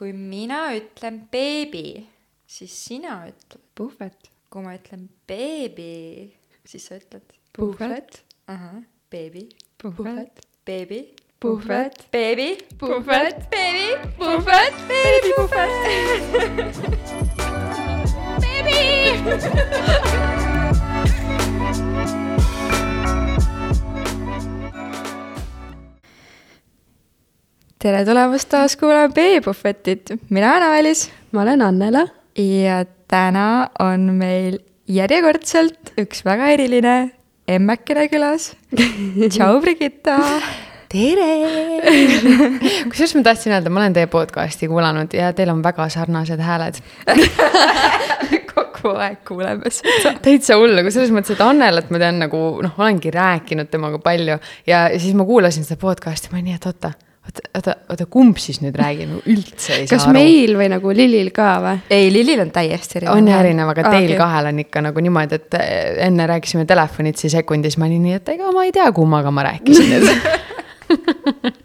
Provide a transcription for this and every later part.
kui mina ütlen beebi, siis sina ütled. puhvet. kui ma ütlen beebi, siis sa ütled. puhvet. ahah, beebi. puhvet. beebi. puhvet. beebi. puhvet. beebi. puhvet. beebi. puhvet. beebi. tere tulemast taas kuulama Beebuffetit, mina olen Ailis ma olen Annela. ja täna on meil järjekordselt üks väga eriline emmekene külas. tšau, Brigitta. tere kusjuures ma tahtsin öelda, ma olen teie podcast'i kuulanud ja teil on väga sarnased hääled kogu aeg kuuleme seda. täitsa hull, aga selles mõttes, et Annelat ma tean nagu noh, olengi rääkinud temaga palju ja siis ma kuulasin seda podcast'i, ma olin nii, et oota oota, oota, oota, kumb siis nüüd räägib, üldse ei saa kas aru. meil või nagu Lillil ka või? ei, Lillil on täiesti erinev. on erinev, aga teil okay. kahel on ikka nagu niimoodi, et eh, enne rääkisime telefonitsi sekundis, ma olin nii, et ega ma ei tea, kummaga ma rääkisin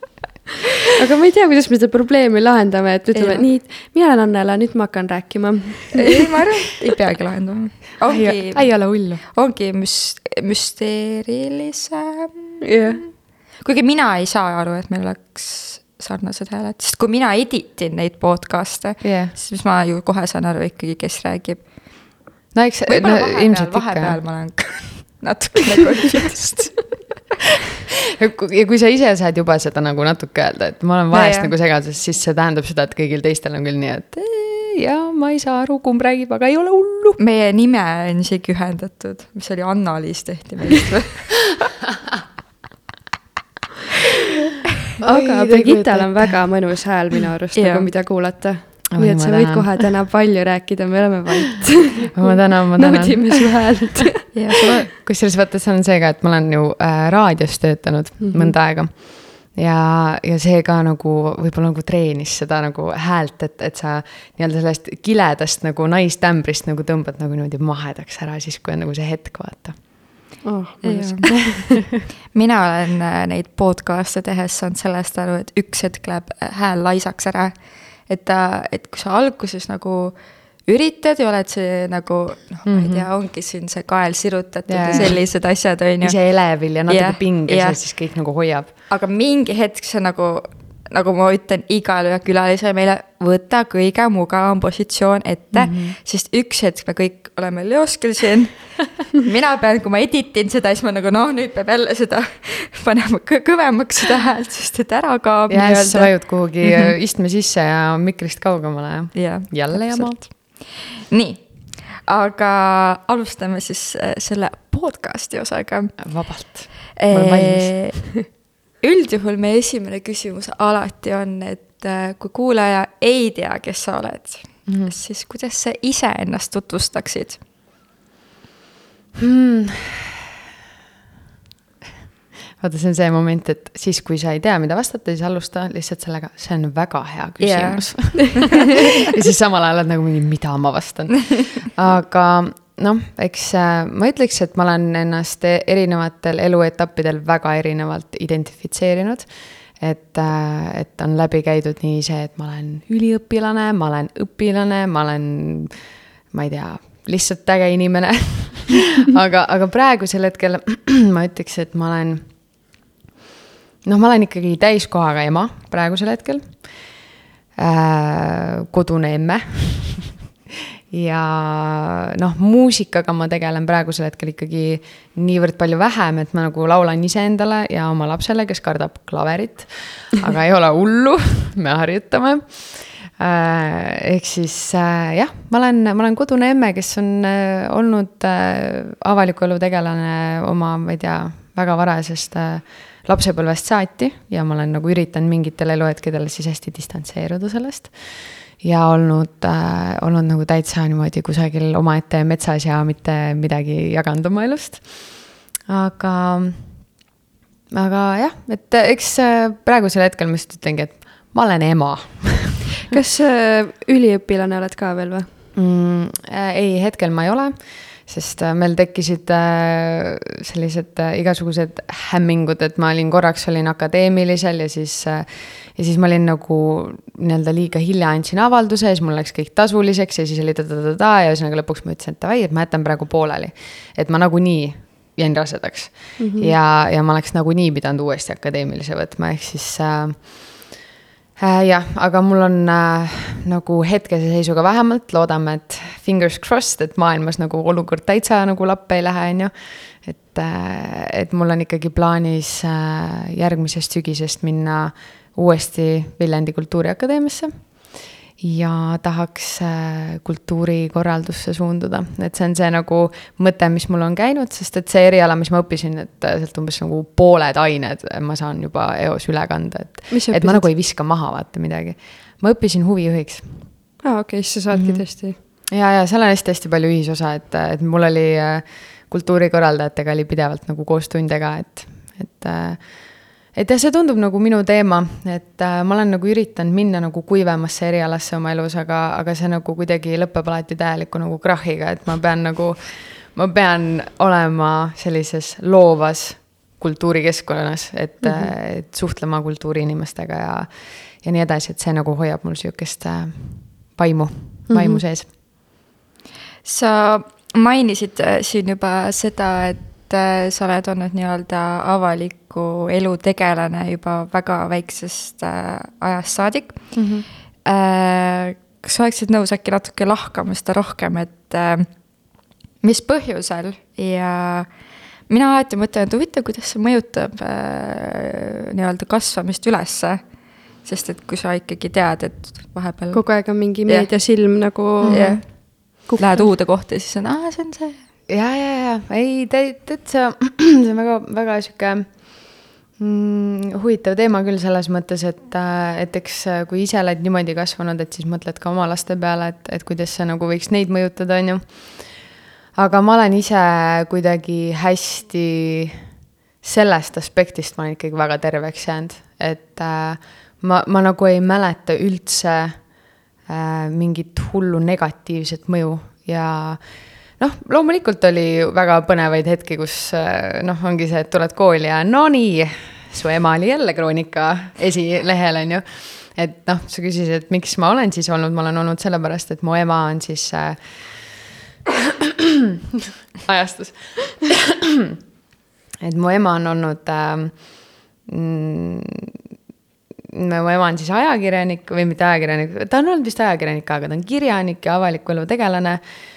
aga ma ei tea, kuidas me seda probleemi lahendame, et ütleme Ei. nii, mina olen Annela, nüüd ma hakkan rääkima. ei, ma arvan, et ei peagi lahendama. ongi, ei ole hullu. ongi müst-, müsteerilisem. jah, kuigi mina ei saa aru, et meil oleks sarnased hääled, sest kui mina editin neid podcast'e Jah. siis ma ju kohe saan aru ikkagi, kes räägib. no eks, no vahepeal, ilmselt ikka vahepeal ma olen natukene confused ja kui ja sa ise saad juba seda nagu natuke öelda, et ma olen vahest jah. nagu segaduses, siis see tähendab seda, et kõigil teistel on küll nii, et "Ee, jaa, ma ei saa aru, kumb räägib, aga ei ole hullu. meie nime on isegi ühendatud, mis oli Anna-Liis tehti meist või? aga Brigittal on väga mõnus hääl minu arust nagu, mida kuulata. Nii et sa võid tänan. kohe täna palju rääkida, me oleme vait. ma tänan, ma tänan. naudime su häält. kusjuures vaata, see on see ka, et ma olen ju äh, raadios töötanud mm -hmm. mõnda aega. ja, ja see ka nagu võib-olla nagu treenis seda nagu häält, et, et sa nii-öelda sellest kiledast nagu naistämbrist nagu tõmbad nagu niimoodi mahedaks ära, siis kui on nagu see hetk, vaata. Oh, mina olen äh, neid podcast'e tehes saanud sellest aru, et üks hetk läheb äh, hääl laisaks ära. et ta, et kui sa alguses nagu üritad ja oled see nagu noh, ma ei tea, ongi siin see kael sirutatud Jaa. ja sellised asjad, on ju. ise elevil ja natuke Jah, pinges jah. ja siis kõik nagu hoiab. aga mingi hetk see nagu, nagu ma ütlen igale külalisele meile, võta kõige mugavam positsioon ette mm, -hmm. sest üks hetk me kõik oleme leoskil siin. mina pean, kui ma editin seda, siis ma nagu noh, nüüd peab jälle seda panema kõ kõvemaks seda häält, sest et ära kaob. ja siis sa vajud kuhugi mm -hmm. istme sisse ja mikrist kaugemale ja jälle jama. nii, aga alustame siis äh, selle podcast'i osaga vabalt. ma olen valmis. Üldjuhul meie esimene küsimus alati on, et äh, kui kuulaja ei tea, kes sa oled mm, -hmm. siis kuidas sa ise ennast tutvustaksid? hmm. vaata, see on see moment, et siis, kui sa ei tea, mida vastata, siis alusta lihtsalt sellega, see on väga hea küsimus yeah. ja siis samal ajal oled nagu mingi, mida ma vastan. aga noh, eks äh, ma ütleks, et ma olen ennast erinevatel eluetappidel väga erinevalt identifitseerinud. et, et on läbi käidud nii see, et ma olen üliõpilane, ma olen õpilane, ma olen, ma ei tea, lihtsalt äge inimene aga, aga praegusel hetkel ma ütleks, et ma olen noh, ma olen ikkagi täiskohaga ema praegusel hetkel äh,. kodune emme ja noh, muusikaga ma tegelen praegusel hetkel ikkagi niivõrd palju vähem, et ma nagu laulan iseendale ja oma lapsele, kes kardab klaverit. aga ei ole hullu, me harjutame äh,. ehk siis äh, jah, ma olen, ma olen kodune emme, kes on äh, olnud avaliku elu tegelane oma, ma ei tea, väga varasest äh, lapsepõlvest saati ja ma olen nagu üritanud mingitel eluhetkedel siis hästi distantseeruda sellest. Ja olnud äh,, olnud nagu täitsa niimoodi kusagil omaette metsas ja mitte midagi jaganud oma elust. aga, aga jah, et eks äh, praegusel hetkel ma lihtsalt ütlengi, et ma olen ema kas äh, üliõpilane oled ka veel või? mm,? ei, hetkel ma ei ole, sest äh, meil tekkisid äh, sellised äh, igasugused hämmingud, et ma olin korraks olin akadeemilisel ja siis ja siis ma olin nagu nii-öelda liiga hilja andsin avalduse ja siis mul läks kõik tasuliseks ja siis oli ta-ta-ta-ta ja ühesõnaga lõpuks ma ütlesin, et davai, et ma jätan praegu pooleli. et ma nagunii jäin rasedaks mm -hmm. ja, ja ma oleks nagunii pidanud uuesti akadeemilise võtma, ehk siis äh, jah, aga mul on äh, nagu hetkese seisuga vähemalt, loodame, et fingers crossed, et maailmas nagu olukord täitsa nagu lappe ei lähe, on ju. et äh,, et mul on ikkagi plaanis äh, järgmisest sügisest minna uuesti Viljandi Kultuuriakadeemiasse ja tahaks äh, kultuurikorraldusse suunduda, et see on see nagu mõte, mis mul on käinud, sest et see eriala, mis ma õppisin, et äh, sealt umbes nagu pooled ained ma saan juba eos üle kanda, et, et ma nagu ei viska maha vaata midagi. ma õppisin huvijuhiks. aa, okei okay,, siis sa saadki mm -hmm. tõesti. ja, ja seal on hästi-hästi palju ühisosa, et, et mul oli äh, kultuurikorraldajatega oli pidevalt nagu koostunde ka, et, et äh, et jah, see tundub nagu minu teema, et äh, ma olen nagu üritanud minna nagu kuivemasse erialasse oma elus, aga, aga see nagu kuidagi lõpeb alati täieliku nagu krahhiga, et ma pean nagu, ma pean olema sellises loovas kultuurikeskkonnas, et mm, -hmm. et suhtlema kultuuriinimestega ja, ja nii edasi, et see nagu hoiab mul sihukest äh, vaimu, vaimu mm -hmm. sees. sa mainisid äh, siin juba seda, et äh, sa oled olnud nii-öelda avaliku elu tegelane juba väga väiksest äh, ajast saadik mm. -hmm. Kas oleksid nõus äkki natuke lahkama seda rohkem, et mis põhjusel ja mina alati mõtlen, et huvitav, kuidas see mõjutab äh, nii-öelda kasvamist ülesse. sest et kui sa ikkagi tead, et vahepeal. kogu aeg on mingi meediasilm yeah. nagu yeah.. Lähed uude kohta ja siis on, aa, see on see ja, ja, ja ei, täitsa, see on väga, väga sihuke mm, huvitav teema küll selles mõttes, et, äh, et eks äh, kui ise oled niimoodi kasvanud, et siis mõtled ka oma laste peale, et, et kuidas see nagu võiks neid mõjutada, on ju. aga ma olen ise kuidagi hästi, sellest aspektist ma olen ikkagi väga terveks jäänud, et äh, ma, ma nagu ei mäleta üldse äh, mingit hullu negatiivset mõju ja äh, noh, loomulikult oli väga põnevaid hetki, kus äh, noh, ongi see, et tuled kooli ja no nii, su ema oli jälle Kroonika esilehel, on ju. et noh, sa küsisid, et miks ma olen siis olnud, ma olen olnud sellepärast, et mu ema on siis äh, ajastus et mu ema on olnud äh, mu ema on siis ajakirjanik või mitte ajakirjanik, ta on olnud vist ajakirjanik, aga ta on kirjanik ja avaliku elu tegelane Äh,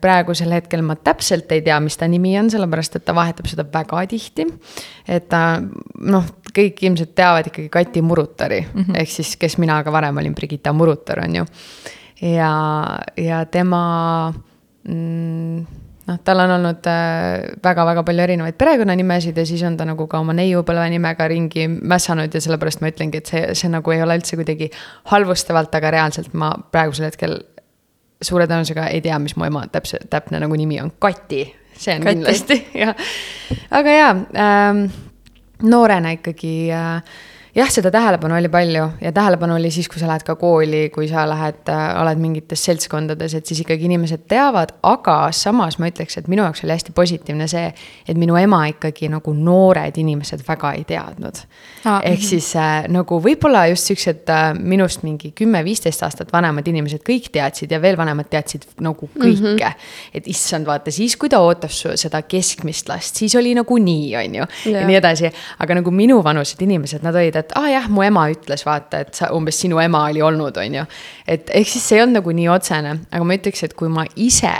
praegusel hetkel ma täpselt ei tea, mis ta nimi on, sellepärast et ta vahetab seda väga tihti. et ta noh, kõik ilmselt teavad ikkagi Kati Murutari mm -hmm. ehk siis, kes mina ka varem olin, Brigitta Murutar on ju. ja, ja tema mm, noh, tal on olnud väga-väga äh, palju erinevaid perekonnanimesid ja siis on ta nagu ka oma neiupõlve nimega ringi mässanud ja sellepärast ma ütlengi, et see, see nagu ei ole üldse kuidagi halvustavalt, aga reaalselt ma praegusel hetkel suure tõenäosusega ei tea, mis mu ema täpse, täpne nagu nimi on, Kati, see on Kati. kindlasti, jah. aga jaa ähm,, noorena ikkagi äh, jah, seda tähelepanu oli palju ja tähelepanu oli siis, kui sa lähed ka kooli, kui sa lähed, äh, oled mingites seltskondades, et siis ikkagi inimesed teavad, aga samas ma ütleks, et minu jaoks oli hästi positiivne see, et minu ema ikkagi nagu noored inimesed väga ei teadnud ah.. ehk siis äh, nagu võib-olla just siuksed äh, minust mingi kümme-viisteist aastat vanemad inimesed kõik teadsid ja veel vanemad teadsid nagu kõike mm. -hmm. et issand, vaata siis, kui ta ootas seda keskmist last, siis oli nagu nii, on ju, ja nii edasi. aga nagu minuvanused inimesed, nad olid, et et aa ah, jah, mu ema ütles, vaata, et sa umbes sinu ema oli olnud, on ju. et ehk siis see ei olnud nagu nii otsene, aga ma ütleks, et kui ma ise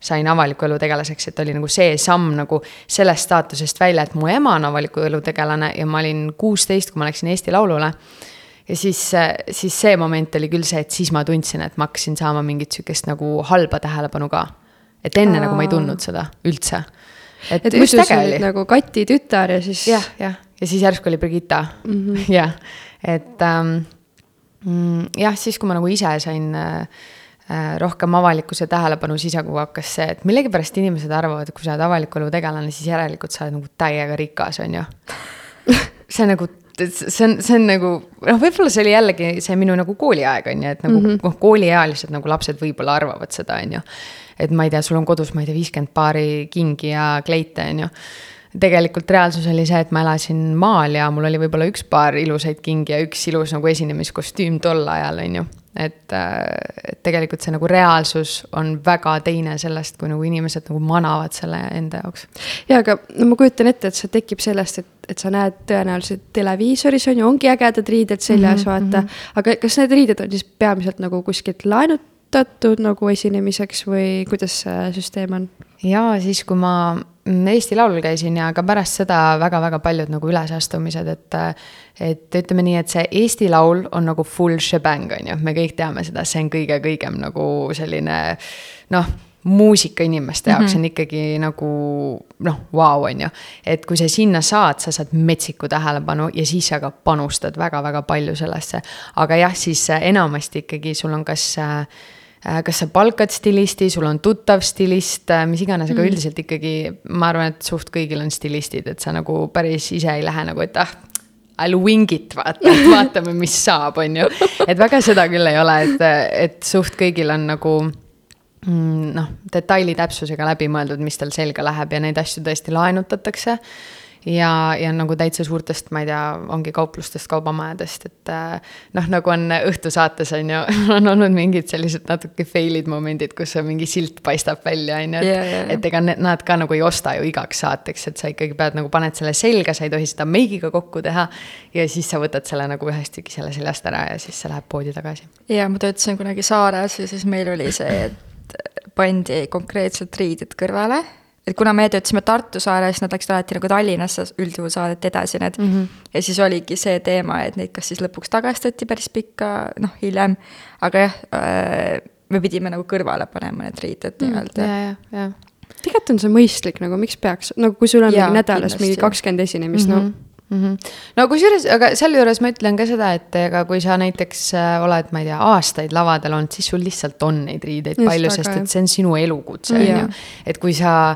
sain avaliku elu tegelaseks, et oli nagu see samm nagu sellest staatusest välja, et mu ema on avaliku elu tegelane ja ma olin kuusteist, kui ma läksin Eesti Laulule. ja siis, siis see moment oli küll see, et siis ma tundsin, et ma hakkasin saama mingit sihukest nagu halba tähelepanu ka. et enne Aa. nagu ma ei tundnud seda üldse. et, et muidu sa olid nagu Kati tütar ja siis. jah, jah ja siis järsku oli Brigitta mm -hmm. jah, et ähm, mm, jah, siis kui ma nagu ise sain äh, äh, rohkem avalikkuse tähelepanu, siis nagu hakkas see, et millegipärast inimesed arvavad, et kui sa oled avaliku elu tegelane, siis järelikult sa oled nagu täiega rikas, on ju see nagu see on, see on nagu noh, võib-olla see oli jällegi see minu nagu kooliaeg on ju, et nagu mm -hmm. noh, kooliealised nagu lapsed võib-olla arvavad seda, on ju. et ma ei tea, sul on kodus, ma ei tea, viiskümmend paari kingi ja kleite, on ju tegelikult reaalsus oli see, et ma elasin maal ja mul oli võib-olla üks paar ilusaid kingi ja üks ilus nagu esinemiskostüüm tol ajal, on ju et, et tegelikult see nagu reaalsus on väga teine sellest, kui nagu inimesed nagu manavad selle enda jaoks. ja, aga no ma kujutan ette, et see tekib sellest, et, et sa näed tõenäoliselt televiisoris on ju, ongi ägedad riided seljas mm, -hmm, vaata mm. -hmm. aga kas need riided on siis peamiselt nagu kuskilt laenutatud nagu esinemiseks või kuidas see süsteem on? ja siis, kui ma Eesti Laulul käisin ja ka pärast seda väga-väga paljud nagu ülesastumised, et et ütleme nii, et see Eesti Laul on nagu full shebang, on ju, me kõik teame seda, see on kõige-kõigem nagu selline noh, muusikainimeste jaoks mm -hmm. on ikkagi nagu noh, vau, on ju. et kui sa sinna saad, sa saad metsiku tähelepanu ja siis sa ka panustad väga-väga palju sellesse. aga jah, siis enamasti ikkagi sul on kas äh, kas sa palkad stilisti, sul on tuttav stilist, äh, mis iganes, aga mm. üldiselt ikkagi ma arvan, et suht kõigil on stilistid, et sa nagu päris ise ei lähe nagu, et ah I'll wing it, vaata, et vaatame, mis saab, on ju. et väga seda küll ei ole, et, et suht kõigil on nagu mm, noh, detaili täpsusega läbi mõeldud, mis tal selga läheb ja neid asju tõesti laenutatakse ja, ja nagu täitsa suurtest, ma ei tea, ongi kauplustest, kaubamajadest, et äh, noh, nagu on õhtusaates on ju, on olnud mingid sellised natuke fail'id momendid, kus mingi silt paistab välja, on ju, et yeah,. Yeah, et ega nad ka nagu ei osta ju igaks saateks, et sa ikkagi pead nagu paned selle selga, sa ei tohi seda meigiga kokku teha. ja siis sa võtad selle nagu ühest tükki selle seljast ära ja siis see läheb poodi tagasi. ja ma töötasin kunagi Saares ja siis meil oli see, et pandi konkreetselt riided kõrvale et kuna me töötasime Tartu saares, nad läksid alati nagu Tallinnasse, üldjuhul saadeti edasi need mm. -hmm. ja siis oligi see teema, et neid kas siis lõpuks tagastati päris pikka, noh, hiljem. aga jah äh,, me pidime nagu kõrvale panema need riided mm, nii-öelda. ja, ja, ja. tegelikult on see mõistlik nagu, miks peaks, nagu kui sul on ja, mingi nädalas mingi kakskümmend esinemist mm, -hmm. no mm. -hmm. no kusjuures, aga sealjuures ma ütlen ka seda, et ega kui sa näiteks äh, oled, ma ei tea, aastaid lavadel olnud, siis sul lihtsalt on neid riideid Just palju, sest et see on sinu elukutse, on ju. et kui sa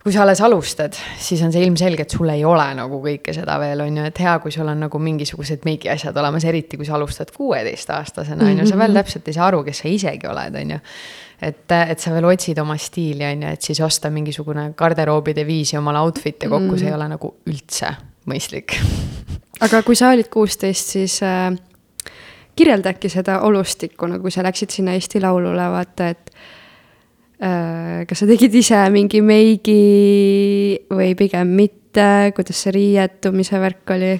kui sa alles alustad, siis on see ilmselge, et sul ei ole nagu kõike seda veel, on ju, et hea, kui sul on nagu mingisugused meigiasjad olemas, eriti kui sa alustad kuueteistaastasena, on ju, sa veel täpselt ei saa aru, kes sa isegi oled, on ju. et, et sa veel otsid oma stiili, on ju, et siis osta mingisugune garderoobide viisi omale outfit'e kokku mm, -hmm. see ei ole nagu üldse mõistlik. aga kui sa olid kuusteist, siis äh, kirjelda äkki seda olustikku, no kui sa läksid sinna Eesti Laulule, vaata, et äh, kas sa tegid ise mingi meigi või pigem mitte, kuidas see riietumise värk oli?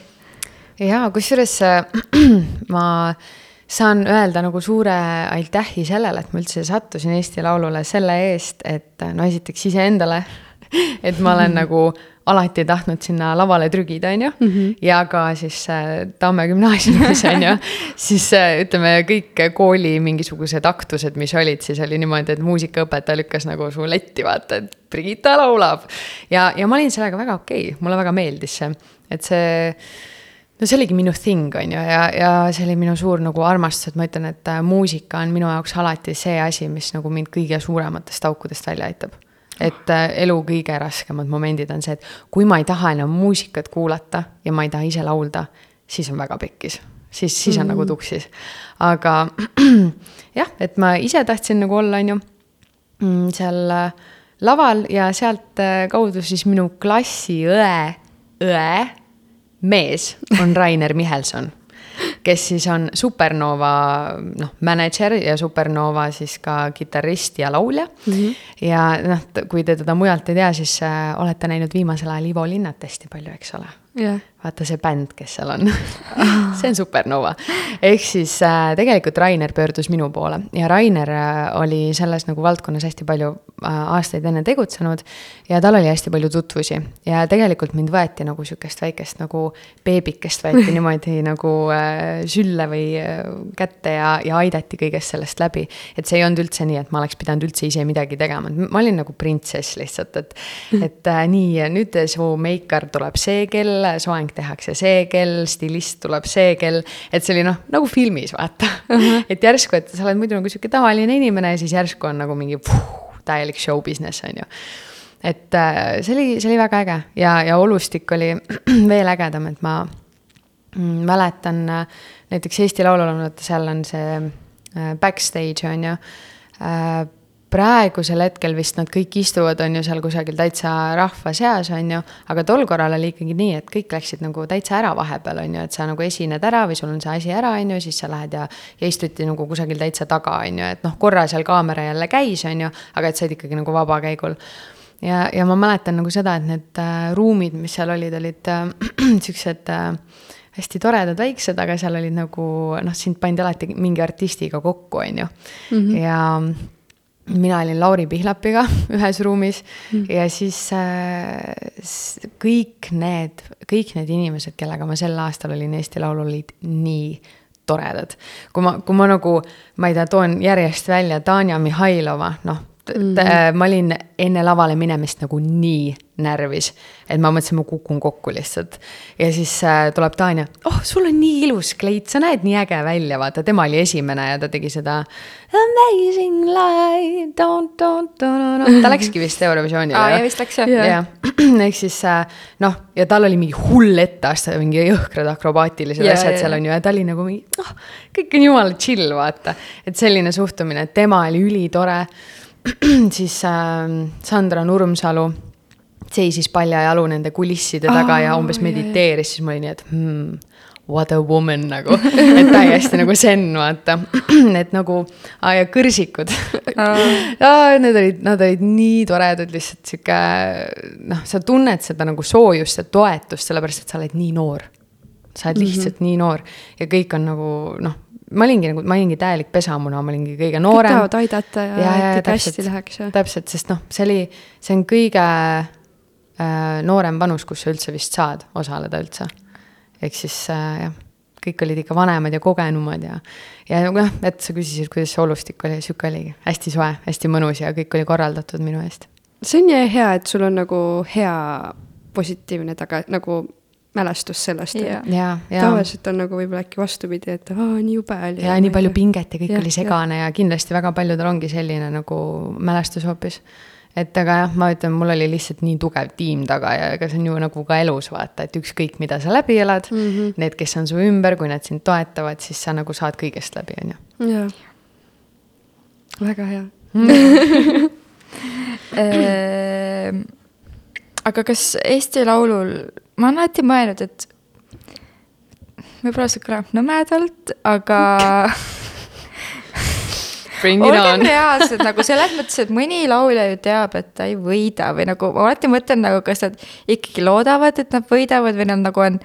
jaa, kusjuures äh, ma saan öelda nagu suure aitähi sellele, et ma üldse sattusin Eesti Laulule selle eest, et no esiteks iseendale, et ma olen nagu alati tahtnud sinna lavale trügida, on ju mm. -hmm. ja ka siis äh, Tamme gümnaasiumis, on ju. siis äh, ütleme, kõik kooli mingisugused aktused, mis olid, siis oli niimoodi, et muusikaõpetaja lükkas nagu su letti, vaata, et Brigitta laulab. ja, ja ma olin sellega väga okei okay., mulle väga meeldis see, et see no see oligi minu thing, on ju, ja, ja see oli minu suur nagu armastus, et ma ütlen, et äh, muusika on minu jaoks alati see asi, mis nagu mind kõige suurematest aukudest välja aitab et äh, elu kõige raskemad momendid on see, et kui ma ei taha enam muusikat kuulata ja ma ei taha ise laulda, siis on väga pekkis. siis, siis on mm -hmm. nagu tuksis. aga jah, et ma ise tahtsin nagu olla, on ju, mm, seal äh, laval ja sealtkaudu äh, siis minu klassi õe, mees on Rainer Michelson kes siis on Supernova noh, mänedžer ja Supernova siis ka kitarrist ja laulja mm. -hmm. ja noh, kui te teda mujalt ei tea, siis äh, olete näinud viimasel ajal Ivo Linnat hästi palju, eks ole yeah vaata see bänd, kes seal on see on Supernova. ehk siis äh, tegelikult Rainer pöördus minu poole ja Rainer äh, oli selles nagu valdkonnas hästi palju äh, aastaid enne tegutsenud. ja tal oli hästi palju tutvusi ja tegelikult mind võeti nagu sihukest väikest nagu beebikest võeti niimoodi nagu äh, sülle või äh, kätte ja, ja aidati kõigest sellest läbi. et see ei olnud üldse nii, et ma oleks pidanud üldse ise midagi tegema, et ma olin nagu printsess lihtsalt, et, et äh, nii, nüüd su meikar tuleb see kell, soeng mäng tehakse see kell, stilist tuleb see kell. et see oli noh, nagu filmis vaata uh. -huh. et järsku, et sa oled muidu nagu sihuke tavaline inimene ja siis järsku on nagu mingi puh, täielik show business on ju et äh, see oli, see oli väga äge ja, ja olustik oli veel ägedam, et ma mm, mäletan äh, näiteks Eesti Laulul on, vaata seal on see äh, backstage on ju praegusel hetkel vist nad kõik istuvad, on ju, seal kusagil täitsa rahva seas, on ju, aga tol korral oli ikkagi nii, et kõik läksid nagu täitsa ära vahepeal, on ju, et sa nagu esined ära või sul on see asi ära, on ju, siis sa lähed ja, ja istuti nagu kusagil täitsa taga, on ju, et noh, korra seal kaamera jälle käis, on ju, aga et said ikkagi nagu vabakäigul. ja, ja ma mäletan nagu seda, et need äh, ruumid, mis seal olid, olid äh, siuksed äh, hästi toredad, väiksed, aga seal olid nagu noh, sind pandi alati mingi artistiga kokku, on ju. -hmm. ja mina olin Lauri Pihlapiga ühes ruumis mm. ja siis äh, kõik need, kõik need inimesed, kellega ma sel aastal olin Eesti Laulul, olid nii toredad. kui ma, kui ma nagu, ma ei tea, toon järjest välja Tanja Mihhailova, noh mm, -hmm. ma olin enne lavale minemist nagu nii närvis, et ma mõtlesin, ma kukun kokku lihtsalt. ja siis äh, tuleb Tanja, oh, sul on nii ilus kleit, sa näed nii äge välja, vaata, tema oli esimene ja ta tegi seda. Amazing light, don't, don't, don't, don't, ta läkski vist Eurovisioonile aa, ja vist läks jah. jah, ehk siis äh, noh, ja tal oli mingi hull etteaste, mingi jõhkrad akrobaatilised Ja, asjad ja, seal ja. on ju ja ta oli nagu mingi, noh, kõik on jumala chill, vaata. et selline suhtumine, et tema oli ülitore siis äh, Sandra Nurmsalu seisis paljajalu nende kulisside taga Aa, ja umbes mediteeris, siis ma olin nii, et hmm, what a woman nagu, et täiesti nagu zen, vaata. et nagu, ja kõrsikud Need olid, nad olid nii toredad, lihtsalt sihuke noh, sa tunned seda nagu soojust ja toetust, sellepärast et sa oled nii noor. sa oled lihtsalt mm -hmm. nii noor ja kõik on nagu noh, ma olingi nagu, ma olingi täielik pesamuna, ma olingi kõige kõik noorem tahavad aidata ja, ja, ja et hästi läheks ja. täpselt, sest noh, see oli, see on kõige äh, noorem vanus, kus sa üldse vist saad osaleda üldse. ehk siis äh, jah, kõik olid ikka vanemad ja kogenumad ja, ja jah, et sa küsisid, kuidas see olustik oli, sihuke oligi, hästi soe, hästi mõnus ja kõik oli korraldatud minu eest. see on nii hea, et sul on nagu hea positiivne taga, nagu mälestus sellest ja, ja, tavaliselt on nagu võib-olla äkki vastupidi, et aa, nii jube oli. ja nii palju pinget ja kõik Jah, oli segane ja kindlasti väga paljudel ongi selline nagu mälestus hoopis. et aga jah, ma ütlen, mul oli lihtsalt nii tugev tiim taga ja ega see on ju nagu ka elus vaata, et ükskõik, mida sa läbi elad mm. -hmm. need, kes on su ümber, kui nad sind toetavad, siis sa nagu saad kõigest läbi, on ju. jaa. väga hea. Ehm, aga kas Eesti Laulul, ma olen alati mõelnud, et võib-olla see kõlab nõmedalt, aga olgem reaalsed nagu selles mõttes, et mõni laulja ju teab, et ta ei võida või nagu ma alati mõtlen nagu, kas nad ikkagi loodavad, et nad võidavad või nad nagu on.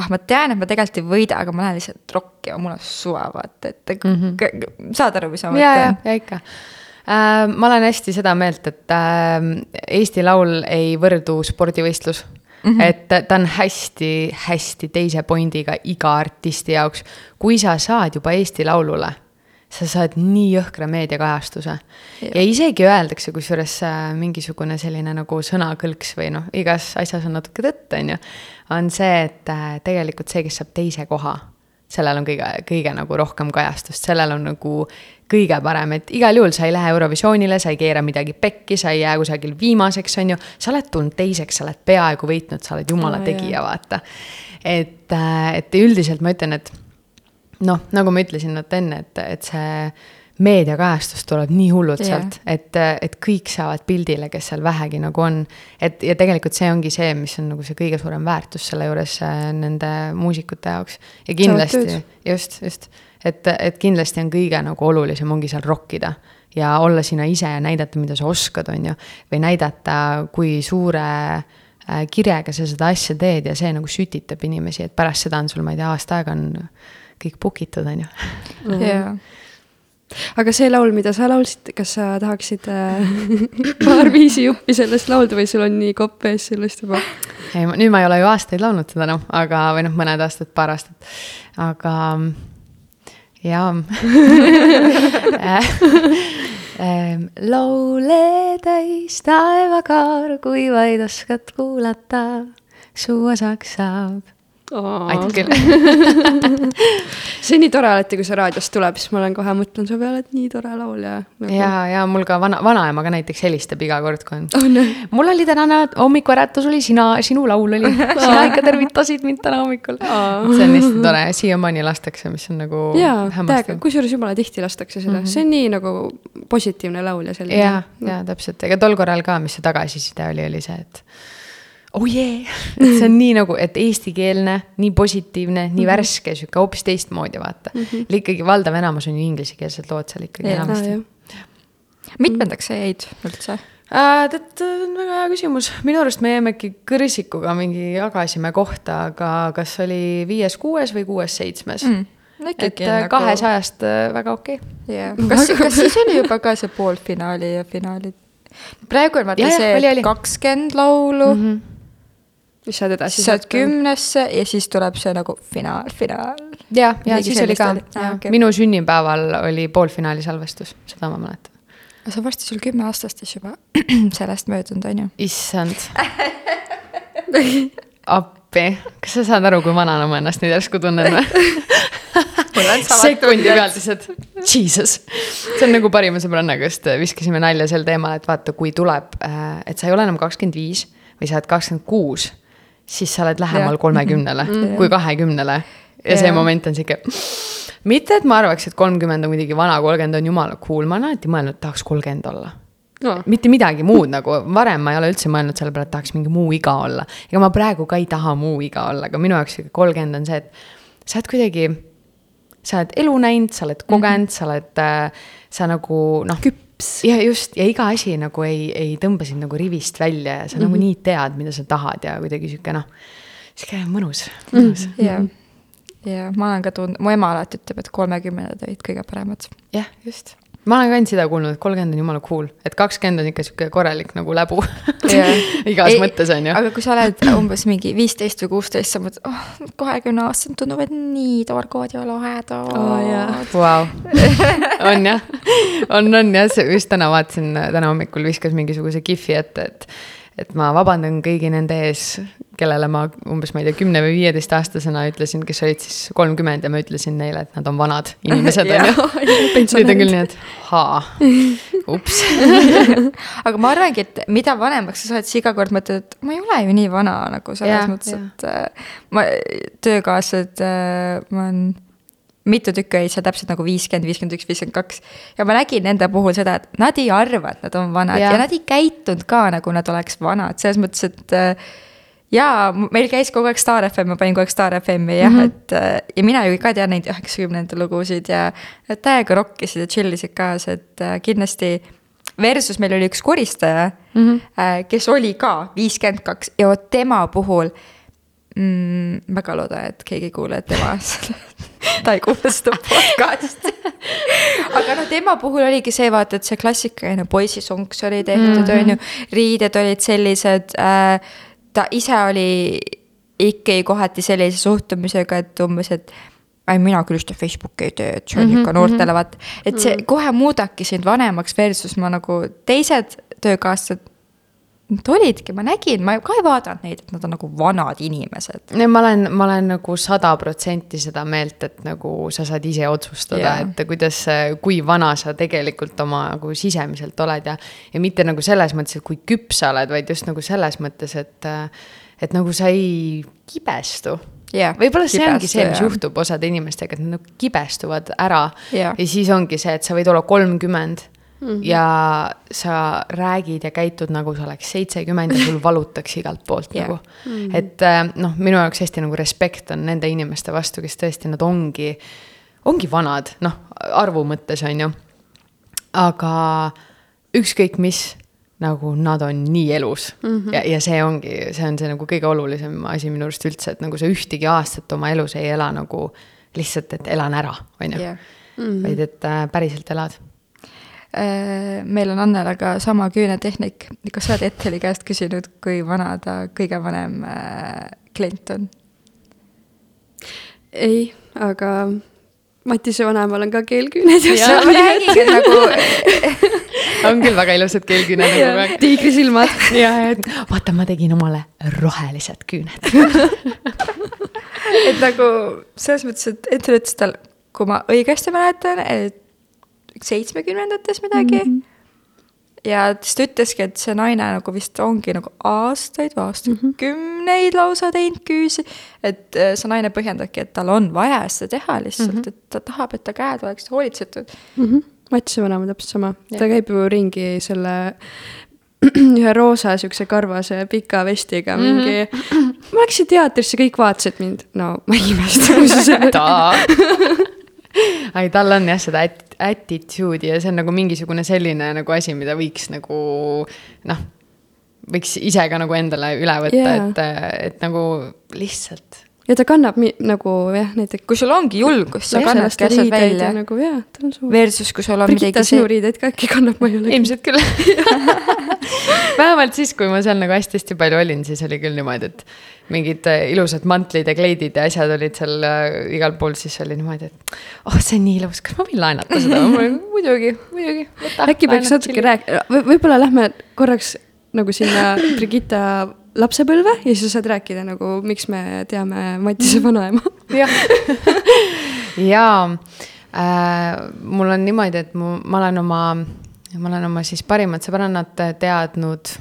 ah, ma tean, et ma tegelikult ei võida, aga ma lähen lihtsalt rokkima, mul on suva, vaata, et mm -hmm. saad aru, mis ma ja, ja mõtlen?, ja ikka äh,. ma olen hästi seda meelt, et äh, Eesti Laul ei võrdu spordivõistlus mm. -hmm. et ta on hästi-hästi teise pointiga iga artisti jaoks. kui sa saad juba Eesti Laulule, sa saad nii jõhkra meediakajastuse. ja isegi öeldakse, kusjuures äh, mingisugune selline nagu sõnakõlks või noh, igas asjas on natuke tõtt, on ju. on see, et äh, tegelikult see, kes saab teise koha sellel on kõige, kõige nagu rohkem kajastust, sellel on nagu kõige parem, et igal juhul sa ei lähe Eurovisioonile, sa ei keera midagi pekki, sa ei jää kusagil viimaseks, on ju. sa oled tulnud teiseks, sa oled peaaegu võitnud, sa oled jumala Aa, tegija, vaata. et, et üldiselt ma ütlen, et noh, nagu ma ütlesin vaata enne, et, et see meediakajastus tuleb nii hullult Jah. sealt, et, et kõik saavad pildile, kes seal vähegi nagu on. et ja tegelikult see ongi see, mis on nagu see kõige suurem väärtus selle juures äh, nende muusikute jaoks. ja kindlasti, just, just, et, et kindlasti on kõige nagu olulisem ongi seal rokkida ja olla sina ise ja näidata, mida sa oskad, on ju. või näidata, kui suure äh, kirega sa seda asja teed ja see nagu sütitab inimesi, et pärast seda on sul, ma ei tea, aasta aega on kõik book itud, on ju. jaa aga see laul, mida sa laulsid, kas sa tahaksid äh, paar viisi juppi sellest laulda või sul on nii kopp ees sellest juba? ei, nüüd ma ei ole ju aastaid laulnud seda noh, aga, või noh, mõned aastad, paar aastat, aga jaa Ähm, laule täis taevakaar, kui vaid oskad kuulata, su osaks saab aitab küll. see nii tore alati, kui see raadiost tuleb, siis ma olen kohe mõtlen su peale, et nii tore laulja. ja, ja mul ka vana, vanaema ka näiteks helistab iga kord, kui on on jah? mul oli tänane hommikuäratus oli sina, sinu laul oli, sina ikka tervitasid mind täna hommikul. see on hästi tore, siiamaani lastakse, mis on nagu jaa, kusjuures jumala tihti lastakse seda mm, -hmm. see on nii nagu positiivne laul ja selline. ja, ja täpselt, ega tol korral ka, mis see tagasiside oli, oli see, et oh jee, et see on nii nagu, et eestikeelne, nii positiivne, nii värske, sihuke hoopis teistmoodi, vaata mm. -hmm. ikkagi valdav enamus on ju inglisekeelsed lood seal ikkagi Jaa. enamasti. mitmendaks sa jäid üldse? Äh, tead, väga hea küsimus, minu arust me jäime äkki kõrsikuga mingi jagasime kohta, aga kas oli viies-kuues või kuues-seitsmes mm.. no et äh, kahesajast äh, väga okei okay.. jah, kas, kas siis oli juba ka see poolfinaali ja finaalid? praegu on vaata see kakskümmend laulu mm, -hmm. Mis sa edasi saad. kümnesse ja siis tuleb see nagu finaal, finaal. ja, ja Midagi siis oli ka ja okei. minu sünnipäeval oli poolfinaali salvestus, seda ma mäletan. aga see on varsti sul kümme aastast siis juba sellest möödunud, on ju? issand. appi, kas sa saad aru, kui vanana ma ennast nüüd järsku tunnen või? sekundi pealt lihtsalt, jesus. see on nagu parima sõbrannaga just viskasime nalja sel teemal, et vaata, kui tuleb, et sa ei ole enam kakskümmend viis või sa oled kakskümmend kuus, siis sa oled lähemal kolmekümnele Mhm. kui kahekümnele. ja see moment on sihuke, mitte et ma arvaks, et kolmkümmend on kuidagi vana, kolmkümmend on jumala cool, ma olen alati mõelnud, et tahaks kolmkümmend olla no mitte midagi muud nagu, varem ma ei ole üldse mõelnud selle peale, et tahaks mingi muu iga olla. ega ma praegu ka ei taha muu iga olla, aga minu jaoks kolmkümmend on see, et sa oled kuidagi, sa oled elu näinud, sa oled kogenud mm, -hmm. sa oled äh,, sa nagu noh. küps. Ja just, ja iga asi nagu ei, ei tõmba sind nagu rivist välja ja sa mm -hmm. nagu nii tead, mida sa tahad ja kuidagi sihuke noh, sihuke mõnus, mõnus mm. -hmm. jah, ja ma olen ka tundnud, mu ema alati ütleb, et kolmekümnendad olid kõige paremad. jah, just. Ma olen ka ainult seda kuulnud, et kolmkümmend on jumala cool, et kakskümmend on ikka sihuke korralik nagu läbu. Igas Ei, mõttes on ju. aga kui sa oled umbes mingi viisteist või kuusteist, sa mõtled, oh, kahekümne aastased tunduvad nii targad ja lahedad. Aa, jaa. Vau, on jah, on, on jah, just täna vaatasin, täna hommikul viskas mingisuguse kihvi ette, et et ma vabandan kõigi nende ees, kellele ma umbes, ma ei tea, kümne või viieteistaastasena ütlesin, kes olid siis kolmkümmend ja ma ütlesin neile, et nad on vanad inimesed, on ju. nüüd on küll nii, et haa, ups. aga ma arvangi, et mida vanemaks sa saad, siis iga kord mõtled, et ma ei ole ju nii vana nagu selles Jah, mõttes, et äh, ma, töökaaslased äh,, ma olen mitu tükki olid seal täpselt nagu viiskümmend, viiskümmend üks, viiskümmend kaks. ja ma nägin nende puhul seda, et nad ei arva, et nad on vanad ja, ja nad ei käitunud ka nagu nad oleks vanad, selles mõttes, et äh, jaa, meil käis kogu aeg Star FM, ma panin kogu aeg Star FM-i jah mm, -hmm. et äh, ja mina ju ka tean neid üheksakümnendate lugusid ja täiega rokkisid ja chill isid kaasa, et äh, kindlasti versus meil oli üks koristaja mm, -hmm. kes oli ka viiskümmend kaks ja vot tema puhul mm, väga loodan, et keegi ei kuule, tema ta ei kuule seda podcast'i. aga noh, tema puhul oligi see, vaata, et see klassikaline poisisonks oli tehtud, on ju, riided olid sellised äh,. Ta ise oli ikkagi kohati sellise suhtumisega, et umbes, et ei, mina küll seda Facebooki ei tee, et see on ikka noortele, vaata. et see kohe muudabki sind vanemaks versus ma nagu teised töökaaslased. Nad olidki, ma nägin, ma ka ei vaadanud neid, et nad on nagu vanad inimesed. ma olen, ma olen nagu sada protsenti seda meelt, et nagu sa saad ise otsustada yeah., et kuidas, kui vana sa tegelikult oma nagu sisemiselt oled ja. ja mitte nagu selles mõttes, et kui küps sa oled, vaid just nagu selles mõttes, et, et nagu sa ei kibestu Jah, võib-olla see ongi see, mis jah. juhtub osade inimestega, et nad nagu kibestuvad ära Jah. ja siis ongi see, et sa võid olla kolmkümmend mm -hmm. ja sa räägid ja käitud nagu sa oleks seitsekümmend ja sul valutaks igalt poolt yeah. nagu mm. -hmm. et äh, noh, minu jaoks hästi nagu respekt on nende inimeste vastu, kes tõesti, nad ongi, ongi vanad, noh, arvu mõttes on ju. aga ükskõik mis, nagu nad on nii elus mm -hmm. ja, ja see ongi, see on see nagu kõige olulisem asi minu arust üldse, et nagu sa ühtegi aastat oma elus ei ela nagu lihtsalt, et elan ära, on ju. -hmm. vaid et äh, päriselt elad. Äh, meil on Annela ka sama küünetehnik. kas sa oled Etteli käest küsinud, kui vana ta kõige vanem äh, klient on? ei, aga Matise vanemal on ka keelküüned nagu, on küll väga ilusad keelküüned kogu aeg. tiigrisilmad. ja, et vaata, ma tegin omale rohelised küüned. et nagu selles mõttes, et ette ütles tal, kui ma õigesti mäletan, et seitsmekümnendates midagi mm. -hmm. ja siis ta ütleski, et see naine nagu vist ongi nagu aastaid või aastakümneid mm -hmm. lausa teinud küüsi. et äh, see naine põhjendabki, et tal on vaja seda teha lihtsalt mm, -hmm. et ta tahab, et ta käed oleks hoolitsetud mm. -hmm. Matsi vanaema täpselt sama, ta käib ju ringi selle ühe roosa siukse karvase pika vestiga mhm. mingi mm. -hmm. ma läksin teatrisse, kõik vaatasid mind, no ma ei imesta, ei, tal on jah seda at-, attitude'i ja see on nagu mingisugune selline nagu asi, mida võiks nagu noh, võiks ise ka nagu endale üle võtta yeah., et, et nagu lihtsalt ja ta kannab mi, nagu jah, näiteks. kui sul ongi julgus, sa kannadki asjad välja. nagu jah, tal on suur. Versus, kui sul on Brigitta midagi. sinu riideid ka äkki kannab, ma ei ole. ilmselt küll vähemalt siis, kui ma seal nagu hästi-hästi palju olin, siis oli küll niimoodi, et mingid äh, ilusad mantlid ja kleidid ja asjad olid seal äh, igal pool, siis oli niimoodi, et oh, see on nii ilus, kas ma võin laenata seda muidugi, muidugi. äkki peaks natuke rääkima, võib-olla lähme korraks nagu sinna Brigitta lapsepõlve ja siis sa saad rääkida nagu, miks me teame Matise vanaema. jah, jaa äh,, mul on niimoodi, et mu, ma olen oma, ma olen oma siis parimat sõbrannat teadnud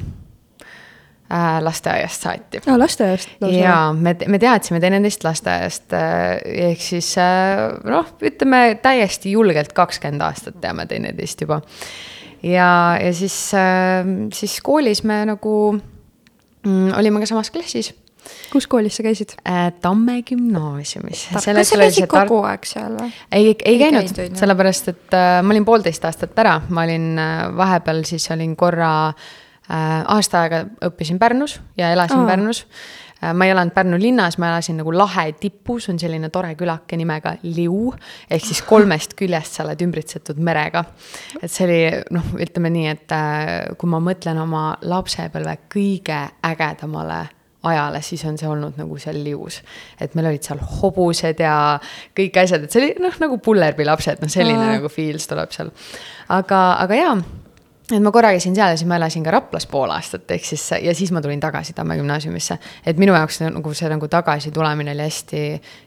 äh, lasteaiast saati. aa, lasteaiast? jaa, me, me teadsime teineteist lasteaiast äh,, ehk siis äh, noh, ütleme täiesti julgelt kakskümmend aastat teame teineteist juba. ja, ja siis äh,, siis koolis me nagu mm, olime ka samas klassis. Kus koolis sa käisid äh,? Tamme gümnaasiumis. kas sa käisid kogu aeg seal või? ei, ei, ei käinud, sellepärast et äh, ma olin poolteist aastat ära, ma olin äh, vahepeal siis olin korra äh, aasta aega õppisin Pärnus ja elasin Aa. Pärnus Äh, ma ei elanud Pärnu linnas, ma elasin nagu lahe tipus, on selline tore külake nimega Liu. ehk siis kolmest küljest sa oled ümbritsetud merega. et see oli noh, ütleme nii, et äh, kui ma mõtlen oma lapsepõlve kõige ägedamale ajale, siis on see olnud nagu seal lius. et meil olid seal hobused ja kõik asjad, et see oli noh, nagu Pullerbi lapsed, noh selline Aa. nagu feels tuleb seal. aga, aga jaa et ma korra käisin seal ja siis ma elasin ka Raplas pool aastat, ehk siis ja siis ma tulin tagasi Tamme gümnaasiumisse. et minu jaoks nagu see nagu tagasitulemine oli hästi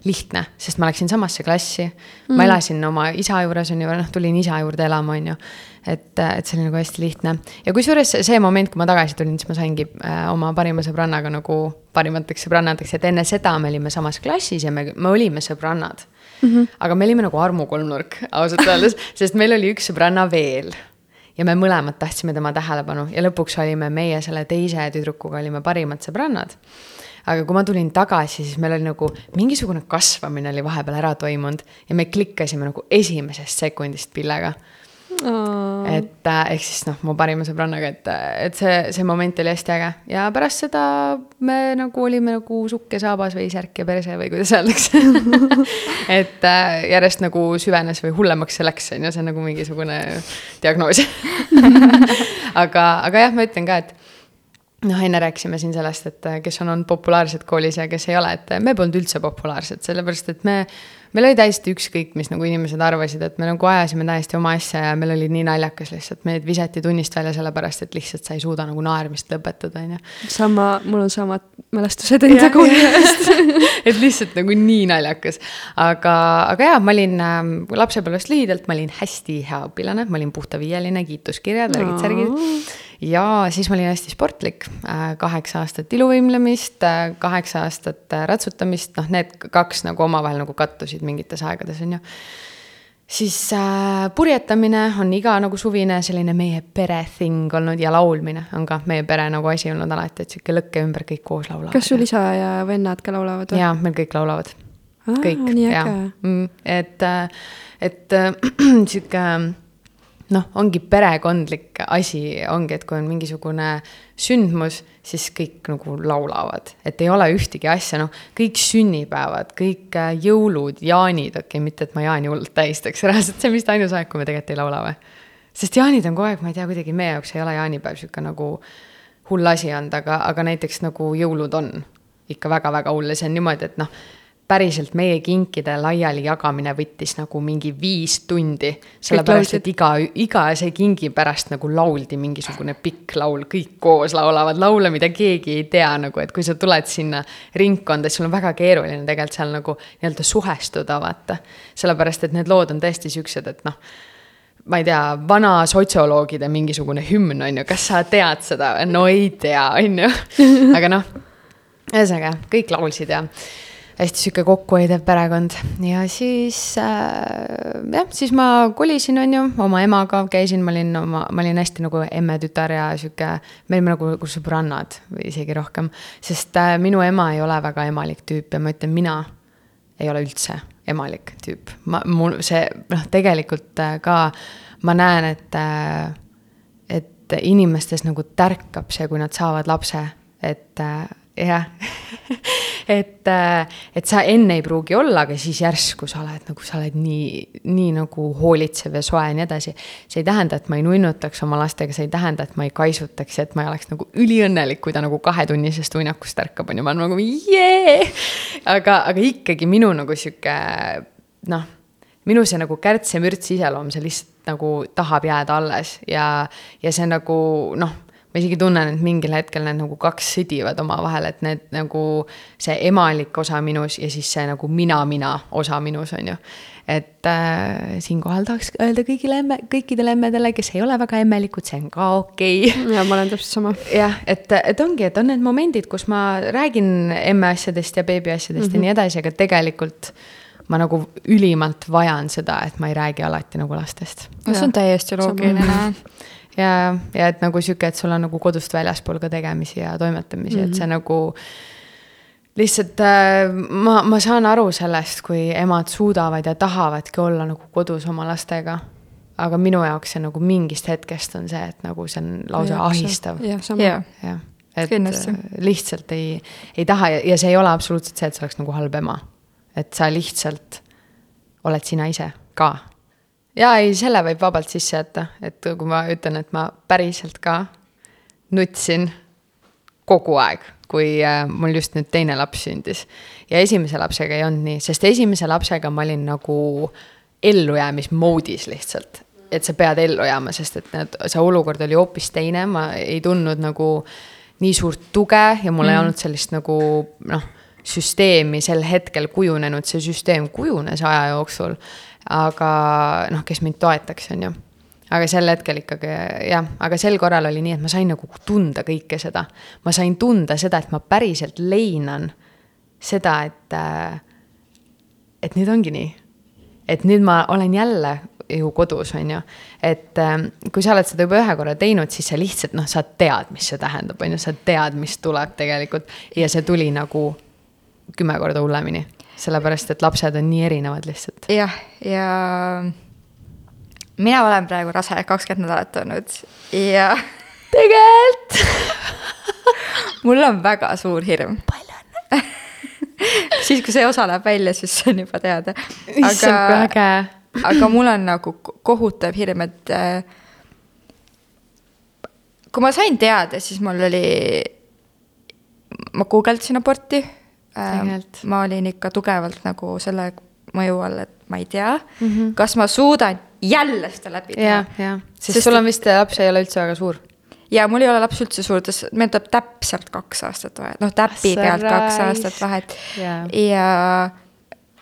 lihtne, sest ma läksin samasse klassi mm.. ma elasin oma isa juures on ju, noh tulin isa juurde elama, on ju. Et, et see oli nagu hästi lihtne ja kusjuures see moment, kui ma tagasi tulin, siis ma saingi äh, oma parima sõbrannaga nagu parimateks sõbrannadeks, et enne seda me olime samas klassis ja me, me olime sõbrannad mm. -hmm. aga me olime nagu armukolmnurk ausalt öeldes, sest meil oli üks sõbranna veel ja me mõlemad tahtsime tema tähelepanu ja lõpuks olime meie selle teise tüdrukuga olime parimad sõbrannad. aga kui ma tulin tagasi, siis meil oli nagu mingisugune kasvamine oli vahepeal ära toimunud ja me klikkasime nagu esimesest sekundist Pillega Oh. et äh, ehk siis noh, mu parima sõbrannaga, et, et see, see moment oli hästi äge. Ja pärast seda me nagu olime nagu sukk ja saabas või särk ja perse või kuidas öeldakse. Et äh, järjest nagu süvenes või hullemaks see läks, on ju, see on nagu mingisugune diagnoos. Aga, aga jah, ma ütlen ka, et noh, enne rääkisime siin sellest, et kes on olnud populaarsed koolis ja kes ei ole, et me polnud üldse populaarsed, sellepärast et me meil oli täiesti ükskõik, mis nagu inimesed arvasid, et me nagu ajasime täiesti oma asja ja meil oli nii naljakas lihtsalt, meid visati tunnist välja sellepärast, et lihtsalt sa ei suuda nagu naermist lõpetada, on ju. sama, mul on samad mälestused enda kooli ajast et lihtsalt nagu nii naljakas. aga, aga jaa, ma olin äh, lapsepõlvest lühidalt, ma olin hästi hea õpilane, ma olin puhtaviieline, kiituskirjad, värgid-särgid ja siis ma olin hästi sportlik, äh, kaheksa aastat iluvõimlemist, äh, kaheksa aastat äh, ratsutamist, noh, need kaks nagu omavahel nagu kattusid mingites aegades, on ju. siis äh, purjetamine on iga nagu suvine selline meie pere thing olnud ja laulmine on ka meie pere nagu asi olnud alati, et sihuke lõkke ümber kõik koos laulavad. kas sul isa ja vennad ka laulavad või? jaa, meil kõik laulavad. kõik, jaa, mm, et, et sihuke noh, ongi perekondlik asi, ongi, et kui on mingisugune sündmus, siis kõik nagu laulavad, et ei ole ühtegi asja, noh, kõik sünnipäevad, kõik äh, jõulud, jaanid, okei okay,, mitte et ma jaani hullult tähistaks, reaalselt see on vist ainus aeg, kui me tegelikult ei laula või? sest jaanid on kogu aeg, ma ei tea, kuidagi meie jaoks ei ole jaanipäev sihuke nagu hull asi olnud, aga, aga näiteks nagu jõulud on ikka väga-väga hull ja see on niimoodi, et noh päriselt meie kinkide laiali jagamine võttis nagu mingi viis tundi. sellepärast, et iga, iga see kingi pärast nagu lauldi mingisugune pikk laul, kõik koos laulavad laule, mida keegi ei tea nagu, et kui sa tuled sinna ringkonda, siis sul on väga keeruline tegelikult seal nagu nii-öelda suhestuda, vaata. sellepärast, et need lood on tõesti siuksed, et noh ma ei tea, vana sotsioloogide mingisugune hümn on ju, kas sa tead seda? no ei tea, on ju. aga noh, ühesõnaga kõik laulsid ja hästi sihuke kokkuhoidev perekond ja siis äh, jah, siis ma kolisin, on ju, oma emaga käisin, ma olin oma, ma olin hästi nagu emmetütar ja sihuke, me olime nagu, nagu sõbrannad või isegi rohkem. sest äh, minu ema ei ole väga emalik tüüp ja ma ütlen, mina ei ole üldse emalik tüüp. ma, mul see noh, tegelikult äh, ka ma näen, et äh,, et inimestes nagu tärkab see, kui nad saavad lapse, et äh, jah et, äh, et sa enne ei pruugi olla, aga siis järsku sa oled nagu, sa oled nii, nii nagu hoolitsev ja soe ja nii edasi. see ei tähenda, et ma ei nunnutaks oma lastega, see ei tähenda, et ma ei kaisutaks ja et ma ei oleks nagu üliõnnelik, kui ta nagu kahetunnisest uinakust ärkab, on ju, ma olen nagu jee. aga, aga ikkagi minu nagu sihuke noh, minu see nagu kärtsemürts iseloom, see lihtsalt nagu tahab jääda alles ja, ja see nagu noh ma isegi tunnen, et mingil hetkel need nagu kaks sõdivad omavahel, et need nagu see emalik osa minus ja siis see nagu mina-mina osa minus, on ju. et äh, siinkohal tahaks öelda kõigile emme, kõikidele emmedele, kes ei ole väga emmelikud, see on ka okei okay.. ja ma olen täpselt sama. jah, et, et ongi, et on need momendid, kus ma räägin emme asjadest ja beebi asjadest mm -hmm. ja mhm. nii edasi, aga tegelikult ma nagu ülimalt vajan seda, et ma ei räägi alati nagu lastest. no see on täiesti loogiline ja, ja et nagu sihuke, et sul on nagu kodust väljaspool ka tegemisi ja toimetamisi mm, -hmm. et see mhm. nagu lihtsalt äh, ma, ma saan aru sellest, kui emad suudavad ja tahavadki olla nagu kodus oma lastega. aga minu jaoks see nagu mingist hetkest on see, et nagu see on lausa ja, ahistav. jah, sama ja. ja, et Kindlasti. Äh, lihtsalt ei, ei taha ja, ja see ei ole absoluutselt see, et sa oleks nagu halb ema. et sa lihtsalt oled sina ise ka jaa, ei, selle võib vabalt sisse jätta, et kui ma ütlen, et ma päriselt ka nutsin kogu aeg, kui äh, mul just nüüd teine laps sündis. ja esimese lapsega ei olnud nii, sest esimese lapsega ma olin nagu ellujäämismoodis lihtsalt. et sa pead ellu jääma, sest et need, see olukord oli hoopis teine, ma ei tundnud nagu nii suurt tuge ja mul mm. ei olnud sellist nagu noh, süsteemi sel hetkel kujunenud, see süsteem kujunes aja jooksul aga noh, kes mind toetaks, on ju. aga sel hetkel ikkagi jah, aga sel korral oli nii, et ma sain nagu tunda kõike seda. ma sain tunda seda, et ma päriselt leinan seda, et, äh, et nüüd ongi nii. et nüüd ma olen jälle ju kodus, on ju. et äh, kui sa oled seda juba ühe korra teinud, siis sa lihtsalt noh, sa tead, mis see tähendab, on ju, sa tead, mis tuleb tegelikult ja see tuli nagu kümme korda hullemini sellepärast et lapsed on nii erinevad lihtsalt. jah, ja mina olen praegu rase kakskümmend nädalat olnud ja tegelikult mul on väga suur hirm. palju õnne siis, kui see osa läheb välja, siis see on juba teada. issand, kui äge. aga mul on nagu kohutav hirm, et äh, kui ma sain teada, siis mul oli, ma guugeldasin aborti Äh, ma olin ikka tugevalt nagu selle mõju all, et ma ei tea mm, -hmm. kas ma suudan jälle seda läbi teha. jah, sest sul on vist laps ei ole üldse väga suur. ja mul ei ole laps üldse suur, meil tuleb täpselt kaks aastat vahet, noh täpi pealt kaks aastat vahet yeah.. ja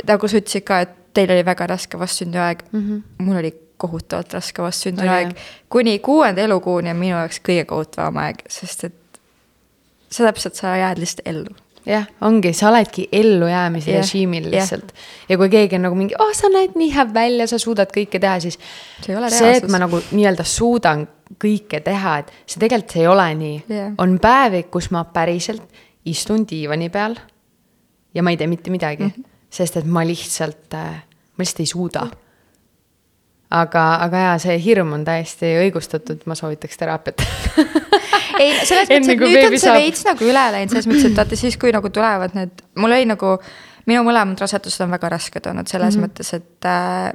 nagu sa ütlesid ka, et teil oli väga raske vastsünniaeg mm, -hmm. mul oli kohutavalt raske vastsünniaeg oh,. kuni kuuenda elukuuni on minu jaoks kõige kohutavam aeg, sest et sa täpselt, sa jääd lihtsalt ellu jah, ongi, sa oledki ellujäämise yeah, režiimil lihtsalt. Yeah.. ja kui keegi on nagu mingi, oh, sa näed nii hea välja, sa suudad kõike teha, siis see, see, et ma nagu nii-öelda suudan kõike teha, et see tegelikult ei ole nii. Yeah.. on päevi, kus ma päriselt istun diivani peal ja ma ei tee mitte midagi mm, -hmm. sest et ma lihtsalt, äh, ma lihtsalt ei suuda. aga, aga jaa, see hirm on täiesti õigustatud, ma soovitaks teraapiat ei, selles mõttes, et nüüd on see saab. veits nagu üle läinud, selles mõttes, et vaata siis, kui nagu tulevad need, mul oli nagu, minu mõlemad rasedused on väga rasked olnud selles mm -hmm. mõttes, et äh,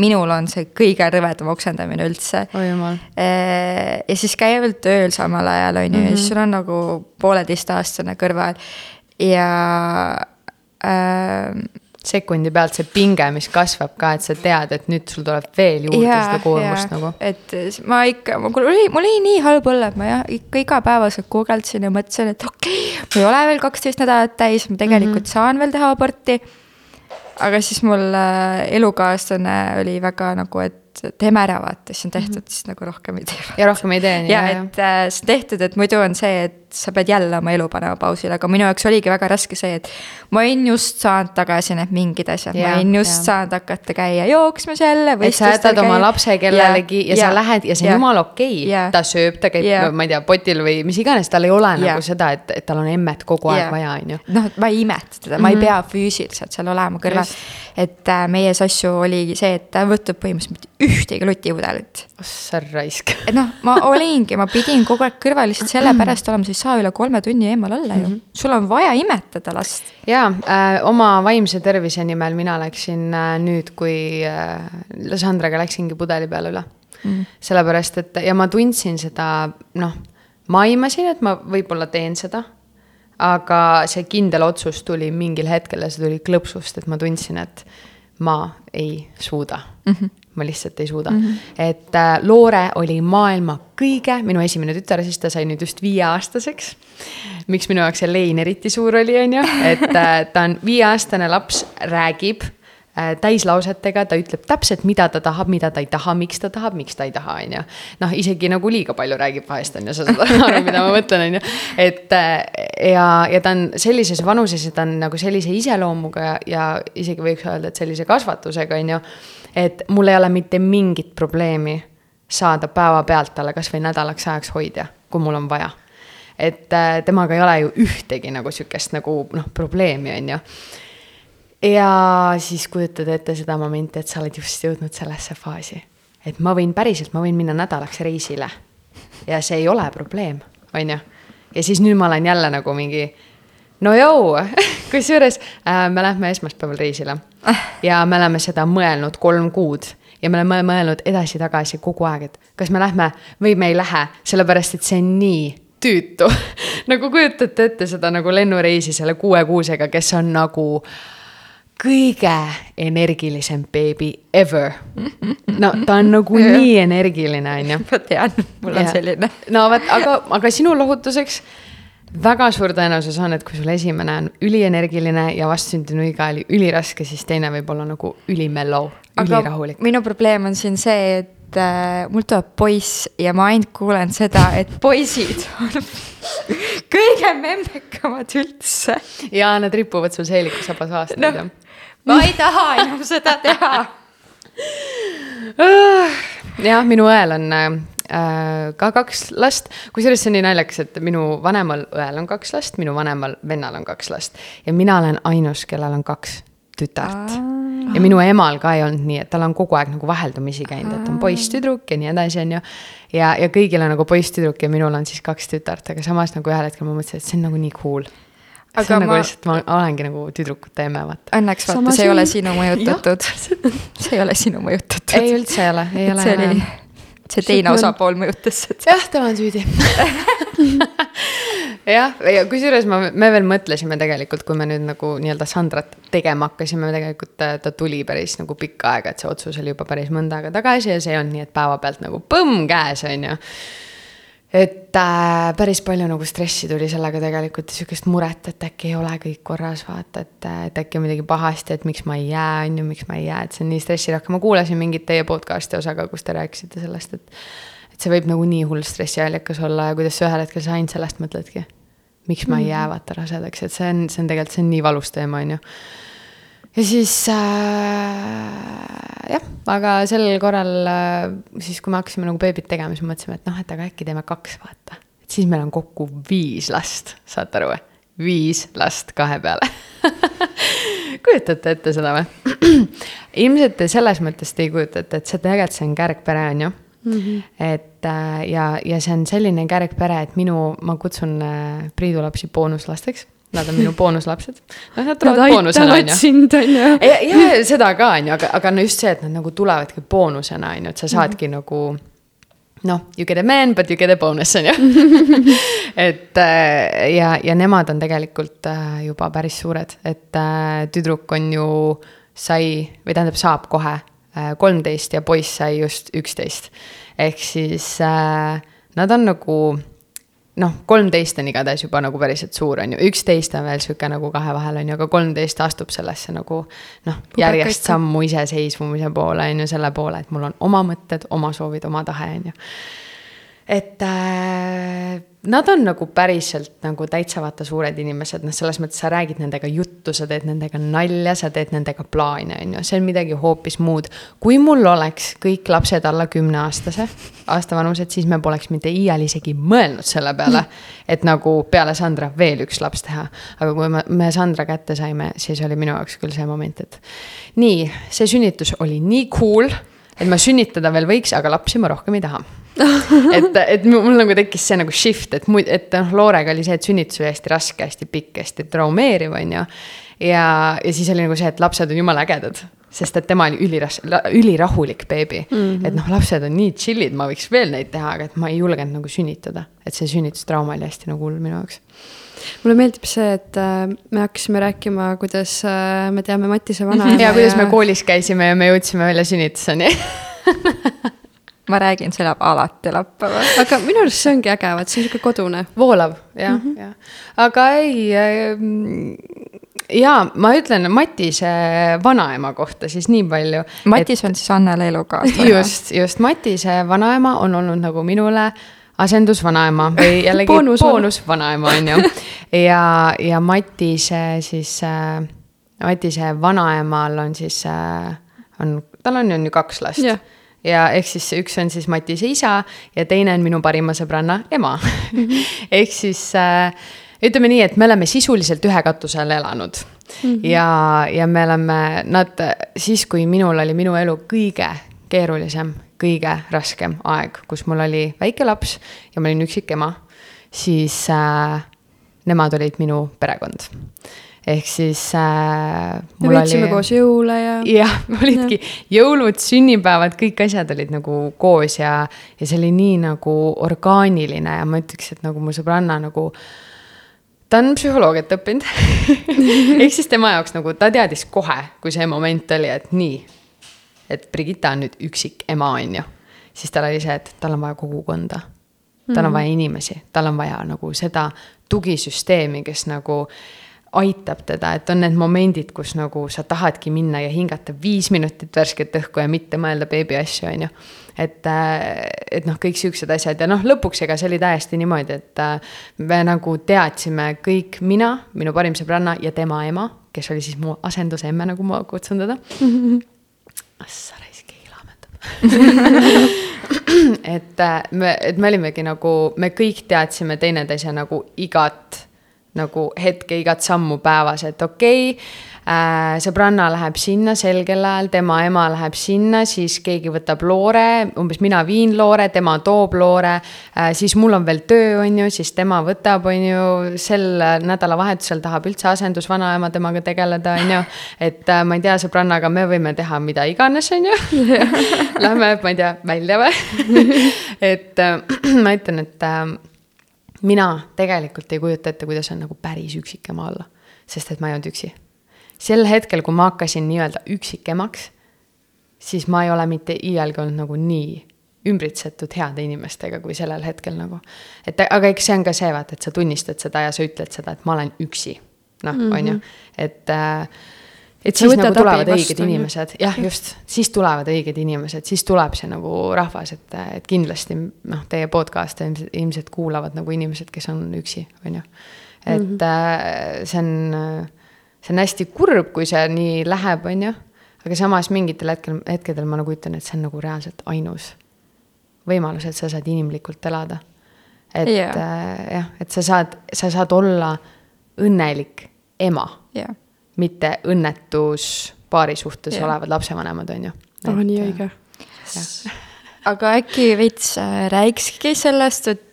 minul on see kõige rõvedam oksendamine üldse oh,. ja siis käivad tööl samal ajal, on ju, ja siis mhm. sul on nagu pooleteistaastane kõrval ja äh, sekundi pealt see pinge, mis kasvab ka, et sa tead, et nüüd sul tuleb veel juurde Jaa, seda koormust jaa. nagu. et s- ma ikka, mul oli, mul oli nii halb olla, et ma jah, ikka igapäevaselt guugeldasin ja mõtlesin, et okei okay,, ma ei ole veel kaksteist nädalat täis, ma tegelikult mm -hmm. saan veel teha aborti. aga siis mul äh, elukaaslane oli väga nagu, et teeme ära, vaata, siis on tehtud mm, -hmm. siis nagu rohkem ei tee. ja rohkem ei tee, nii ja et äh, see on tehtud, et muidu on see, et sa pead jälle oma elu panema pausile, aga minu jaoks oligi väga raske see, et ma olin just saanud tagasi need mingid asjad, ma olin just jaa. saanud hakata käia jooksmas jälle. et sa jätad oma lapse kellelegi ja, ja sa lähed ja see on jumala okei okay. Ta sööb, ta käib ma ei tea, potil või mis iganes, tal ei ole Jaa. nagu seda, et, et tal on emmet kogu aeg Jaa. vaja, on ju. noh, ma ei imeta teda, ma ei pea füüsiliselt seal olema kõrval et äh, meie sassu oligi see, et ta ei võtnud põhimõtteliselt ühtegi lutipudelit. ossa raisk. et noh, ma olingi, ma pidin kogu aeg kõrval lihtsalt sellepärast olema, ei saa üle kolme tunni eemal olla ju. sul on vaja imetada last. jaa äh,, oma vaimse tervise nimel mina läksin äh, nüüd, kui äh, Sandraga läksingi pudeli peale üle mm.. sellepärast, et ja ma tundsin seda, noh, ma aimasin, et ma võib-olla teen seda. aga see kindel otsus tuli mingil hetkel ja see tuli klõpsust, et ma tundsin, et ma ei suuda mm. -hmm. Ma lihtsalt ei suuda mm. -hmm. et äh, Loore oli maailma kõige, minu esimene tütar, siis ta sai nüüd just viieaastaseks. miks minu jaoks see lein eriti suur oli, on ju, et äh, ta on viieaastane laps, räägib äh, täislausetega, ta ütleb täpselt, mida ta tahab, mida ta ei taha, miks ta tahab, miks ta ei taha, on ju. noh, isegi nagu liiga palju räägib vahest on ju, sa saad aru, mida ma mõtlen, on ju. et äh, ja, ja ta on sellises vanuses ja ta on nagu sellise iseloomuga ja, ja isegi võiks öelda, et sellise kasvatusega, on ju. Et mul ei ole mitte mingit probleemi saada päevapealt talle kasvõi nädalaks ajaks hoidja, kui mul on vaja. Et äh, temaga ei ole ju ühtegi nagu sihukest nagu noh, probleemi on ju. ja siis kujutad ette seda momenti, et sa oled just jõudnud sellesse faasi, et ma võin päriselt, ma võin minna nädalaks reisile. Ja see ei ole probleem, on ju. ja siis nüüd ma olen jälle nagu mingi no joo, kusjuures äh, me lähme esmaspäeval reisile ja me oleme seda mõelnud kolm kuud ja me oleme mõelnud edasi-tagasi kogu aeg, et kas me lähme või me ei lähe, sellepärast et see on nii tüütu. nagu kujutate ette seda nagu lennureisi selle kuue kuusega, kes on nagu kõige energilisem beebi ever. no ta on nagu nii energiline, on ju ma tean, mul on Jah. selline. no vot, aga, aga sinu lohutuseks väga suur tõenäosus on, et kui sul esimene on ülienergiline ja vastsündinu iga oli üliraske, siis teine võib olla nagu ülimellow, ülirahulik. minu probleem on siin see, et äh, mul tuleb poiss ja ma ainult kuulen seda, et poisid on kõige memmekamad üldse. ja nad ripuvad sul seelikusabas aastaid noh jah., ma ei taha enam seda teha. jah, minu õel on äh, ka kaks last, kusjuures see on nii naljakas, et minu vanemal õel on kaks last, minu vanemal vennal on kaks last ja mina olen ainus, kellel on kaks tütart. ja minu emal ka ei olnud nii, et tal on kogu aeg nagu vaheldumisi käinud, et on poiss-tüdruk ja nii edasi, on ju. ja, ja kõigil on nagu poiss-tüdruk ja minul on siis kaks tütart, aga samas nagu ühel hetkel ma mõtlesin, et see on nagu nii cool. see Aga on nagu ma- lihtsalt, ma olengi nagu tüdrukute emme, vaata. Õnneks vaata, see ei ole sinu mõjutatud. see ei ole sinu mõjutatud. ei, üldse ei ole, ei ole see enam., see teine osapool mõjutas seda. jah, tema on süüdi. jah, ja kusjuures ma, me veel mõtlesime tegelikult, kui me nüüd nagu nii-öelda Sandrat tegema hakkasime, tegelikult ta, ta tuli päris nagu pikka aega, et see otsus oli juba päris mõnda aega tagasi ja see on nii, et päevapealt nagu põmm käes, on ju. Et äh, päris palju nagu stressi tuli sellega tegelikult ja sihukest muret, et äkki ei ole kõik korras, vaata, et, et äkki on midagi pahasti, et miks ma ei jää, on ju, miks ma ei jää, et see on nii stressirohke, ma kuulasin mingit teie podcast'i osa ka, kus te rääkisite sellest, et et see võib nagu nii hull stressiallikas olla ja kuidas sa ühel hetkel sa ainult sellest mõtledki. miks ma ei jää vaata rasedaks, et see on, see on tegelikult, see on nii valus teema, on ju. Ja siis äh, jah, aga sel korral äh, siis, kui me hakkasime nagu beebit tegema, siis mõtlesime, et noh, et aga äkki teeme kaks, vaata. et siis meil on kokku viis last, saate aru või? viis last kahe peale kujutate ette seda või? ilmselt te selles mõttes te ei kujuta ette, et see tegelikult, see on kärgpere, on ju mm. -hmm. et äh, ja, ja see on selline kärgpere, et minu, ma kutsun äh, Priidu lapsi boonuslasteks. Nad on minu boonuslapsed. noh, nad tulevad boonusena, on aitavad ju sind, on ju. ja, ja seda ka on ju, aga, aga no just see, et nad nagu tulevadki boonusena on ju, et sa saadki mm -hmm. nagu noh, you get a man, but you get a bonus, on ju. et äh, ja, ja nemad on tegelikult äh, juba päris suured, et äh, tüdruk on ju, sai või tähendab, saab kohe kolmteist ja poiss sai just üksteist. ehk siis nad on nagu noh, kolmteist on igatahes juba nagu päriselt suur, on ju, üksteist on veel sihuke nagu kahe vahel, on ju, aga kolmteist astub sellesse nagu noh, järjest sammu iseseisvumise poole, on ju, selle poole, et mul on oma mõtted, oma soovid, oma tahe, on ju. et äh, nad on nagu päriselt nagu täitsa vaata suured inimesed, noh, selles mõttes sa räägid nendega juttu, sa teed nendega nalja, sa teed nendega plaane, on ju, see on midagi hoopis muud. kui mul oleks kõik lapsed alla kümneaastase, aasta vanused, siis me poleks mitte iial isegi mõelnud selle peale, et nagu peale Sandra veel üks laps teha. aga kui me, me Sandra kätte saime, siis oli minu jaoks küll see moment, et nii, see sünnitus oli nii cool, et ma sünnitada veel võiks, aga lapsi ma rohkem ei taha et, et mul nagu tekkis see nagu shift, et muid, et noh, Loorega oli see, et sünnitus oli hästi raske, hästi pikk, hästi traumeeriv, on ju. ja, ja siis oli nagu see, et lapsed on jumala ägedad, sest et tema oli üliras-, ülirahulik beebi mm. -hmm. et noh, lapsed on nii chill'id, ma võiks veel neid teha, aga et ma ei julgenud nagu sünnitada. et see sünnitustrauma oli hästi nagu hull minu jaoks mulle meeldib see, et äh, me hakkasime rääkima, kuidas äh, me teame Matise vanaema ja kuidas me koolis käisime ja me jõudsime välja sünnituseni ma räägin, see läheb alati lappama. aga minu arust see ongi äge, vaat see on sihuke kodune. voolav, jah mm, -hmm. jah. aga ei äh,, jaa, ma ütlen Matise vanaema kohta siis nii palju. Matis et, on siis Annele elukaaslane. just, just, Matise vanaema on olnud nagu minule asendusvanaema või jällegi boonusvanaema, on ju. ja, ja Matise siis äh,, Matise vanaemal on siis äh,, on, tal on ju kaks last yeah ja ehk siis üks on siis Matise isa ja teine on minu parima sõbranna ema -hmm. ehk siis äh, ütleme nii, et me oleme sisuliselt ühe katuse all elanud mm. -hmm. ja, ja me oleme, nad siis, kui minul oli minu elu kõige keerulisem, kõige raskem aeg, kus mul oli väike laps ja ma olin üksik ema, siis äh, nemad olid minu perekond ehk siis äh,. me veetsime oli... koos jõule ja. jah, olidki ja. jõulud, sünnipäevad, kõik asjad olid nagu koos ja, ja see oli nii nagu orgaaniline ja ma ütleks, et nagu mu sõbranna nagu ta on psühholoogiat õppinud ehk siis tema jaoks nagu ta teadis kohe, kui see moment oli, et nii. et Brigitta on nüüd üksik ema, on ju. siis tal oli see, et tal on vaja kogukonda. tal on mhm. vaja inimesi, tal on vaja nagu seda tugisüsteemi, kes nagu aitab teda, et on need momendid, kus nagu sa tahadki minna ja hingata viis minutit värsket õhku ja mitte mõelda beebi asju, on ju. et, äh, et noh, kõik siuksed asjad ja noh, lõpuks ega see oli täiesti niimoodi, et äh, me nagu teadsime kõik, mina, minu parim sõbranna ja tema ema, kes oli siis mu asendusemme, nagu ma kutsun teda Assa raisk, keegi laamendab et äh, me, et me olimegi nagu, me kõik teadsime teineteise nagu igat nagu hetke igat sammu päevas, et okei okay, äh,, sõbranna läheb sinna sel kellajal, tema ema läheb sinna, siis keegi võtab loore, umbes mina viin loore, tema toob loore äh,. siis mul on veel töö, on ju, siis tema võtab, on ju, sel nädalavahetusel tahab üldse asendusvanaema temaga tegeleda, on ju. et äh, ma ei tea, sõbrannaga me võime teha mida iganes, on ju Lähme, ma ei tea, välja või et äh, ma ütlen, et äh, mina tegelikult ei kujuta ette, kuidas on nagu päris üksikema olla, sest et ma ei olnud üksi. sel hetkel, kui ma hakkasin nii-öelda üksikemaks, siis ma ei ole mitte iialgi olnud nagu nii ümbritsetud heade inimestega kui sellel hetkel nagu. et aga eks see on ka see, vaata, et sa tunnistad seda ja sa ütled seda, et ma olen üksi. noh mm -hmm., on ju, et äh, et siis nagu tulevad õiged inimesed, jah, just, siis tulevad õiged inimesed, siis tuleb see nagu rahvas, et, et kindlasti noh, teie podcast'e ilmselt, ilmselt kuulavad nagu inimesed, kes on üksi, on ju. et mm -hmm. see on, see on hästi kurb, kui see nii läheb, on ju. aga samas mingitel hetkel, hetkedel ma nagu ütlen, et see on nagu reaalselt ainus võimalus, et sa saad inimlikult elada. et yeah. äh, jah, et sa saad, sa saad olla õnnelik ema yeah mitte õnnetus paari suhtes yeah. olevad lapsevanemad, on ju. oh, nii õige. aga äkki veits äh, räägikski sellest, et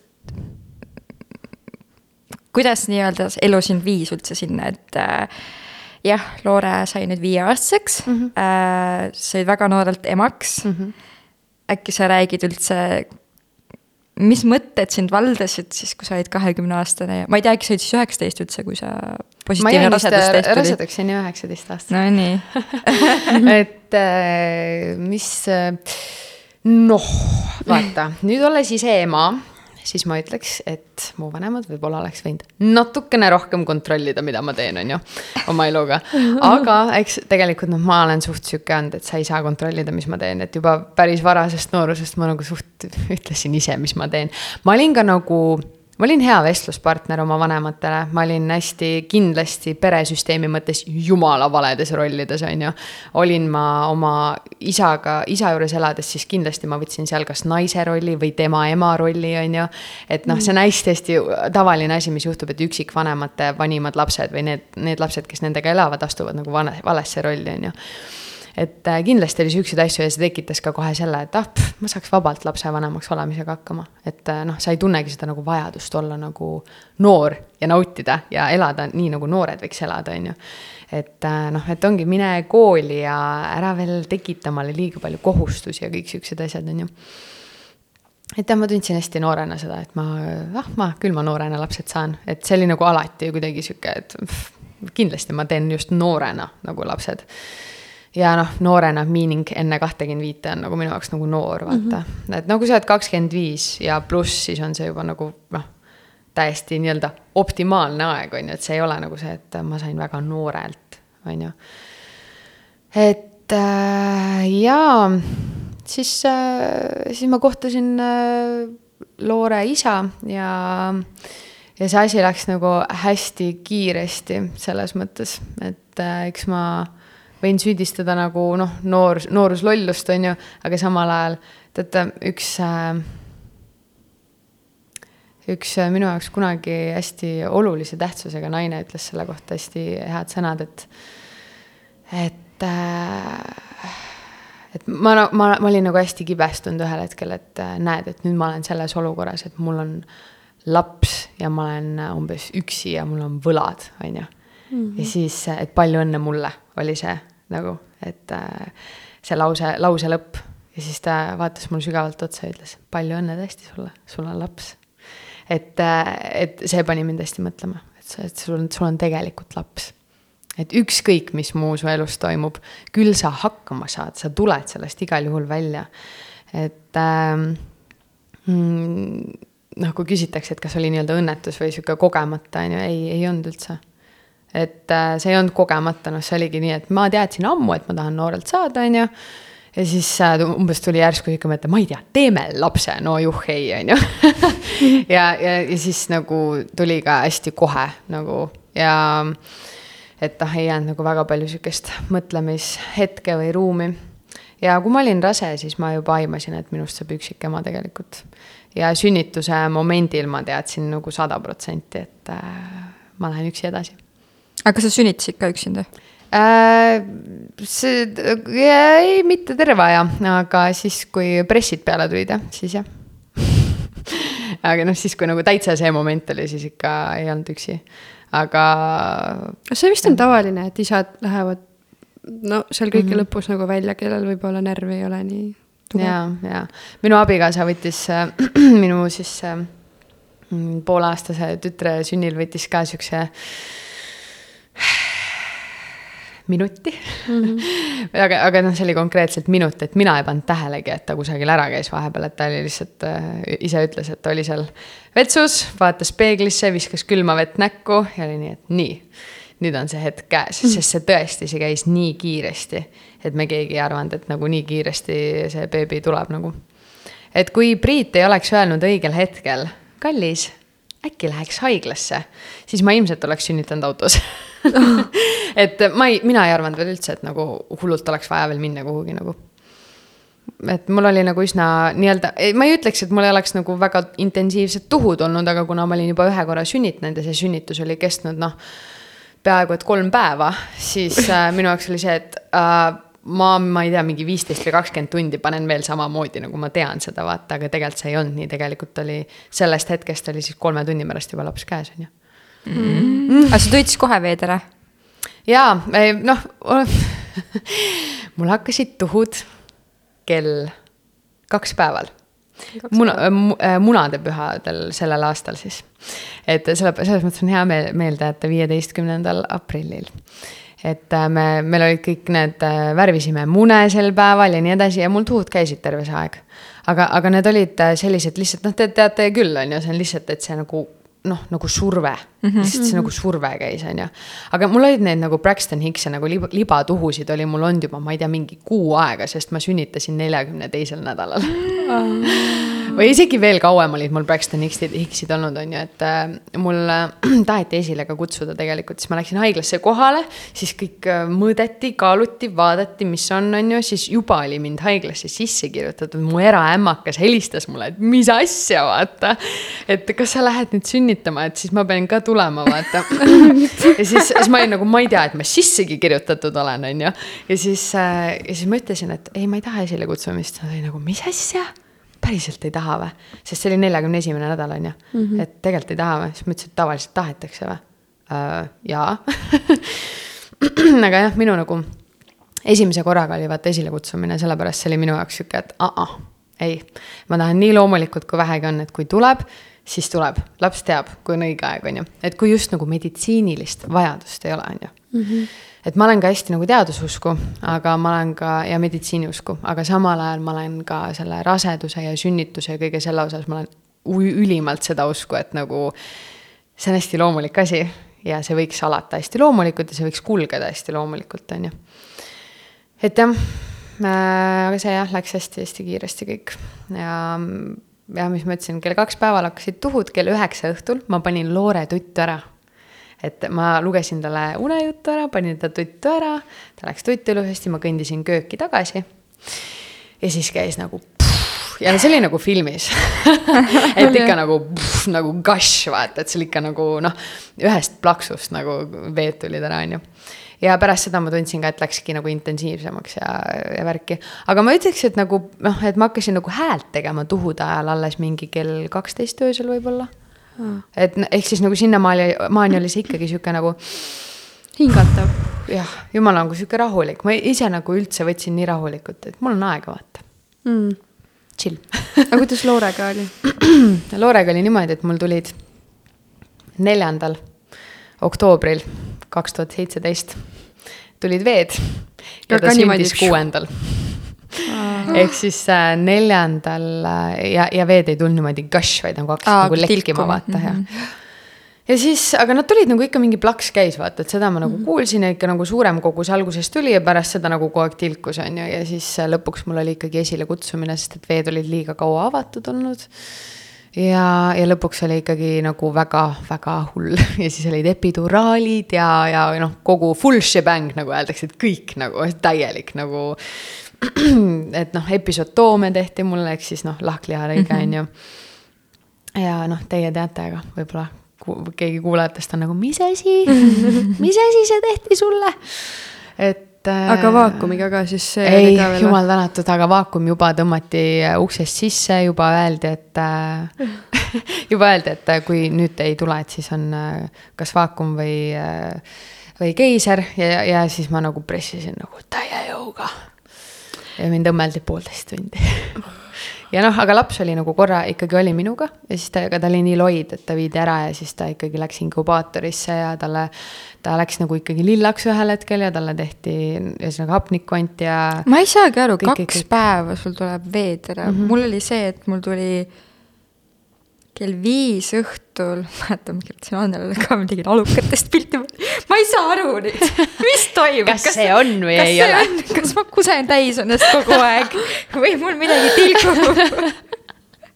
kuidas nii-öelda elu sind viis üldse sinna, et äh, jah, Loore sai nüüd viieaastaseks mm, -hmm. äh, sai väga noorelt emaks mm. -hmm. äkki sa räägid üldse mis mõtted sind valdasid siis, kui sa olid kahekümne aastane ja ma ei teagi, sa olid siis üheksateist üldse, kui sa positiivne rasedustest tuli? rasedaks jäin üheksateist aastat no nii, et äh, mis, noh, vaata, nüüd olles ise ema, siis ma ütleks, et mu vanemad võib-olla oleks võinud natukene rohkem kontrollida, mida ma teen, on ju, oma eluga. aga eks tegelikult noh, ma olen suht sihuke olnud, et sa ei saa kontrollida, mis ma teen, et juba päris varasest noorusest ma nagu suht ütlesin ise, mis ma teen. ma olin ka nagu ma olin hea vestluspartner oma vanematele, ma olin hästi kindlasti peresüsteemi mõttes jumala valedes rollides, on ju. olin ma oma isaga, isa juures elades, siis kindlasti ma võtsin seal kas naise rolli või tema ema rolli, on ju. et noh, see on hästi-hästi tavaline asi, mis juhtub, et üksikvanemate vanimad lapsed või need, need lapsed, kes nendega elavad, astuvad nagu vane, valesse rolli, on ju et äh, kindlasti oli siukseid asju ja see tekitas ka kohe selle, et ah, ma saaks vabalt lapsevanemaks olemisega hakkama. et äh, noh, sa ei tunnegi seda nagu vajadust olla nagu noor ja nautida ja elada nii, nagu noored võiks elada, on ju. et äh, noh, et ongi, mine kooli ja ära veel tekita omale liiga palju kohustusi ja kõik siuksed asjad, on ju et jah, ma tundsin hästi noorena seda, et ma, ah, ma küll ma noorena lapsed saan, et see oli nagu alati kuidagi sihuke, et pff, kindlasti ma teen just noorena nagu lapsed ja noh, noorena meaning enne kahtekümmend viite on nagu minu jaoks nagu noor, vaata mm. -hmm. et no kui sa oled kakskümmend viis ja pluss, siis on see juba nagu noh, täiesti nii-öelda optimaalne aeg, on ju, et see ei ole nagu see, et ma sain väga noorelt, on ju. et äh, ja siis äh,, siis ma kohtasin äh, Loore isa ja, ja see asi läks nagu hästi kiiresti selles mõttes, et äh, eks ma võin süüdistada nagu noh, noor, nooruslollust, on ju, aga samal ajal teate, üks äh, üks äh, minu jaoks kunagi hästi olulise tähtsusega naine ütles selle kohta hästi head sõnad, et, et äh, et ma, ma, ma olin nagu hästi kibestunud ühel hetkel, et näed, et nüüd ma olen selles olukorras, et mul on laps ja ma olen umbes üksi ja mul on võlad, on ju. Mhm. ja siis, et palju õnne mulle, oli see nagu, et äh, see lause, lause lõpp. ja siis ta vaatas mulle sügavalt otsa ja ütles, palju õnne tõesti sulle, sul on laps. et, äh, et see pani mind hästi mõtlema, et, et sul on, sul on tegelikult laps. et ükskõik, mis muu su elus toimub, küll sa hakkama saad, sa tuled sellest igal juhul välja. et ähm, mm, noh, kui küsitakse, et kas oli nii-öelda õnnetus või sihuke kogemata, on ju, ei, ei olnud üldse et äh, see ei olnud kogemata, noh, see oligi nii, et ma teadsin ammu, et ma tahan noorelt saada, on ju. ja siis äh, umbes tuli järsku sihuke mõte, ma ei tea, teeme lapse, no juh ei, on ju. ja, ja, ja siis nagu tuli ka hästi kohe nagu ja et noh, ei jäänud nagu väga palju sihukest mõtlemishetke või ruumi. ja kui ma olin rase, siis ma juba aimasin, et minust saab üksikema tegelikult. ja sünnituse momendil ma teadsin nagu sada protsenti, et äh, ma lähen üksi edasi aga kas sa sünnitasid ka üksinda äh,? see, ei, mitte terve aja, aga siis, kui pressid peale tulid jah, siis jah aga noh, siis kui nagu täitsa see moment oli, siis ikka ei olnud üksi, aga. see vist on tavaline, et isad lähevad no seal kõige mm -hmm. lõpus nagu välja, kellel võib-olla närv ei ole nii tugev. ja, ja minu abikaasa võttis äh, minu siis äh, pooleaastase tütre sünnil võttis ka siukse äh, minuti mm. -hmm. aga, aga noh, see oli konkreetselt minut, et mina ei pannud tähelegi, et ta kusagil ära käis vahepeal, et ta oli lihtsalt äh,, ise ütles, et oli seal vetsus, vaatas peeglisse, viskas külma vett näkku ja oli nii, et nii. nüüd on see hetk käes mm, -hmm. sest see tõesti, see käis nii kiiresti, et me keegi ei arvanud, et nagu nii kiiresti see beebi tuleb nagu. et kui Priit ei oleks öelnud õigel hetkel, kallis äkki läheks haiglasse, siis ma ilmselt oleks sünnitanud autos et ma ei, mina ei arvanud veel üldse, et nagu hullult oleks vaja veel minna kuhugi nagu. et mul oli nagu üsna nii-öelda, ma ei ütleks, et mul ei oleks nagu väga intensiivsed tuhud olnud, aga kuna ma olin juba ühe korra sünnitanud ja see sünnitus oli kestnud noh, peaaegu et kolm päeva, siis äh, minu jaoks oli see, et äh, ma, ma ei tea, mingi viisteist või kakskümmend tundi panen veel samamoodi, nagu ma tean seda, vaata, aga tegelikult see ei olnud nii, tegelikult oli, sellest hetkest oli siis kolme tunni pärast juba laps käes, on ju mm. -hmm. aga sa tulid siis kohe veedele? jaa, noh mul hakkasid tuhud kell kaks päeval muna, munadepühadel sellel aastal siis. et selle, selles mõttes on hea meel meelde jätta viieteistkümnendal aprillil. Et äh, me, meil olid kõik need, äh, värvisime mune sel päeval ja nii edasi ja mul tuhud käisid terve see aeg. aga, aga need olid äh, sellised lihtsalt noh, te teate küll, on ju, see on lihtsalt, et see nagu noh, nagu surve mm, -hmm. lihtsalt see nagu surve käis, on ju. aga mul olid neid nagu Braxton Hickse nagu liba, libatuhusid oli mul olnud juba, ma ei tea, mingi kuu aega, sest ma sünnitasin neljakümne teisel nädalal või isegi veel kauem olid mul Braxton Hicksid, Hicksid olnud, on ju, et äh, mul äh, taheti esile ka kutsuda tegelikult, siis ma läksin haiglasse kohale, siis kõik äh, mõõdeti, kaaluti, vaadati, mis on, on ju, siis juba oli mind haiglasse sisse kirjutatud, mu eraämmakas helistas mulle, et mis asja, vaata. et kas sa lähed nüüd sünnitama, et siis ma pean ka tulema, vaata ja siis, siis ma olin nagu, ma ei tea, et ma sissegi kirjutatud olen, on ju. ja siis äh,, ja siis ma ütlesin, et ei, ma ei taha esilekutsumist, ta oli nagu, mis asja päriselt ei taha või? sest see oli neljakümne esimene nädal, on ju mm. -hmm. et tegelikult ei taha või? siis ma ütlesin, et tavaliselt tahetakse või uh,? jaa aga jah, minu nagu esimese korraga oli vaata esilekutsumine, sellepärast see oli minu jaoks sihuke, et aa, ei. ma tahan nii loomulikult, kui vähegi on, et kui tuleb, siis tuleb, laps teab, kui on õige aeg, on ju. et kui just nagu meditsiinilist vajadust ei ole, on ju mm. -hmm et ma olen ka hästi nagu teadususku, aga ma olen ka ja meditsiiniusku, aga samal ajal ma olen ka selle raseduse ja sünnituse ja kõige selle osas ma olen ülimalt seda usku, et nagu see on hästi loomulik asi ja see võiks alata hästi loomulikult ja see võiks kulgeda hästi loomulikult, on ju. et jah äh,, aga see jah, läks hästi-hästi kiiresti kõik ja ja mis ma ütlesin, kell kaks päeval hakkasid tuhud, kell üheksa õhtul. Ma panin Loore tuttu ära. Et ma lugesin talle unejuttu ära, panin ta tuttu ära, ta läks tuttu ilusasti, ma kõndisin kööki tagasi. ja siis käis nagu pff, ja see oli nagu filmis. Et ikka nagu, nagu gush, vaata, et see oli ikka nagu noh, ühest plaksust nagu veed tulid ära, on ju ja pärast seda ma tundsin ka, et läkski nagu intensiivsemaks ja, ja värki. aga ma ütleks, et nagu noh, et ma hakkasin nagu häält tegema tuhude ajal alles mingi kell kaksteist öösel võib-olla et ehk siis nagu sinnamaani, maani oli see ikkagi sihuke nagu. hingatav. jah, jumal nagu sihuke rahulik, ma ise nagu üldse võtsin nii rahulikult, et mul on aega vaata mm.. Chill aga kuidas Loorega oli Loorega oli niimoodi, et mul tulid neljandal oktoobril kaks tuhat seitseteist tulid veed ja ta sündis kuuendal ehk siis äh, neljandal äh, ja, ja veed ei tulnud niimoodi gush, vaid nagu hakkasid nagu lekkima, vaata ja mm. -hmm ja siis, aga nad tulid nagu ikka mingi plaks käis, vaata, et seda ma nagu -hmm. kuulsin ja ikka nagu suurem kogus alguses tuli ja pärast seda nagu kogu aeg tilkus, on ju, ja siis äh, lõpuks mul oli ikkagi esilekutsumine, sest et veed olid liiga kaua avatud olnud. Ja, ja lõpuks oli ikkagi nagu väga-väga hull ja siis olid epiduraalid ja, ja noh, kogu full shebang nagu öeldakse, et kõik nagu täielik nagu et noh, episodoome tehti mulle, ehk siis noh, lahklihariige mhm. on ju. ja noh, teie teate, aga võib-olla keegi kuulajatest on nagu, mis asi, mis asi see tehti sulle? et. Aga äh, vaakumiga ka siis see ei, jumal tänatud, aga vaakum juba tõmmati uksest sisse, juba öeldi, et juba öeldi, et kui nüüd ei tule, et siis on kas vaakum või, või keiser ja, ja siis ma nagu pressisin nagu täie jõuga. Ja mind õmmeldi poolteist tundi. Ja noh, aga laps oli nagu korra ikkagi oli minuga ja siis ta, aga ta oli nii loid, et ta viidi ära ja siis ta ikkagi läks inkubaatorisse ja talle, ta läks nagu ikkagi lillaks ühel hetkel ja talle tehti ühesõnaga hapnikku anti ja. ma ei saagi aru, kaks kõik. päeva sul tuleb veed ära mm, -hmm. mul oli see, et mul tuli kell viis õhtul, mäletan, ma kirjutasin Annelale ka, ma tegin alukatest pilti. ma ei saa aru nüüd, mis toimub. kas see on või ei ole? kas ma kusen täis ennast kogu aeg või mul midagi tilgub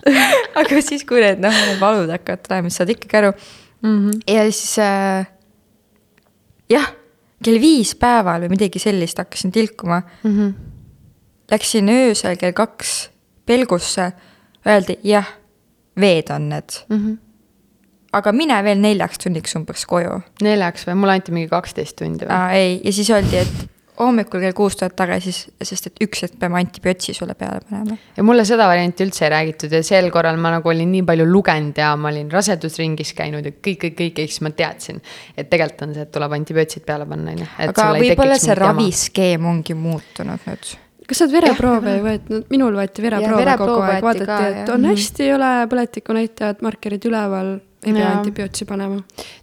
aga siis, kui need noh, need valud hakkavad tulema, siis saad ikkagi aru mm. -hmm. ja siis äh, jah, kell viis päeval või midagi sellist hakkasin tilkuma mm. -hmm. Läksin öösel kell kaks pelgusse, öeldi jah veed on need mm. -hmm. aga mine veel neljaks tunniks umbes koju. neljaks või, mulle anti mingi kaksteist tundi või? ei, ja siis öeldi, et hommikul kell kuus tuled tagasi, sest et üks hetk peame antibiotsi sulle peale panema. ja mulle seda varianti üldse ei räägitud ja sel korral ma nagu olin nii palju lugenud ja ma olin rasedusringis käinud ja kõik, kõik, kõik, siis ma teadsin. et tegelikult on see, et tuleb antibiootsid peale panna, on ju. aga võib-olla see raviskeem ongi muutunud nüüd kas sa oled vereproove ei võetud, minul võeti vereproove vereproov kogu aeg, vaadati, et on Mhm. hästi, ei ole põletikunäitajad, markerid üleval, ei pea antibiootsi panema.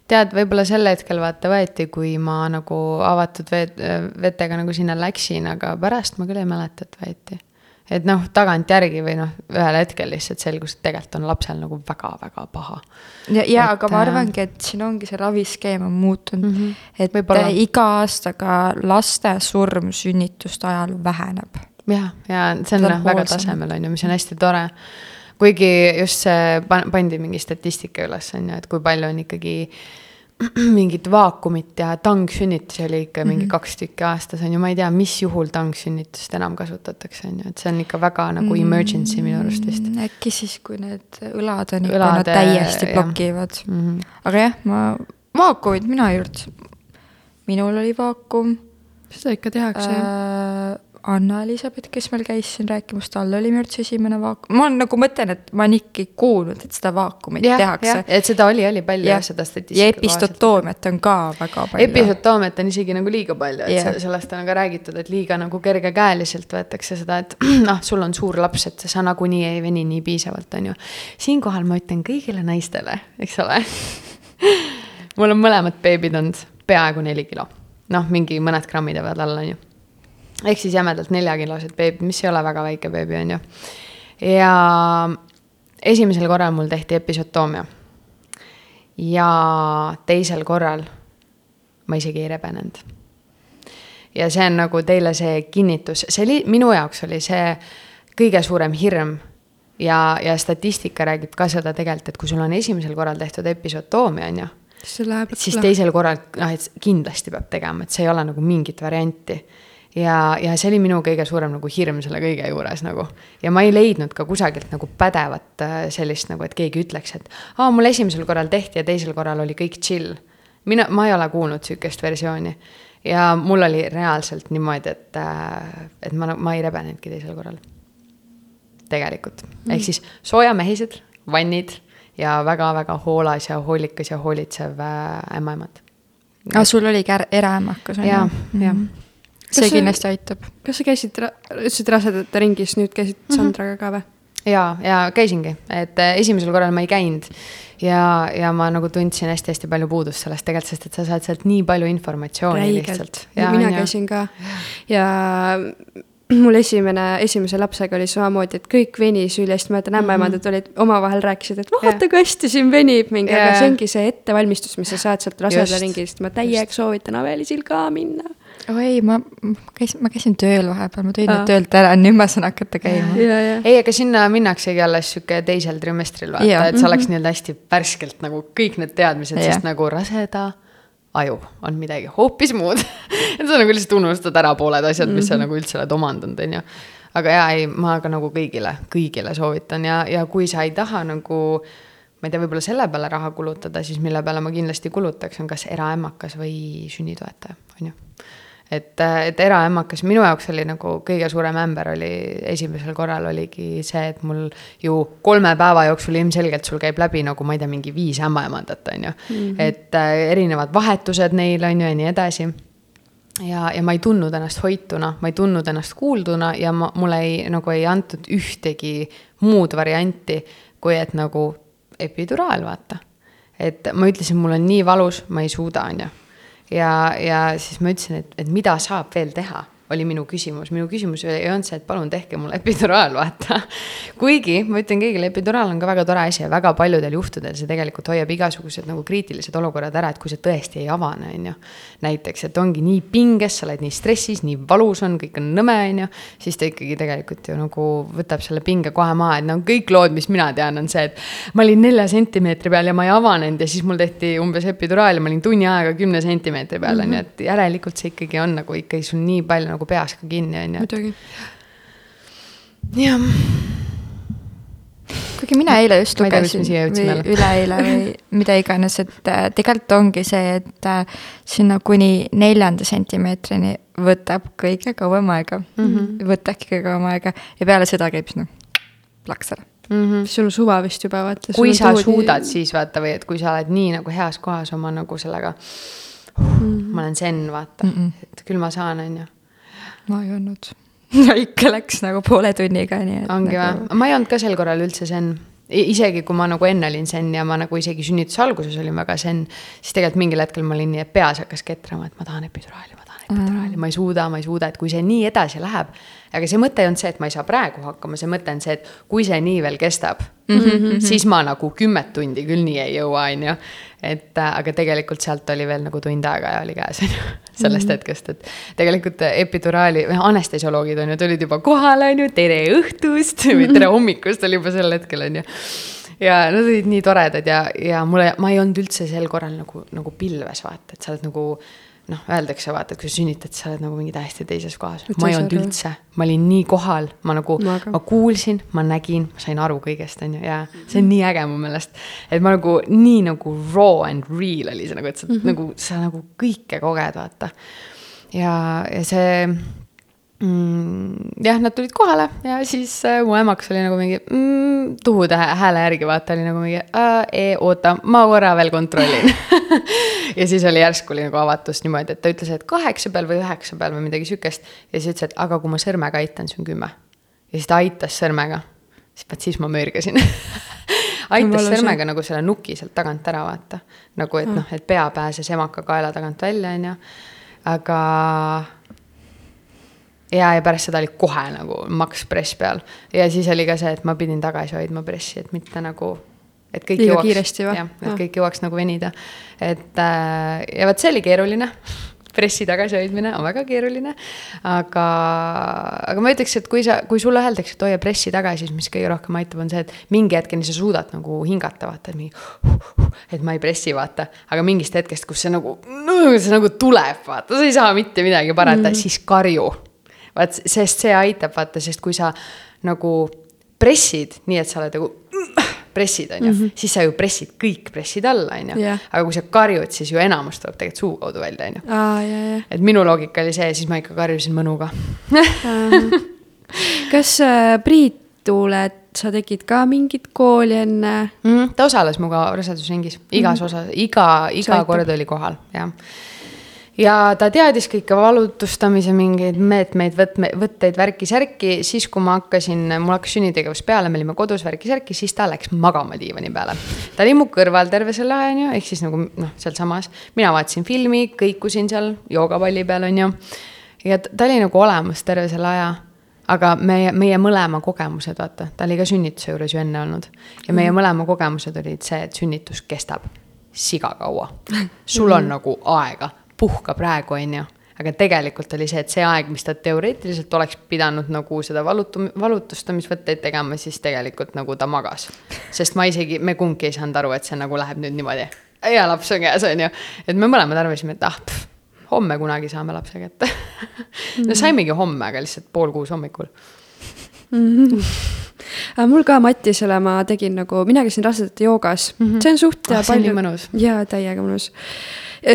tead, võib-olla sel hetkel vaata võeti, kui ma nagu avatud vee, vetega nagu sinna läksin, aga pärast ma küll ei mäleta, et võeti. et noh, tagantjärgi või noh, ühel hetkel lihtsalt selgus, et tegelikult on lapsel nagu väga-väga paha. ja, ja Et, aga ma äh, arvangi, et siin ongi see raviskeem on muutunud mm. -hmm. et Võib-olla. äh, iga aastaga laste surm sünnituste ajal väheneb. jah, ja see on noh, väga tasemel, on ju, mis on hästi tore. Kuigi just see pan- pandi mingi statistika üles, on ju, et kui palju on ikkagi mingit vaakumit ja tangsünnitusi oli ikka Mhm. mingi kaks tükki aastas, on ju, ma ei tea, mis juhul tangsünnitust enam kasutatakse, on ju, et see on ikka väga nagu emergency minu arust vist Mm, äkki siis, kui need õlad on ikka, nad täiesti blokivad. mm. -hmm. aga jah, ma, vaakumit mina ei juurde. minul oli vaakum seda ikka tehakse jah. Anna-Elisabeth, kes meil käis siin rääkimas, tal oli mürts esimene vaakum, ma nagu mõtlen, et ma olen ikka kuulnud, et seda vaakumit jah, tehakse et seda oli, oli palju jah, seda ja statistikat. epistotoomiat on ka väga palju. episotoomiat on isegi nagu liiga palju, et yeah. sellest on ka räägitud, et liiga nagu kergekäeliselt võetakse seda, et noh, sul on suur laps, et sa nagunii ei veni nii piisavalt, on ju. siinkohal ma ütlen kõigile naistele, eks ole. mul on mõlemad beebid olnud peaaegu neli kilo, noh, mingi mõned grammid jäävad alla, on ju. Ehk siis jämedalt neljakilosed beebid, mis ei ole väga väike beebi, on ju. ja esimesel korral mul tehti episotoomia ja teisel korral ma isegi ei rebenenud. ja see on nagu teile see kinnitus, see oli, minu jaoks oli see kõige suurem hirm ja, ja statistika räägib ka seda tegelikult, et kui sul on esimesel korral tehtud episotoomia, on ju, siis teisel korral noh, et kindlasti peab tegema, et see ei ole nagu mingit varianti. ja, ja see oli minu kõige suurem nagu hirm selle kõige juures nagu. ja ma ei leidnud ka kusagilt nagu pädevat äh, sellist nagu, et keegi ütleks, et aa, mul esimesel korral tehti ja teisel korral oli kõik chill. mina, ma ei ole kuulnud sihukest versiooni ja mul oli reaalselt niimoodi, et, et ma, ma ei rebenenudki teisel korral. tegelikult mm., ehk siis soojamehised, vannid ja väga-väga hoolas ja hoolikas ja hoolitsev äh, ämmaemand. aga Ah, sul oligi är- eraemakas on Jaa, jah. see Kas see- kindlasti aitab. kas sa käisid, ütlesid rasedate ringis, nüüd käisid Mhm. Sandraga ka või? ja, ja käisingi, et äh, esimesel korral ma ei käinud ja, ja ma nagu tundsin hästi-hästi palju puudust sellest tegelikult, sest et sa saad sealt nii palju informatsiooni räigelt lihtsalt., mina käisin ka ja mul esimene, esimese lapsega oli samamoodi, et kõik venis ülihästi, ma mäletan ämmaemandad olid omavahel rääkisid, et vaata, kui hästi siin venib mingi, aga Jaa. see ongi see ettevalmistus, mis sa saad sealt raseda ringist, ma täiega soovitan Avelisil ka minna. oi, ma ma käisin, ma käisin tööl vahepeal, ma tõin nad töölt ära, nüüd ma saan hakata käima. ei, aga sinna minnaksegi alles sihuke teisel trimestril vaata et see oleks nii-öelda hästi värskelt nagu kõik need teadmised, sest nagu raseda aju on midagi hoopis muud. et sa nagu lihtsalt unustad ära pooled asjad, mis sa nagu üldse oled omandanud, on ju. aga jaa, ei, ma ka nagu kõigile, kõigile soovitan ja, ja kui sa ei taha nagu ma ei tea, võib-olla selle peale raha kulutada, siis mille peale ma kindlasti kulutaks, on kas eraemmakas või sünnitoetaja, on ju et, et eraemmakas minu jaoks oli nagu kõige suurem ämber oli esimesel korral oligi see, et mul ju kolme päeva jooksul ilmselgelt sul käib läbi nagu ma ei tea, mingi viis ämmaemandat on ju mm. -hmm. et äh, erinevad vahetused neil on ju ja nii edasi ja, ja ma ei tundnud ennast hoituna, ma ei tundnud ennast kuulduna ja ma, mulle ei, nagu ei antud ühtegi muud varianti, kui et nagu epiduraal, vaata. et ma ütlesin, mul on nii valus, ma ei suuda, on ju. ja, ja siis ma ütlesin, et, et mida saab veel teha oli minu küsimus, minu küsimus ei olnud see, et palun tehke mulle epiduraal, vaata. kuigi ma ütlen kõigile, epiduraal on ka väga tore asi ja väga paljudel juhtudel see tegelikult hoiab igasugused nagu kriitilised olukorrad ära, et kui see tõesti ei avane, on ju. näiteks, et ongi nii pinges, sa oled nii stressis, nii valus on, kõik on nõme, on ju. siis ta ikkagi tegelikult ju nagu võtab selle pinge kohe maha, et no kõik lood, mis mina tean, on see, et ma olin nelja sentimeetri peal ja ma ei avanenud ja siis mul tehti umbes epiduraal ja ma olin tunni aega kümne sentimeetri peal, on ju, et järelikult see ikkagi on nagu ikkagi sul nii palju nagu peas ka kinni, on ju. muidugi. jah, kuigi mina eile just lugesin või üleeile või mida iganes, et äh, tegelikult ongi see, et äh, sinna kuni neljanda sentimeetrini võtab kõige kauem aega mm. -hmm. võtabki kõige kauem aega ja peale seda käib noh, plaks ära. sul on suva vist juba vaata. kui sa suudad, siis vaata või et kui sa oled nii nagu heas kohas oma nagu sellega uh,, ma olen zen, vaata mm, -mm. et küll ma saan, on ju. Ma ei olnud. no ikka läks nagu poole tunniga, nii et. ongi nagu... või, ma ei olnud ka sel korral üldse zen isegi kui ma nagu enne olin zen ja ma nagu isegi sünnituse alguses olin väga zen, siis tegelikult mingil hetkel ma olin nii, et peas hakkas ketrama, et ma tahan epiduraali, ma tahan epiduraali ma ei suuda, ma ei suuda, et kui see nii edasi läheb. aga see mõte ei olnud see, et ma ei saa praegu hakkama, see mõte on see, et kui see nii veel kestab mm, -hmm. siis ma nagu kümmet tundi küll nii ei jõua, on ju. Et äh, aga tegelikult sealt oli veel nagu tund aega ja oli käes, on ju, sellest mm -hmm. hetkest, et tegelikult epiduraali, või anestesioloogid on ju, tulid juba kohale, on ju, tere õhtust! või tere hommikust! oli juba sel hetkel, on ju ja nad olid nii toredad ja, ja mulle, ma ei olnud üldse sel korral nagu, nagu pilves vaata, et sa oled nagu noh, öeldakse vaata, et kui sa sünnitad, sa oled nagu mingi täiesti teises kohas. ma ei olnud üldse, ma olin nii kohal, ma nagu, ma kuulsin, ma nägin, ma sain aru kõigest, on ju, ja see on nii äge mu meelest. et ma nagu nii nagu raw and real oli see nagu, et sa mm -hmm. nagu, sa nagu kõike koged, vaata. ja, ja see mm,. jah, nad tulid kohale ja siis äh, mu emaks oli nagu mingi mm, tuhutähe hääle järgi vaata, oli nagu mingi e, oota, ma korra veel kontrollin ja siis oli järsku oli nagu avatus niimoodi, et ta ütles, et kaheksa peal või üheksa peal või midagi sihukest. ja siis ütles, et aga kui ma sõrmega aitan, siis on kümme. ja siis ta aitas sõrmega. siis vaat siis ma mürgasin aitas sõrmega nagu selle nuki sealt tagant ära vaata. nagu, et noh, et pea pääses emaka kaela tagant välja, on ju. aga ja, ja pärast seda oli kohe nagu maks press peal ja siis oli ka see, et ma pidin tagasi hoidma pressi, et mitte nagu, et kõik Liiga jõuaks. jah, et ja. kõik jõuaks nagu venida. et äh, ja vot see oli keeruline pressi tagasihoidmine on väga keeruline. aga, aga ma ütleks, et kui sa, kui sulle öeldakse, et hoia pressi tagasi, siis mis kõige rohkem aitab, on see, et mingi hetkeni sa suudad nagu hingata, vaata, mingi. et ma ei pressi, vaata, aga mingist hetkest, kus see nagu, see nagu tuleb, vaata, sa ei saa mitte midagi parata mm, -hmm. siis karju vaat, sest see aitab, vaata, sest kui sa nagu pressid, nii et sa oled nagu pressid, on ju mm, -hmm. siis sa ju pressid kõik pressid alla, on ju. aga kui sa karjud, siis ju enamus tuleb tegelikult suu kaudu välja, on ju. et minu loogika oli see, siis ma ikka karjusin mõnuga kas äh, Priit Tuulet, sa tegid ka mingit kooli enne mm? -hmm. ta osales minuga rasedusringis, igas mm -hmm. osas, iga, iga kord oli kohal, jah ja ta teadis kõike valutustamise mingeid meetmeid, võtme, võtteid, värki-särki, siis kui ma hakkasin, mul hakkas sünnitegevus peale, me olime kodus värki-särki, siis ta läks magama diivani peale. ta oli mu kõrval terve selle aja, on ju, ehk siis nagu noh, sealsamas. mina vaatasin filmi, kõikusin seal joogapalli peal, on ju. ja ta oli nagu olemas terve selle aja aga meie, meie mõlema kogemused, vaata, ta oli ka sünnituse juures ju enne olnud. ja meie mm. mõlema kogemused olid see, et sünnitus kestab siga kaua. sul on nagu aega puhka praegu, on ju. aga tegelikult oli see, et see aeg, mis ta teoreetiliselt oleks pidanud nagu seda valutu-, valutustamisvõtteid tegema, siis tegelikult nagu ta magas. sest ma isegi, me kumbki ei saanud aru, et see nagu läheb nüüd niimoodi. ja laps on käes, on ju. et me mõlemad arvasime, et ah, homme kunagi saame lapse kätte no saimegi homme, aga lihtsalt pool kuus hommikul mm. -hmm. Aga mul ka Mattisele ma tegin nagu, mina käisin rasedate joogas mm, -hmm. see on suht ah, palju. jaa, täiega mõnus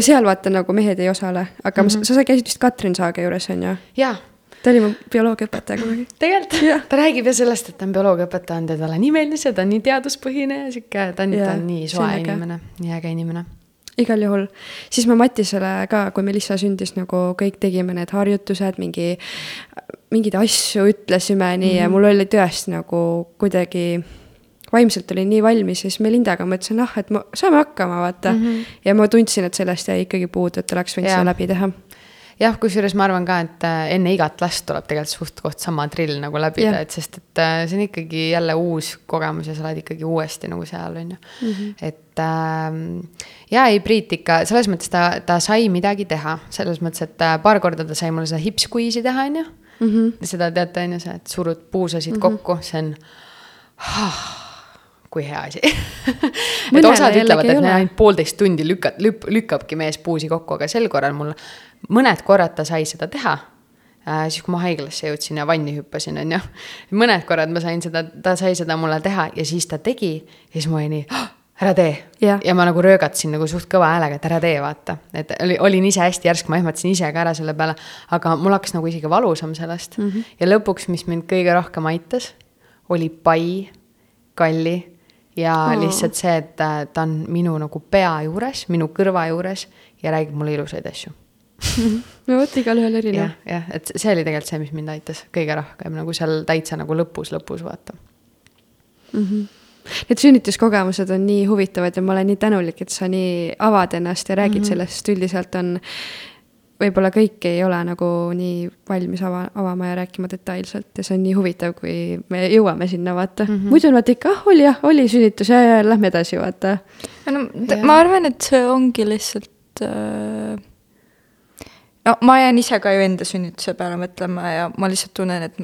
seal vaata nagu mehed ei osale, aga mm -hmm. sa, sa käisid vist Katrin Saage juures, on ju? jaa ta oli mu bioloogiaõpetaja kunagi. tegelikult, ta räägib ju sellest, et ta on bioloogiaõpetaja ja talle nii meeldis ja ta on nii teaduspõhine ja sihuke, ta on, ta on nii soe inimene, nii äge inimene. Igal juhul, siis ma Matisele ka, kui Melissa sündis, nagu kõik tegime need harjutused, mingi, mingeid asju ütlesime nii mm -hmm. ja mul oli tõesti nagu kuidagi vaimselt olin nii valmis ja siis Melindaga mõtlesin, ah, et ma, saame hakkama, vaata mm. -hmm. ja ma tundsin, et sellest jäi ikkagi puudu, et oleks võinud seda läbi teha jah, kusjuures ma arvan ka, et äh, enne igat last tuleb tegelikult suht-koht sama drill nagu läbida, et sest et äh, see on ikkagi jälle uus kogemus ja sa oled ikkagi uuesti nagu seal, on ju. Mhm. et äh, ja ei, Priit ikka selles mõttes ta, ta sai midagi teha, selles mõttes, et äh, paar korda ta sai mulle seda hip squeeze'i teha, on ju. Mhm. seda teate, on ju, et surud puusasid mm -hmm. kokku, see on kui hea asi et osad ütlevad, et ainult poolteist tundi lükkab, lüpp, lükkabki mees puusi kokku, aga sel korral mul mõned korrad ta sai seda teha äh,. siis, kui ma haiglasse jõudsin ja vanni hüppasin, on ju. mõned korrad ma sain seda, ta sai seda mulle teha ja siis ta tegi ja siis ma olin nii oh, ära tee yeah.. ja ma nagu röögatasin nagu suht kõva häälega, et ära tee, vaata. et oli, olin ise hästi järsk, ma ehmatasin ise ka ära selle peale. aga mul hakkas nagu isegi valusam sellest mm. -hmm. ja lõpuks, mis mind kõige rohkem aitas, oli pai, kalli ja oh. lihtsalt see, et ta on minu nagu pea juures, minu kõrva juures ja räägib mulle ilusaid asju no vot, igalühel erinev jah, et see oli tegelikult see, mis mind aitas kõige rohkem nagu seal täitsa nagu lõpus, lõpus vaata. Need sünnituskogemused on nii huvitavad ja ma olen nii tänulik, et sa nii avad ennast ja räägid mm -hmm. sellest, üldiselt on võib-olla kõik ei ole nagu nii valmis ava, avama ja rääkima detailselt ja see on nii huvitav, kui me jõuame sinna, vaata mm. -hmm. muidu on vaata ikka, ah oli jah, oli sünnitus ja, ja lähme edasi, vaata. no t- ma arvan, et see ongi lihtsalt äh.... no ma jään ise ka ju enda sünnituse peale mõtlema ja ma lihtsalt tunnen, et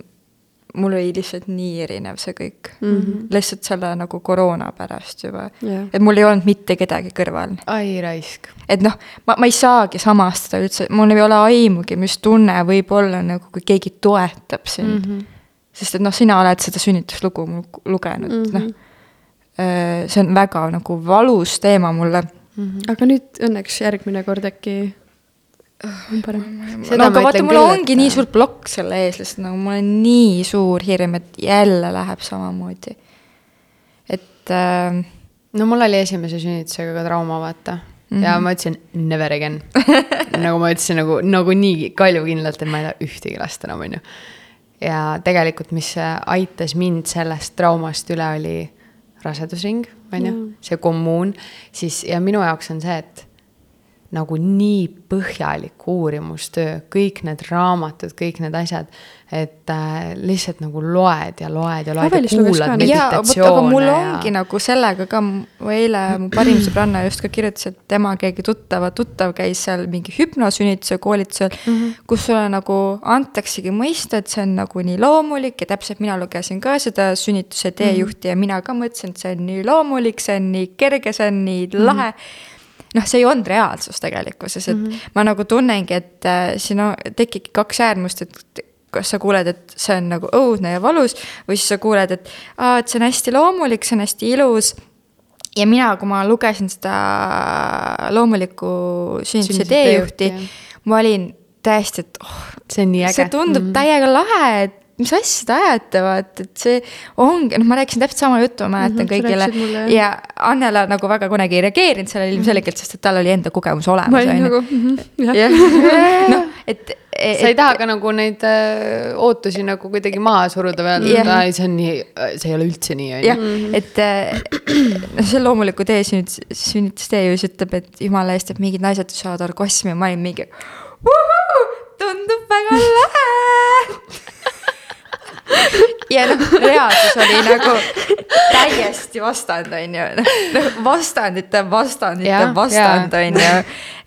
mul oli lihtsalt nii erinev see kõik mm. -hmm. lihtsalt selle nagu koroona pärast juba Jah. et mul ei olnud mitte kedagi kõrval. ai raisk. et noh, ma, ma ei saagi samastada üldse, mul ei ole aimugi, mis tunne võib olla nagu, kui keegi toetab sind mm. -hmm. sest et noh, sina oled seda sünnituslugu lugenud mm, -hmm. noh. see on väga nagu valus teema mulle aga nüüd õnneks järgmine kord äkki on parem. Seda no ma aga vaata, ütlen mul küll, ongi et- nii suur plokk selle ees, lihtsalt nagu mul on nii suur hirm, et jälle läheb samamoodi. et äh, no mul oli esimese sünnitusega ka trauma, vaata mm. -hmm. ja ma ütlesin never again. nagu ma ütlesin nagu, nagu nii kaljukindlalt, et ma ei taha ühtegi last enam, onju. ja tegelikult, mis aitas mind sellest traumast üle, oli rasedusring, onju, see kommuun, siis ja minu jaoks on see, et nagu nii põhjalik uurimustöö, kõik need raamatud, kõik need asjad, et äh, lihtsalt nagu loed ja loed ja loed ja kuulad vot aga meditatsioone mul ja ongi nagu sellega ka, eile mu parim sõbranna just ka kirjutas, et tema keegi tuttava tuttav käis seal mingi hüpnosünnituse koolitusel mm, -hmm. kus sulle nagu antaksegi mõista, et see on nagu nii loomulik ja täpselt mina lugesin ka seda sünnituse teejuhti mm -hmm. ja mina ka mõtlesin, et see on nii loomulik, see on nii kerge, see on nii lahe mm. -hmm noh, see ei olnud reaalsus tegelikkuses, et mm -hmm. ma nagu tunnengi, et äh, siin on, tekibki kaks äärmust, et kas sa kuuled, et see on nagu õudne ja valus või siis sa kuuled, et aa, et see on hästi loomulik, see on hästi ilus ja mina, kui ma lugesin seda loomulikku sünnituse Sünnituse teejuhti ma olin täiesti, et oh, see on nii äge. see tundub mm -hmm. täiega lahe, et mis asja te ajate, vaat, et see ongi, noh, ma rääkisin täpselt sama juttu, ma mäletan Mhm, sa kõigile jah. ja Annela nagu väga kunagi ei reageerinud sellele ilmselgelt, sest et tal oli enda kogemus ma olemas, olin on nagu ju., jah, noh, et. sa ei taha ka nagu neid äh, ootusi nagu kuidagi maha suruda või öelda, Jah. et ai, see on nii, see ei ole üldse nii, on jah ju., et äh, noh, see loomuliku tee sünnitus, sünnitustee ju ütleb, et jumala eest, et mingid naised saavad orgasmi ja ma olin mingi. tundub väga lahe. ja noh, reaalsus oli nagu täiesti vastand, on ju, noh vastandite vastandite vastand, on ju.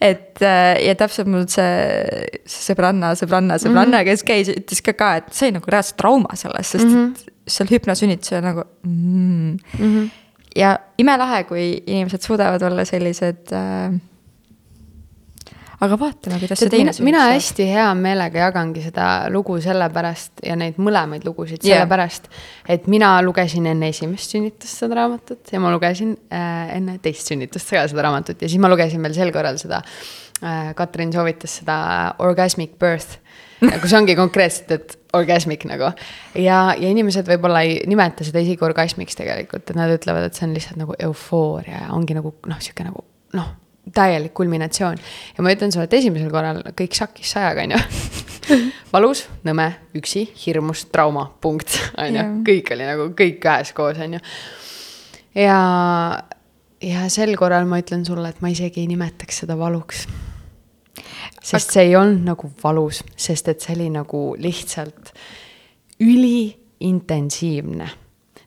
et äh, ja täpselt mul see, see sõbranna, sõbranna, sõbranna, kes käis, ütles ka ka, et sai nagu reaalselt trauma sellest, sest mm -hmm. et seal hüpnosünnitusel nagu mm,. Mm -hmm. ja imelahe, kui inimesed suudavad olla sellised äh,. Aga vaatame, kuidas see teine mina, mina hästi hea meelega jagangi seda lugu sellepärast ja neid mõlemaid lugusid sellepärast, et mina lugesin enne esimest sünnitust seda raamatut ja ma lugesin äh, enne teist sünnitust ka seda raamatut ja siis ma lugesin veel sel korral seda äh,, Katrin soovitas seda Orgasmic Birth, kus ongi konkreetselt, et orgasmic nagu. ja, ja inimesed võib-olla ei nimeta seda isegi orgasmiks tegelikult, et nad ütlevad, et see on lihtsalt nagu eufooria ja ongi nagu noh, sihuke nagu noh täielik kulminatsioon ja ma ütlen sulle, et esimesel korral kõik sakkis sajaga, on ju. valus, nõme, üksi, hirmus, trauma, punkt, on ju kõik oli nagu kõik üheskoos, on ju. ja, ja sel korral ma ütlen sulle, et ma isegi ei nimetaks seda valuks. sest see ei olnud nagu valus, sest et see oli nagu lihtsalt üliintensiivne.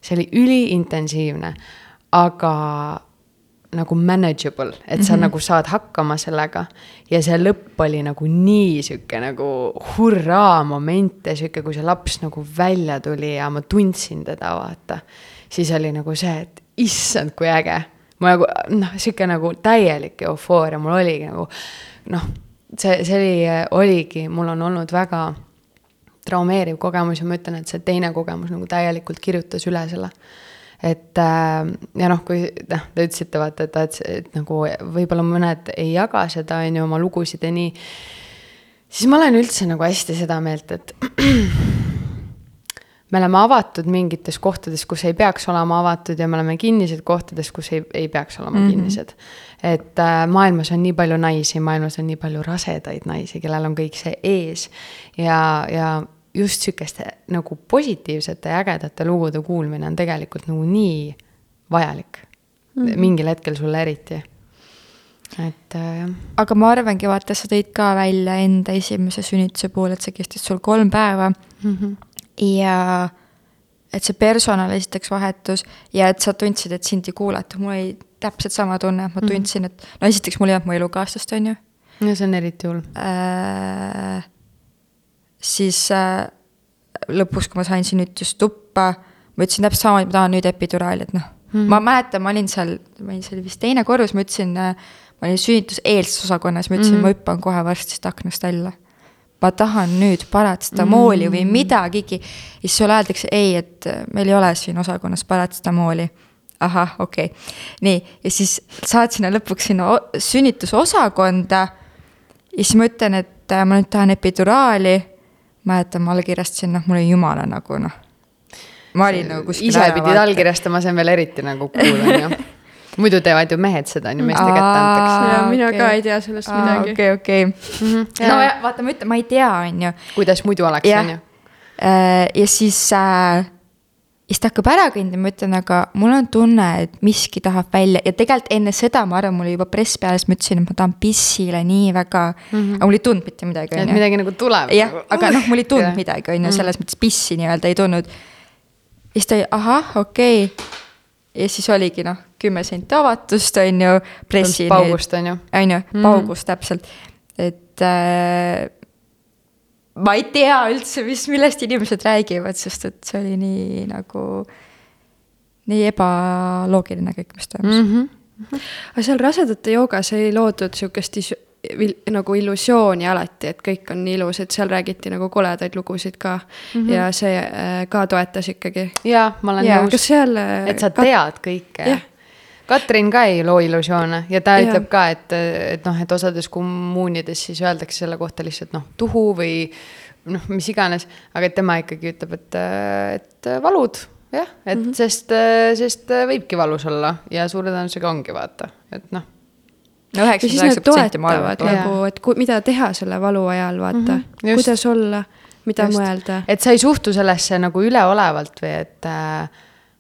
see oli üliintensiivne, aga nagu manageable, et sa mm -hmm. nagu saad hakkama sellega ja see lõpp oli nagu nii sihuke nagu hurraa moment ja sihuke, kui see laps nagu välja tuli ja ma tundsin teda, vaata. siis oli nagu see, et issand, kui äge. ma nagu noh, sihuke nagu täielik eufooria mul oligi nagu noh, see, see oli, oligi, mul on olnud väga traumeeriv kogemus ja ma ütlen, et see teine kogemus nagu täielikult kirjutas üle selle et äh, ja noh, kui noh, te ütlesite vaata, et, et, et nagu võib-olla mõned ei jaga seda, on ju, oma lugusid ja nii. siis ma olen üldse nagu hästi seda meelt, et me oleme avatud mingites kohtades, kus ei peaks olema avatud ja me oleme kinnised kohtades, kus ei, ei peaks olema mm -hmm. kinnised. et äh, maailmas on nii palju naisi, maailmas on nii palju rasedaid naisi, kellel on kõik see ees ja, ja just sihukeste nagu positiivsete ja ägedate lugude kuulmine on tegelikult nagu nii vajalik mm. -hmm. mingil hetkel sulle eriti et äh, jah. aga ma arvangi, vaata, sa tõid ka välja enda esimese sünnituse puhul, et see kestis sul kolm päeva mm. -hmm. ja et see personal esiteks vahetus ja et sa tundsid, et sind ei kuulata, mul oli täpselt sama tunne, et ma mhm. tundsin, et no esiteks mul ei olnud mu elukaaslast, on ju. ja see on eriti hull äh,. Siis äh, lõpuks, kui ma sain sünnitustuppa, ma ütlesin täpselt samamoodi, ma tahan nüüd epiduraali, et noh mm. ma mäletan, ma olin seal, ma olin seal vist teine korrus, ma ütlesin äh, ma olin sünnituseelses osakonnas, ma ütlesin mm, -hmm. ma hüppan kohe varsti siit aknast välja. ma tahan nüüd paratsetamooli mm -hmm. või midagigi. ja siis sulle öeldakse ei, et meil ei ole siin osakonnas paratsetamooli. ahah, okei okay., nii, ja siis saad sinna lõpuks sinna sünnitusosakonda. ja siis ma ütlen, et äh, ma nüüd tahan epiduraali. Mäletan, ma allkirjastasin, noh, mul oli jumala nagu noh ma olin nagu kuskil ise pidid allkirjastama, see on veel eriti nagu cool on ju muidu teevad ju mehed seda, on ju, meeste kätte antakse. ja mina okay. ka ei tea sellest Aa, midagi. okei, okei. Mhm. no ja, vaata, ma ütlen, ma ei tea, on ju. kuidas muidu oleks, on ju. Äh, ja siis äh,, siis ta hakkab ära kõndima, ma ütlen, aga mul on tunne, et miski tahab välja ja tegelikult enne seda, ma arvan, mul oli juba press peas, ma ütlesin, et ma tahan pissile nii väga mm. -hmm. aga mul ei tulnud mitte midagi, on ju. midagi nagu tuleb. jah, aga noh, mul ei tulnud midagi, on ju, mhm. selles mõttes pissi nii-öelda ei tulnud. ja siis ta oli, ahah, okei okay ja siis oligi noh, kümme senti avatust, on ju, pressi. paugust, on ju. on ju, mhm. paugust täpselt, et äh, ma ei tea üldse, mis, millest inimesed räägivad, sest et see oli nii nagu, nii ebaloogiline kõik, mis toimus mm. -hmm. aga seal rasedate joogas ei loodud sihukest nagu illusiooni alati, et kõik on nii ilus, et seal räägiti nagu koledaid lugusid ka mm. -hmm. ja see äh, ka toetas ikkagi. jaa, ma olen nõus. kas seal. Äh, et sa tead kõike yeah.. Katrin ka ei loo illusioone ja ta ja. ütleb ka, et, et noh, et osades kommuunides siis öeldakse selle kohta lihtsalt noh, tuhu või noh, mis iganes, aga et tema ikkagi ütleb, et, et valud jah, et mm -hmm. sest, sest võibki valus olla ja suure tõenäosusega ongi, vaata, et noh no üheksakümmend üheksa protsenti ma arvan, et nagu, et ku, mida teha selle valu ajal, vaata mm, -hmm, kuidas olla, mida just. mõelda. et sa ei suhtu sellesse nagu üleolevalt või et äh,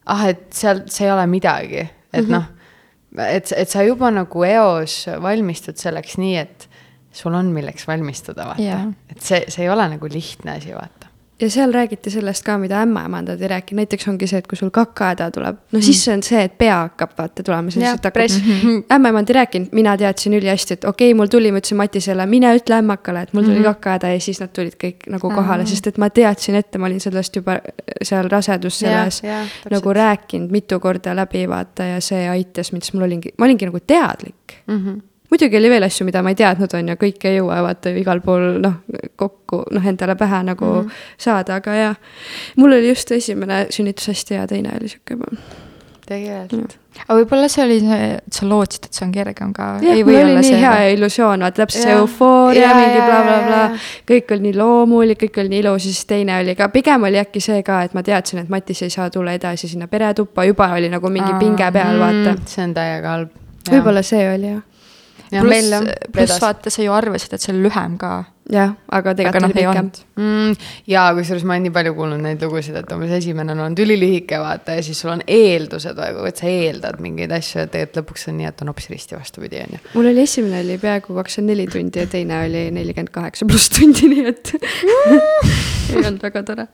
ah, et seal, see ei ole midagi, et mm -hmm. noh, et, et sa juba nagu eos valmistud selleks nii, et sul on milleks valmistuda, vaata. Yeah.. et see, see ei ole nagu lihtne asi, vaata ja seal räägiti sellest ka, mida ämmaemandad ei rääkinud, näiteks ongi see, et kui sul kakahäda tuleb, no siis mm. see on see, et pea hakkab vaata tulema, siis hakkab press. Mm -hmm.. ämmaemand ei rääkinud, mina teadsin ülihästi, et okei okay,, mul tuli, ma ütlesin Matisele, mine ütle ämmakale, et mul tuli mm -hmm. kakahäda ja siis nad tulid kõik nagu kohale sest et ma teadsin ette, ma olin sellest juba seal rasedusseles nagu rääkinud mitu korda läbi, vaata, ja see aitas mind, siis mul olingi, ma olingi nagu teadlik. Mm. -hmm muidugi oli veel asju, mida ma ei teadnud, on ju, kõike ei jõua vaata igal pool noh, kokku noh, endale pähe nagu mm -hmm. saada, aga jah. mul oli just esimene sünnitus hästi hea, teine oli sihuke juba. tegelikult aga võib-olla see oli see, et sa lootsid, et see on kergem ka. jah, mul oli nii hea või? illusioon, vaata täpselt see eufooria, mingi blablabla bla, bla. kõik oli nii loomulik, kõik oli nii ilus ja siis teine oli ka, pigem oli äkki see ka, et ma teadsin, et Matis ei saa tulla edasi sinna peretuppa, juba oli nagu mingi Aa, pinge peal, vaata mm,. see on täiega halb. võib-olla see oli jah pluss, pluss vaata, sa ju arvasid, et see on lühem ka. jah, aga tegelikult aga oli pikem mm,. ja kusjuures ma olen nii palju kuulnud neid lugusid, et umbes esimene on olnud ülilühike, vaata, ja siis sul on eeldused, et sa eeldad mingeid asju ja tegelikult lõpuks on nii, et on hoopis risti vastupidi, on ju. mul oli esimene oli peaaegu kakskümmend neli tundi ja teine oli nelikümmend kaheksa pluss tundi, nii et ei olnud väga tore.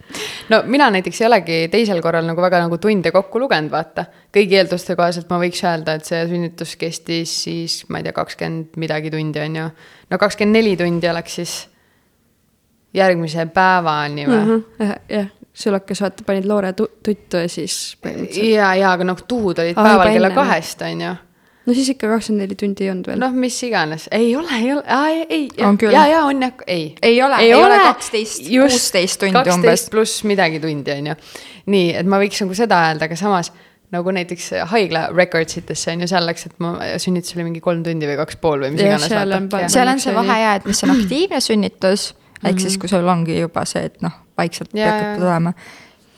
no mina näiteks ei olegi teisel korral nagu väga nagu tunde kokku lugenud, vaata. Kõigi eelduste kohaselt ma võiks öelda, et see sünnitus kestis siis, ma ei tea, kakskümmend midagi tundi, on ju. no kakskümmend neli tundi oleks siis järgmise päevani või mm? -hmm. jah, sulakas vaata, panid loore tuttu ja siis. ja, ja aga noh, tuhud olid ah, päeval kella kahest, on ju no siis ikka kakskümmend neli tundi ei olnud veel. noh, mis iganes, ei ole, ei ole, ei, ei. ja, ja on jah, ei. ei ole, ei ole kaksteist, kuusteist tundi umbes. kaksteist pluss midagi tundi, on ju. nii, et ma võiks nagu seda öelda, aga samas nagu näiteks haigla records itesse on ju, seal läks, et ma sünnitus oli mingi kolm tundi või kaks pool või mis ja, iganes. seal on, seal on see vahe ja, et mis on aktiivne sünnitus ehk siis, kui sul ongi juba see, et noh, vaikselt yeah. hakkab tulema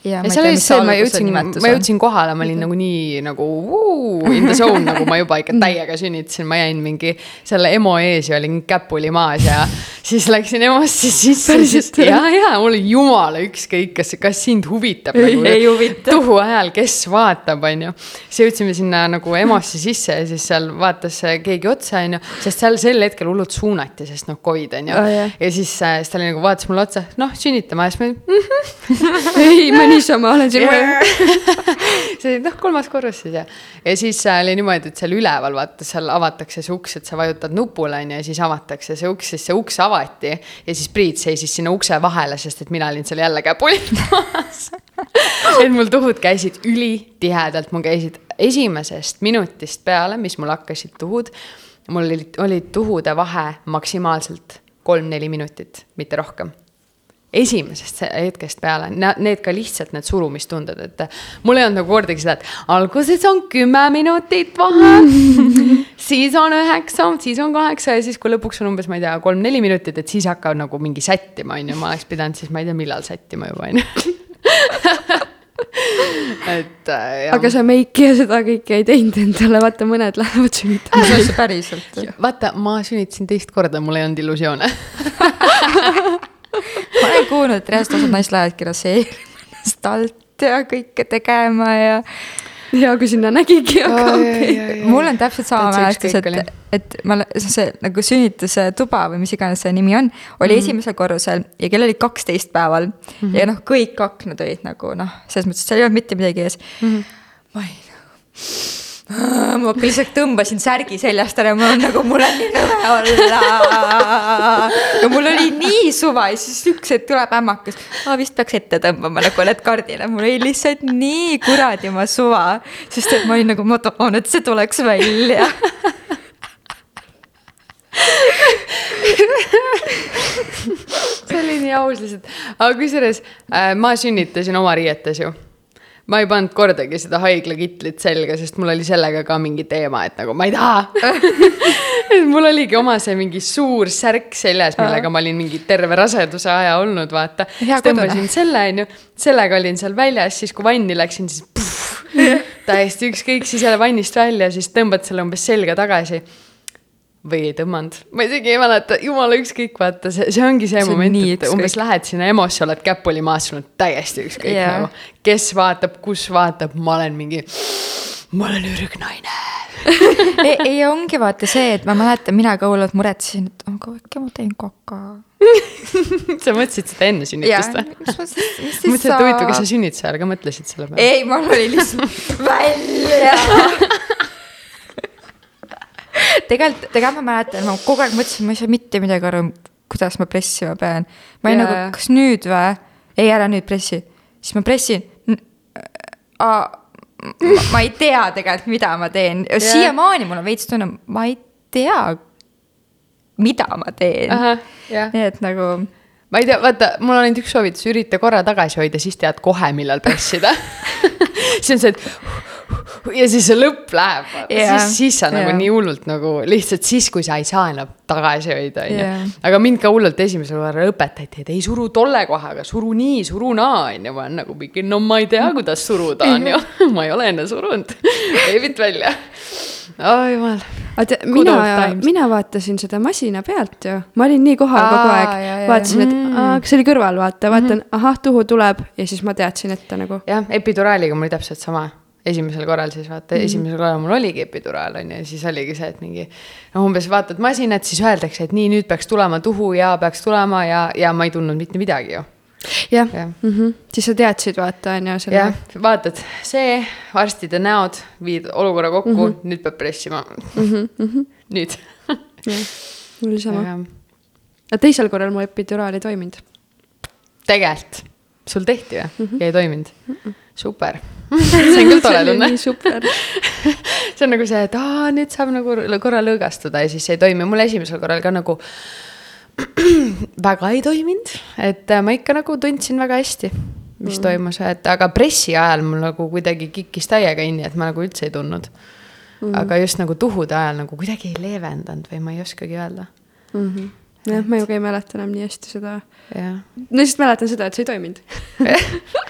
ja seal oli see, ma jõudsin, ma jõudsin kohale, ma olin nagu nii nagu vuu, in the zone nagu ma juba ikka täiega sünnitasin, ma jäin mingi selle EMO ees ja olin käpuli maas ja siis läksin EMO-sse sisse. ja, ja mul oli jumala ükskõik, kas, kas sind huvitab ei, nagu ei huvita. tuhu ajal, kes vaatab, on ju. siis jõudsime sinna nagu EMO-sse sisse ja siis seal vaatas keegi otsa, on ju, sest seal sel hetkel hullult suunati, sest noh, Covid on ju Aa, jah. ja siis, siis ta oli nagu vaatas mulle otsa, noh sünnitama ja siis ma olin mm, ei, ma niisama olen siin see oli noh, kolmas korrus siis ja, ja siis äh, oli niimoodi, et seal üleval vaata, seal avatakse see uks, et sa vajutad nupule on ju ja siis avatakse see uks, siis see uks avati. ja siis Priit seisis sinna ukse vahele, sest et mina olin seal jälle käpuli maas. Et mul tuhud käisid ülitihedalt, mul käisid esimesest minutist peale, mis mul hakkasid tuhud. mul olid, olid tuhude vahe maksimaalselt kolm-neli minutit, mitte rohkem esimesest se- hetkest peale, need ka lihtsalt need surumistunded, et mul ei olnud nagu kordagi seda, et alguses on kümme minutit vahe siis on üheksa, siis on kaheksa ja siis, kui lõpuks on umbes, ma ei tea, kolm-neli minutit, et siis hakkab nagu mingi sättima, on ju, ma oleks pidanud siis, ma ei tea, millal sättima juba, on ju. et äh, aga sa meiki ja seda kõike ei teinud endale, vaata mõned lähevad sünnitama. mis asja päriselt? vaata, ma sünnitasin teist korda, mul ei olnud illusioone ma olen kuulnud, et reaalselt osad naised lähevadki raseerima ennast alt ja kõike tegema ja ja kui sinna nägigi, aga okei mul on täpselt sama mälestus, et, et ma, see nagu sünnituse tuba või mis iganes see nimi on, oli mm -hmm. esimesel korrusel ja kell oli kaksteist päeval mm. -hmm. ja noh, kõik aknad olid nagu noh, selles mõttes, et seal ei olnud mitte midagi ees mm. -hmm. ma olin nagu ma lihtsalt tõmbasin särgi seljast ära, mul on nagu, mul on nii nõme olla. ja mul oli nii suva ja siis üks hetk tuleb ämmakas, ma vist peaks ette tõmbama nagu oled kardina, mul oli lihtsalt nii kuradima suva. sest et ma olin nagu, ma tahan, et see tuleks välja see oli nii aus lihtsalt, aga kusjuures äh, ma sünnitasin oma riietes ju. Ma ei pannud kordagi seda haiglakitlit selga, sest mul oli sellega ka mingi teema, et nagu ma ei taha. Et mul oligi oma see mingi suur särk seljas, millega ma olin mingi terve raseduse aja olnud, vaata. Tõmbasin selle, onju, sellega olin seal väljas, siis kui vanni läksin, siis puh, täiesti ükskõik, siis jälle vannist välja, siis tõmbad selle umbes selga tagasi või ei tõmmanud, ma isegi ei mäleta, jumala ükskõik, vaata, see, see ongi see, See moment, et umbes ükskõik. lähed sinna EMO-sse, oled käpuli maas, sul on täiesti ükskõik yeah. nagu. kes vaatab, kus vaatab, ma olen mingi, ma olen ürgnaine ei, ei ongi vaata see, et ma mäletan, mina ka hullult muretsesin, et aga äkki ma teen kaka. sa mõtlesid seda enne sünnitust või? mõtlesin, et huvitav, kas sa sünnituse ajal ka mõtlesid selle peale? ei, mul oli lihtsalt välja tegelikult, tegelikult ma mäletan, ma kogu aeg mõtlesin, ma ei saa mitte midagi aru, kuidas ma pressima pean. ma olin nagu, kas nüüd või? ei, ära nüüd pressi. siis ma pressin. ma ei tea tegelikult, mida ma teen. siiamaani mul on veits tunne, ma ei tea, mida ma teen. nii et nagu ma ei tea, vaata, mul on ainult üks soovitus, ürita korra tagasi hoida, siis tead kohe, millal pressida siis on see, et ja siis see lõpp läheb, siis, siis sa nagu jaa. nii hullult nagu lihtsalt siis, kui sa ei saa enam tagasi hoida, onju. Aga mind ka hullult esimesel korral õpetati, et ei suru tolle kohaga, suru nii, suru naa, onju. ma olen nagu mingi, no ma ei tea, kuidas suruda, onju. ma ei ole enne surunud beebit välja. oh jumal. Good mina mina vaatasin seda masina pealt ju, ma olin nii kohal Aa, kogu aeg vaatasin, et aa, kas see oli kõrval, vaata, vaatan, ahah, tuhu tuleb ja siis ma teadsin ette nagu. jah, epiduraaliga mul täpselt sama esimesel korral siis vaata mm, -hmm. esimesel korral mul oligi epiduraal on ju, ja siis oligi see, et mingi noh, umbes vaatad masinat, siis öeldakse, et nii, nüüd peaks tulema tuhu ja peaks tulema ja, ja ma ei tundnud mitte midagi ju. jah Jah. mm, -hmm. siis sa teadsid, vaata on ju selle jah, vaatad, see, arstide näod, viid olukorra kokku mm, -hmm. nüüd peab pressima mm. -hmm. nüüd. mul oli sama. aga teisel korral mu epiduraal ei toiminud. tegelikult, sul tehti või mm? -hmm. ja ei toiminud mm? -mm. super, see on küll tore tunne super. see on nagu see, et aa, nüüd saab nagu korra lõõgastuda ja siis ei toimi, mul esimesel korral ka nagu väga ei toiminud, et äh, ma ikka nagu tundsin väga hästi, mis mm. toimus, et aga pressi ajal mul nagu kuidagi kikkis täiega inni, et ma nagu üldse ei tundnud mm.. aga just nagu tuhude ajal nagu kuidagi ei leevendanud või ma ei oskagi öelda. jah, ma ju ka ei mäleta enam nii hästi seda. no lihtsalt mäletan seda, et see ei toiminud.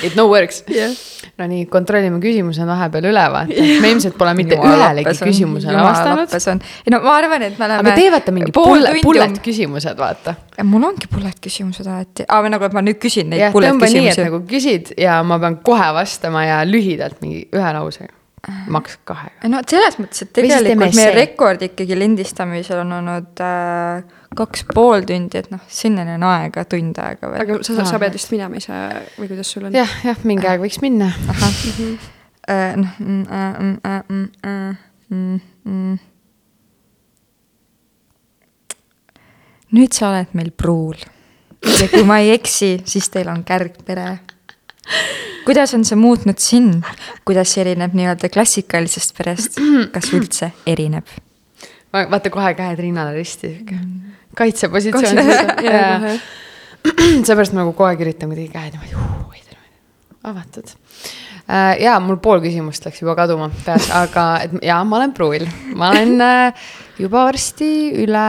It no works Jah. no nii, kontrollime küsimused vahepeal üle, vaata. me ilmselt pole mitte ühelegi küsimusele vastanud. ei no ma arvan, et me oleme. aga tee vaata mingi bullet, bullet. küsimused, vaata. mul ongi bullet küsimused alati, või nagu, et ma nüüd küsin neid jah, bullet tõmba nii, et küsimusi. nagu küsid ja ma pean kohe vastama ja lühidalt mingi ühe lausega, maks kahega. no selles mõttes, et tegelikult meie rekord ikkagi lindistamisel on olnud äh, kaks pool tundi, et noh, sinnani on aega tund aega veel. aga sa, sa pead vist minema ise või kuidas sul on? jah, jah, mingi aeg võiks minna. noh, mm, äh, mm, äh, mm, äh, mm, mm. nüüd sa oled meil pruul ja kui ma ei eksi, siis teil on kärgpere. Kuidas on see muutnud sind, kuidas see erineb nii-öelda klassikalisest perest, kas üldse erineb? vaata kohe käed rinnale risti, sihuke kaitsepositsioon Kaitse-. seepärast ma nagu kogu aeg üritan kuidagi käed niimoodi avatud. ja mul pool küsimust läks juba kaduma peas, aga et ja ma olen pruul, ma olen äh, juba varsti üle,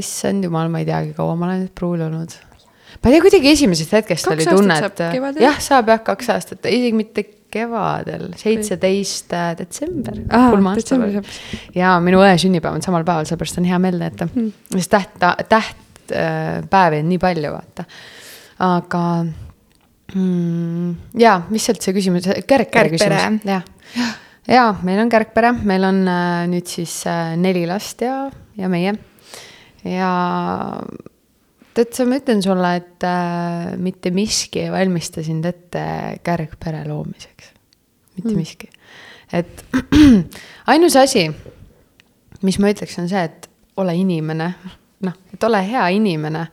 issand jumal, ma ei teagi, kaua ma olen nüüd pruul olnud. Ma ei tea, kuidagi esimesest hetkest Kaks oli tunne, et kevadel? jah, saab jah, kaks aastat, isegi mitte kevadel, seitseteist detsember. Aa, detsembris hoopis. ja minu õe sünnipäev on samal päeval, sellepärast on hea meel jätta mm.. sest täht, tähtpäevi on nii palju, vaata. aga mm, ja mis sealt see küsimus, Kärgpere. küsimus, jah. ja meil on kärgpere, meil on äh, nüüd siis äh, neli last ja, ja meie. ja tead sa, ma ütlen sulle, et äh, mitte miski ei valmista sind ette kärgpere loomiseks. mitte mm. miski. et ainus asi, mis ma ütleks, on see, et ole inimene, noh, et ole hea inimene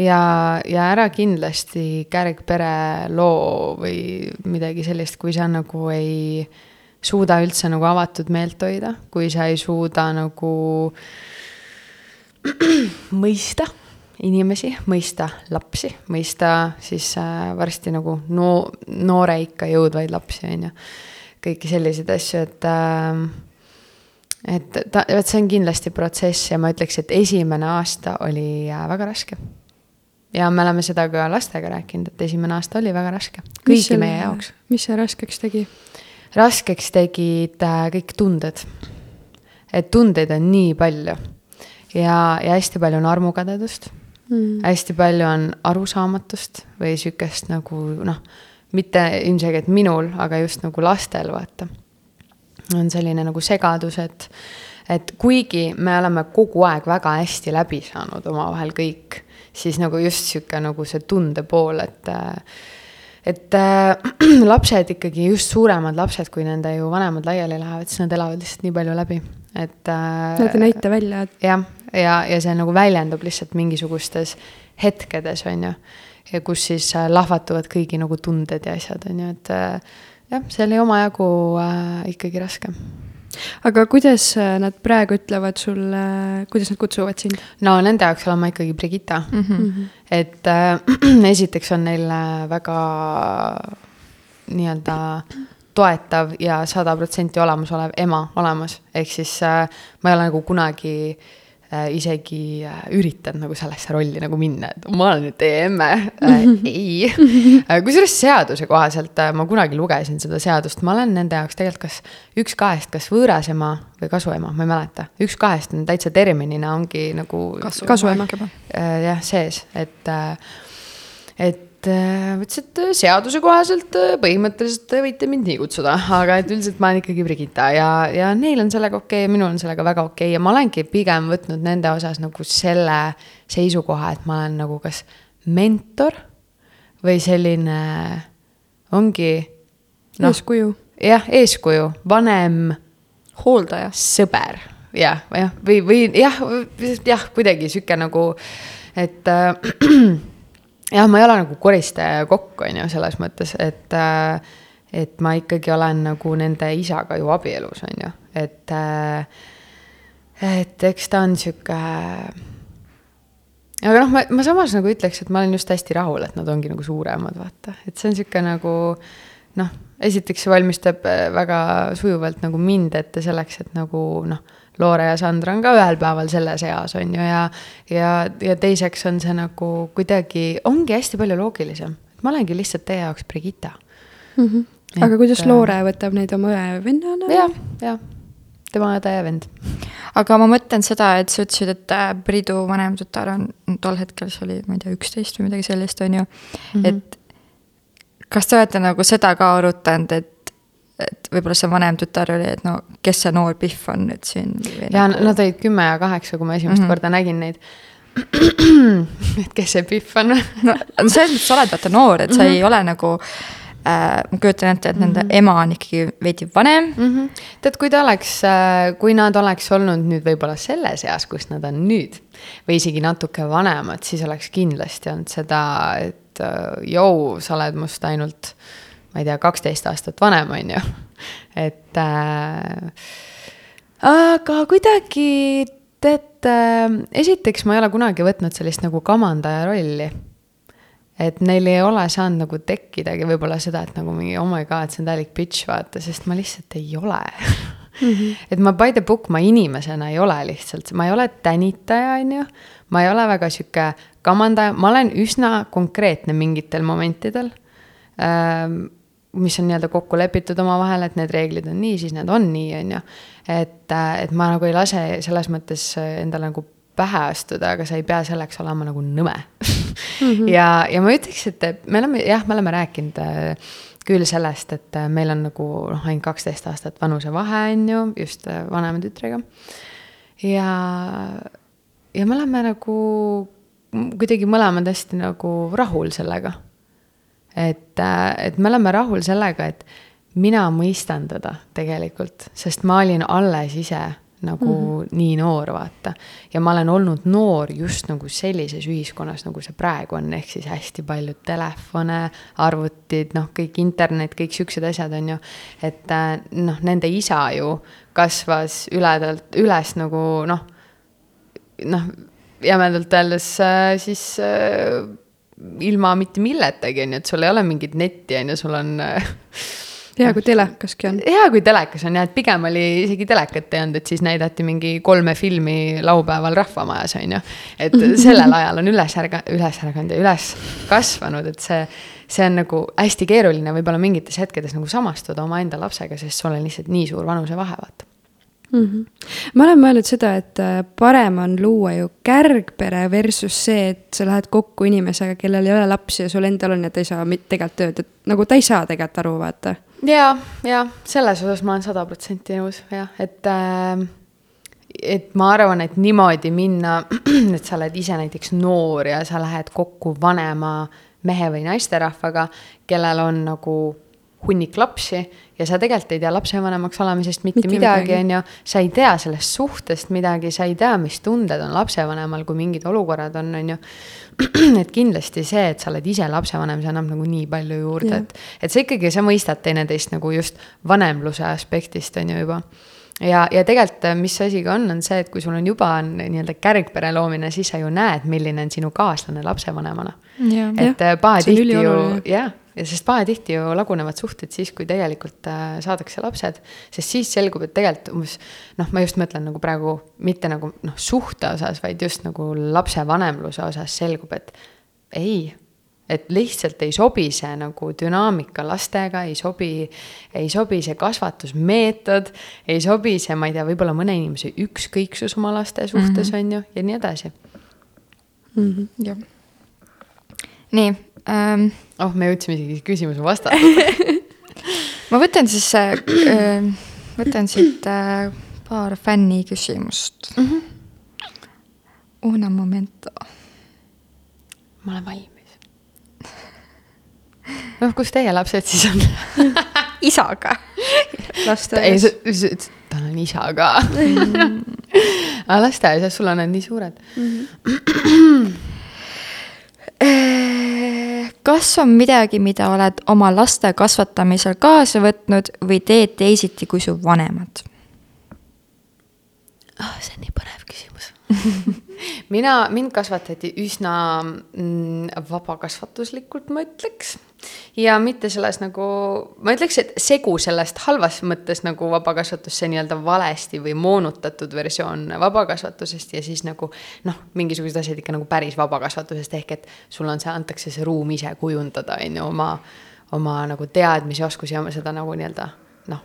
ja, ja ära kindlasti kärgpere loo või midagi sellist, kui sa nagu ei suuda üldse nagu avatud meelt hoida, kui sa ei suuda nagu mõista inimesi, mõista lapsi, mõista siis äh, varsti nagu no noore ikka jõudvaid lapsi, on ju. kõiki selliseid asju, et äh, et ta, vot see on kindlasti protsess ja ma ütleks, et esimene aasta oli äh, väga raske. ja me oleme seda ka lastega rääkinud, et esimene aasta oli väga raske, kõigi meie jaoks. mis see raskeks tegi? raskeks tegid äh, kõik tunded. et tundeid on nii palju ja, ja hästi palju on armukadedust mm., hästi palju on arusaamatust või sihukest nagu noh, mitte ilmselgelt minul, aga just nagu lastel, vaata on selline nagu segadus, et, et kuigi me oleme kogu aeg väga hästi läbi saanud omavahel kõik, siis nagu just sihuke nagu see tunde pool, et et äh, lapsed ikkagi, just suuremad lapsed, kui nende ju vanemad laiali lähevad, siis nad elavad lihtsalt nii palju läbi, et äh, Nad ei näita välja, et jah, ja, ja see nagu väljendub lihtsalt mingisugustes hetkedes, on ju. ja kus siis äh, lahvatuvad kõigi nagu tunded ja asjad, on ju, et äh, jah, see oli omajagu äh, ikkagi raske. aga kuidas äh, nad praegu ütlevad sulle, kuidas nad kutsuvad sind no nende jaoks olen ma ikkagi Brigitta mm. mm? -hmm. et äh, esiteks on neil väga nii-öelda toetav ja sada protsenti olemasolev ema olemas, ehk siis äh, ma ei ole nagu kunagi äh, isegi äh, üritanud nagu sellesse rolli nagu minna, et ma olen nüüd teie emme äh. ei, kusjuures seaduse kohaselt äh, ma kunagi lugesin seda seadust, ma olen nende jaoks tegelikult kas üks kahest, kas võõras ema või kasuema, ma ei mäleta, üks kahest on täitsa terminina ongi nagu kasuema. äh, jah, sees, et, et äh, ütles, et seaduse kohaselt äh, põhimõtteliselt te võite mind nii kutsuda, aga et üldiselt ma olen ikkagi Brigitta ja, ja neil on sellega okei okay, ja minul on sellega väga okei okay. ja ma olengi pigem võtnud nende osas nagu selle seisukoha, et ma olen nagu kas mentor või selline, ongi noh, eeskuju. jah, eeskuju, vanem hooldaja. sõber jah, jah, või, või jah, jah, kuidagi sihuke nagu, et äh, jah, ma ei ole nagu koristaja ja kokk, on ju, selles mõttes, et äh, et ma ikkagi olen nagu nende isaga ju abielus, on ju, et äh, et eks ta on sihuke aga noh, ma, ma samas nagu ütleks, et ma olen just hästi rahul, et nad ongi nagu suuremad, vaata, et see on sihuke nagu noh, esiteks see valmistab äh, väga sujuvalt nagu mind ette selleks, et nagu noh, Loore ja Sandra on ka ühel päeval selles eas, on ju, ja ja, ja teiseks on see nagu kuidagi, ongi hästi palju loogilisem. ma olengi lihtsalt teie jaoks Brigitta mm. -hmm. aga Et, kuidas äh, Loore võtab neid oma õe-vennana? jah, jah, tema õde ja vend. aga ma mõtlen seda, et sa ütlesid, et äh, Priidu vanem tütar on tol hetkel, see oli, ma ei tea, üksteist või midagi sellist, on ju mm. -hmm. et kas te olete nagu seda ka arutanud, et, et võib-olla see vanem tütar oli, et no kes see noor Pihv on nüüd siin? ja nad olid kümme ja kaheksa, kui ma esimest mm Mhm. -hmm. korda nägin neid. et kes see Pihv on no selles mõttes sa oled vaata noor, et sa mm -hmm. ei ole nagu äh,, ma kujutan ette, et nende mm -hmm. ema on ikkagi veidi vanem mm. mm. -hmm. tead, kui ta oleks, kui nad oleks olnud nüüd võib-olla selles eas, kus nad on nüüd või isegi natuke vanemad, siis oleks kindlasti olnud seda, et äh, jõu, sa oled must ainult, ma ei tea, kaksteist aastat vanem, on ju. et äh, aga kuidagi tead äh,, esiteks ma ei ole kunagi võtnud sellist nagu kamandaja rolli et neil ei ole saanud nagu tekkidagi võib-olla seda, et nagu mingi oh my god, see on täielik bitch, vaata, sest ma lihtsalt ei ole mm. -hmm. et ma by the book, ma inimesena ei ole lihtsalt, ma ei ole tänitaja, on ju. ma ei ole väga sihuke kamandaja, ma olen üsna konkreetne mingitel momentidel ähm, mis on nii-öelda kokku lepitud omavahel, et need reeglid on nii, siis need on nii, on ju. et, et ma nagu ei lase selles mõttes endale nagu pähe astuda, aga sa ei pea selleks olema nagu nõme mm. -hmm. ja, ja ma ütleks, et me oleme jah, me oleme rääkinud äh, küll sellest, et äh, meil on nagu noh, ainult kaksteist aastat vanusevahe on ju, just äh, vanema tütrega. ja, ja me oleme nagu kuidagi mõlemad hästi nagu rahul sellega et, et me oleme rahul sellega, et mina mõistan teda tegelikult, sest ma olin alles ise nagu mm -hmm. nii noor, vaata. ja ma olen olnud noor just nagu sellises ühiskonnas, nagu see praegu on, ehk siis hästi palju telefone, arvutid, noh, kõik internet, kõik siuksed asjad on ju. et äh, noh, nende isa ju kasvas üledalt üles nagu noh, noh, jämedalt öeldes äh, siis äh, ilma mitte milletagi, on ju, et sul ei ole mingit netti, on ju, sul on äh, hea, kui telekaski on. hea, kui telekas on jah, et pigem oli isegi telekat ei olnud, et siis näidati mingi kolme filmi laupäeval Rahvamajas on ju. et sellel ajal on üles ärga-, üles ärganud ja üles kasvanud, et see, see on nagu hästi keeruline võib-olla mingites hetkedes nagu samastuda omaenda lapsega, sest sul on lihtsalt nii suur vanusevahe, vaata. mm. -hmm. ma olen mõelnud seda, et äh, parem on luua ju kärgpere versus see, et sa lähed kokku inimesega, kellel ei ole lapsi ja sul endal on ja ta ei saa tegelikult tööd, et nagu ta ei saa tegelikult aru, vaata. ja, ja selles osas ma olen sada protsenti nõus jah, et äh, et ma arvan, et niimoodi minna, et sa oled ise näiteks noor ja sa lähed kokku vanema mehe või naisterahvaga, kellel on nagu hunnik lapsi ja sa tegelikult ei tea lapsevanemaks olemisest mitte, Mitte midagi, on ju. sa ei tea sellest suhtest midagi, sa ei tea, mis tunded on lapsevanemal, kui mingid olukorrad on, on ju. et kindlasti see, et sa oled ise lapsevanem, see annab nagu nii palju juurde et, et sa ikkagi, sa mõistad teineteist nagu just vanemluse aspektist on ju juba ja, ja tegelikult, mis asi ka on, on see, et kui sul on juba on nii-öelda kärgpere loomine, siis sa ju näed, milline on sinu kaaslane lapsevanemana. Et äh, pahatihti ju jah, ja sest pahatihti ju lagunevad suhted siis, kui tegelikult äh, saadakse lapsed, sest siis selgub, et tegelikult umbes noh, ma just mõtlen nagu praegu mitte nagu noh, suhte osas, vaid just nagu lapsevanemluse osas selgub, et ei et lihtsalt ei sobi see nagu dünaamika lastega, ei sobi, ei sobi see kasvatusmeetod, ei sobi see, ma ei tea, võib-olla mõne inimese ükskõiksus oma laste suhtes mm -hmm. on ju ja nii edasi. jah. Nii ähm,, oh, me jõudsime isegi küsimuse vastata. ma võtan siis äh,, äh, võtan siit äh, paar fänni küsimust mm. -hmm. Una momento. ma olen valmis. noh, kus teie lapsed siis on? isaga. ei, lasteaias. tal on isa ka. aga lasteaias, sul on need nii suured. kas on midagi, mida oled oma laste kasvatamisel kaasa võtnud või teed teisiti kui su vanemad? ah, see on nii põnev küsimus mina, mind kasvatati üsna mm, vabakasvatuslikult, ma ütleks. Ja mitte selles nagu, ma ütleks, et segu sellest halvas mõttes nagu vabakasvatus, see nii-öelda valesti või moonutatud versioon vabakasvatusest ja siis nagu noh, mingisugused asjad ikka nagu päris vabakasvatusest, ehk et sulle on see, antakse see ruum ise kujundada, on ju, oma, oma nagu teadmisi, oskusi ja seda nagu nii-öelda noh,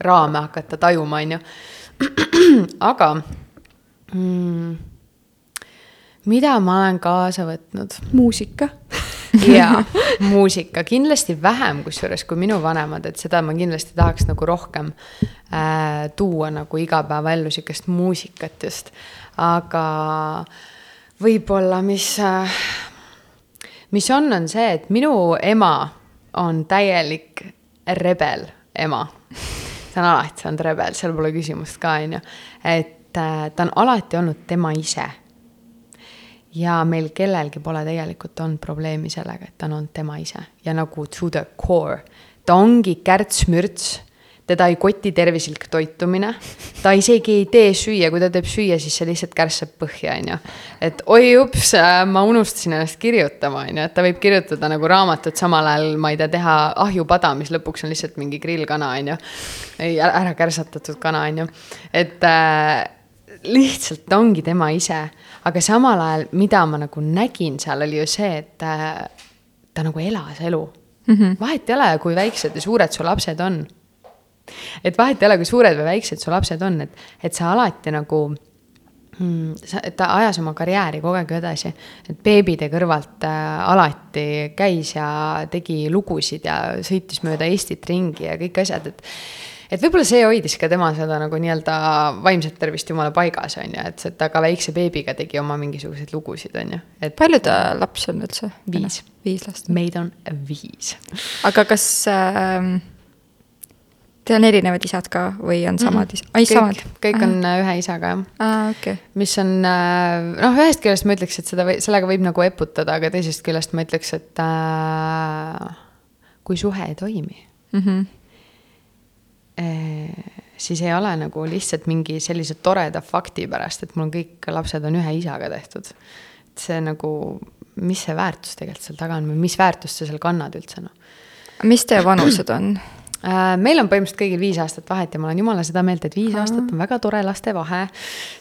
raame hakata tajuma, on ju. aga mm, mida ma olen kaasa võtnud? muusika jaa, muusika, kindlasti vähem kusjuures kui minu vanemad, et seda ma kindlasti tahaks nagu rohkem äh, tuua nagu igapäevaellu sihukest muusikat just. aga võib-olla, mis äh,, mis on, on see, et minu ema on täielik rebel ema. ta on alati olnud rebel, seal pole küsimust ka, on ju. et äh, ta on alati olnud tema ise ja meil kellelgi pole tegelikult olnud probleemi sellega, et ta on olnud tema ise. Ja nagu to the core. ta ongi kärts-mürts, teda ei koti tervislik toitumine, ta isegi ei tee süüa, kui ta teeb süüa, siis see lihtsalt kärssab põhja, on ju. et oi ups, ma unustasin ennast kirjutama, on ju, et ta võib kirjutada nagu raamatut, samal ajal ma ei tea, teha ahjupada, mis lõpuks on lihtsalt mingi grillkana, on ju. ei, ära kärsatatud kana, on ju, et äh, lihtsalt ongi tema ise, aga samal ajal, mida ma nagu nägin seal, oli ju see, et äh, ta nagu elas elu mm. -hmm. vahet ei ole, kui väiksed ja suured su lapsed on. et vahet ei ole, kui suured või väiksed su lapsed on, et, et sa alati nagu mm, ta ajas oma karjääri kogu aeg edasi, et beebide kõrvalt äh, alati käis ja tegi lugusid ja sõitis mööda Eestit ringi ja kõik asjad, et et võib-olla see hoidis ka tema seda nagu nii-öelda vaimset tervist jumala paigas, on ju, et ta ka väikse beebiga tegi oma mingisuguseid lugusid, on ju. et palju ta lapsi on üldse? viis. viis last. meid on viis. aga kas äh, Teil on erinevad isad ka või on samad mm -hmm. isad? ai, samad? kõik on Aha. ühe isaga, jah. aa, okei okay.. mis on, äh, noh, ühest küljest ma ütleks, et seda sellega võib nagu eputada, aga teisest küljest ma ütleks, et äh, kui suhe ei toimi mm, -hmm siis ei ole nagu lihtsalt mingi sellise toreda fakti pärast, et mul on kõik lapsed on ühe isaga tehtud. et see nagu, mis see väärtus tegelikult seal taga on või mis väärtust sa seal kannad üldse, noh. mis teie vanused on? Äh, meil on põhimõtteliselt kõigil viis aastat vahet ja ma olen jumala seda meelt, et viis aastat on väga tore laste vahe.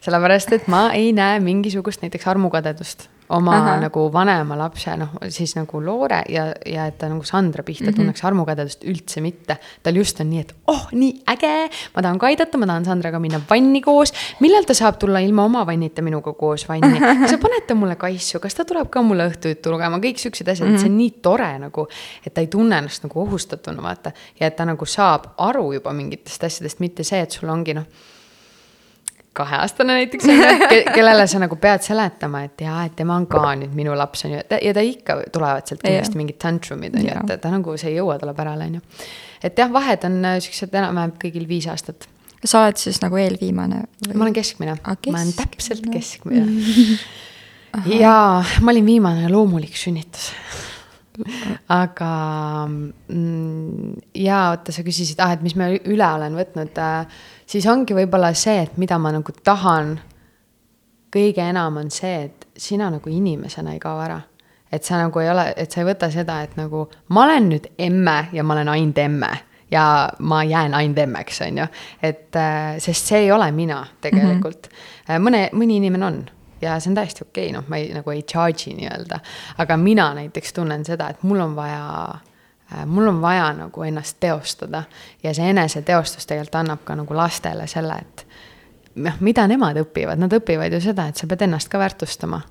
sellepärast, et ma ei näe mingisugust näiteks armukadedust oma Aha. nagu vanema lapse, noh siis nagu Loore ja, ja et ta nagu Sandra pihta mm -hmm. tunneks armukadedust üldse mitte. tal just on nii, et oh, nii äge, ma tahan ka aidata, ma tahan Sandraga minna vanni koos. millal ta saab tulla ilma oma vannita minuga koos vanni? kas sa paned ta mulle kaisu, kas ta tuleb ka mulle õhtujuttu lugema, kõik siuksed asjad mm, -hmm. et see on mhm. nii tore nagu, et ta ei tunne ennast nagu ohustatuna, vaata. ja et ta nagu saab aru juba mingitest asjadest, mitte see, et sul ongi noh kaheaastane näiteks ju, kellele sa nagu pead seletama, et jaa, et tema on ka nüüd minu laps on ju, ja ta ikka tulevad sealt kindlasti mingid tantrum'id on ju, et ta nagu, see ei jõua talle pärale on ju. et jah, vahed on äh, siuksed enam-vähem kõigil viis aastat. sa oled siis nagu eelviimane või...? ma olen keskmine. Ah,, ma olen täpselt keskmine. Ja ma olin viimane loomulik sünnitus. Aga mm, ja oota, sa küsisid, ah, et mis ma üle olen võtnud äh, siis ongi võib-olla see, et mida ma nagu tahan kõige enam on see, et sina nagu inimesena ei kao ära. et sa nagu ei ole, et sa ei võta seda, et nagu ma olen nüüd emme ja ma olen ainult emme ja ma jään ainult emmeks, on ju. et äh, sest see ei ole mina tegelikult mm. -hmm. mõne, mõni inimene on ja see on täiesti okei okay,, noh, ma ei, nagu ei charge'i nii-öelda. aga mina näiteks tunnen seda, et mul on vaja mul on vaja nagu ennast teostada ja see eneseteostus tegelikult annab ka nagu lastele selle, et noh, mida nemad õpivad, nad õpivad ju seda, et sa pead ennast ka väärtustama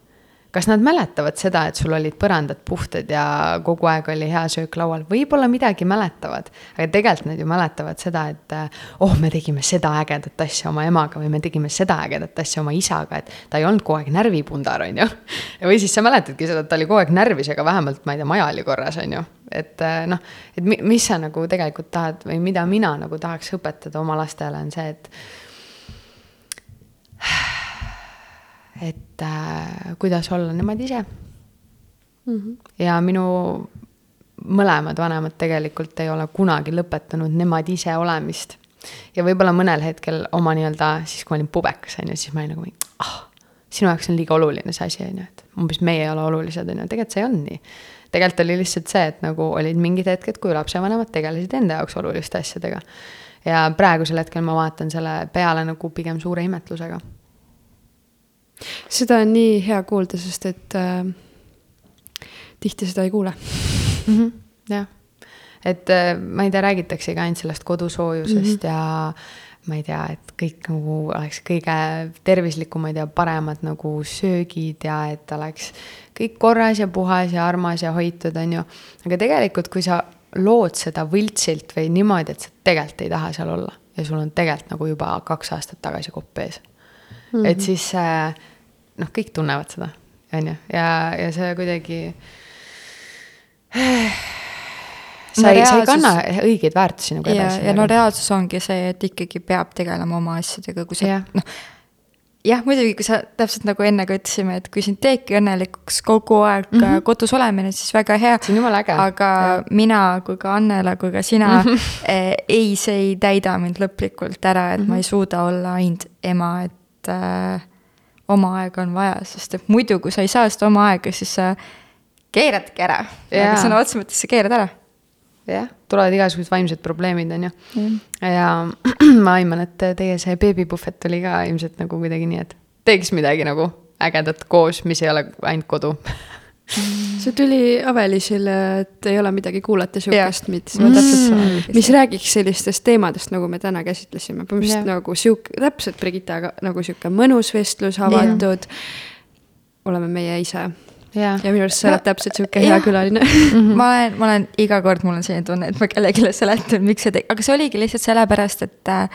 kas nad mäletavad seda, et sul olid põrandad puhtad ja kogu aeg oli hea söök laual, võib-olla midagi mäletavad. aga tegelikult nad ju mäletavad seda, et oh, me tegime seda ägedat asja oma emaga või me tegime seda ägedat asja oma isaga, et ta ei olnud kogu aeg närvipundar, on ju. või siis sa mäletadki seda, et ta oli kogu aeg närvis, aga vähemalt, ma ei tea, maja oli korras, on ju. et noh, et mis sa nagu tegelikult tahad või mida mina nagu tahaks õpetada oma lastele, on see, et et äh, kuidas olla nemad ise mm. -hmm. ja minu mõlemad vanemad tegelikult ei ole kunagi lõpetanud nemad ise olemist. ja võib-olla mõnel hetkel oma nii-öelda, siis kui ma olin pubekas, on ju, siis ma olin nagu, ah, sinu jaoks on liiga oluline see asi, on ju, et umbes meie ei ole olulised, on ju, tegelikult see ei olnud nii. tegelikult oli lihtsalt see, et nagu olid mingid hetked, kui lapsevanemad tegelesid enda jaoks oluliste asjadega. ja praegusel hetkel ma vaatan selle peale nagu pigem suure imetlusega. Seda on nii hea kuulda, sest et äh, tihti seda ei kuule mm. -hmm, jah, et äh, ma ei tea, räägitaksegi ainult sellest kodusoojusest mm -hmm. ja ma ei tea, et kõik nagu oleks kõige tervislikumad ja paremad nagu söögid ja et oleks kõik korras ja puhas ja armas ja hoitud, on ju. aga tegelikult, kui sa lood seda võltsilt või niimoodi, et sa tegelikult ei taha seal olla ja sul on tegelikult nagu juba kaks aastat tagasi kopp ees mm. -hmm. et siis noh, kõik tunnevad seda, on ju, ja, ja see kuidagi sa ei, sa ei kanna õigeid väärtusi nagu edasi. ja no reaalsus ongi see, et ikkagi peab tegelema oma asjadega, kui sa noh, jah, muidugi, kui sa täpselt nagu enne ka ütlesime, et kui sind teebki õnnelikuks kogu aeg mm -hmm. kodus olemine, siis väga hea. see on jumala äge. aga ja. mina kui ka Annela kui ka sina mm, -hmm. eh, ei, see ei täida mind lõplikult ära, et mm -hmm. ma ei mhm. suuda olla ainult ema, et äh, oma aega on vaja, sest et muidu, kui sa ei saa seda oma aega, siis sa keeradki ära. aga sõna otseses mõttes sa keerad ära. Jah, tulevad igasugused vaimsed probleemid, on ju. Mm.. ja ma aiman, et teie see beebipuhvet oli ka ilmselt nagu kuidagi nii, et teeks midagi nagu ägedat koos, mis ei ole ainult kodu see tuli Avelisile, et ei ole midagi kuulata sihukest, mis mm., täpselt, mis räägiks sellistest teemadest, nagu me täna käsitlesime, põhimõtteliselt nagu sihuke, täpselt Brigittaga nagu sihuke mõnus vestlus, avatud. oleme meie ise ja, ja minu arust sa oled täpselt sihuke hea külaline mm. -hmm. ma olen, ma olen iga kord, mul on selline tunne, et ma kellelegi seletan, miks see tegi, aga see oligi lihtsalt sellepärast, et äh,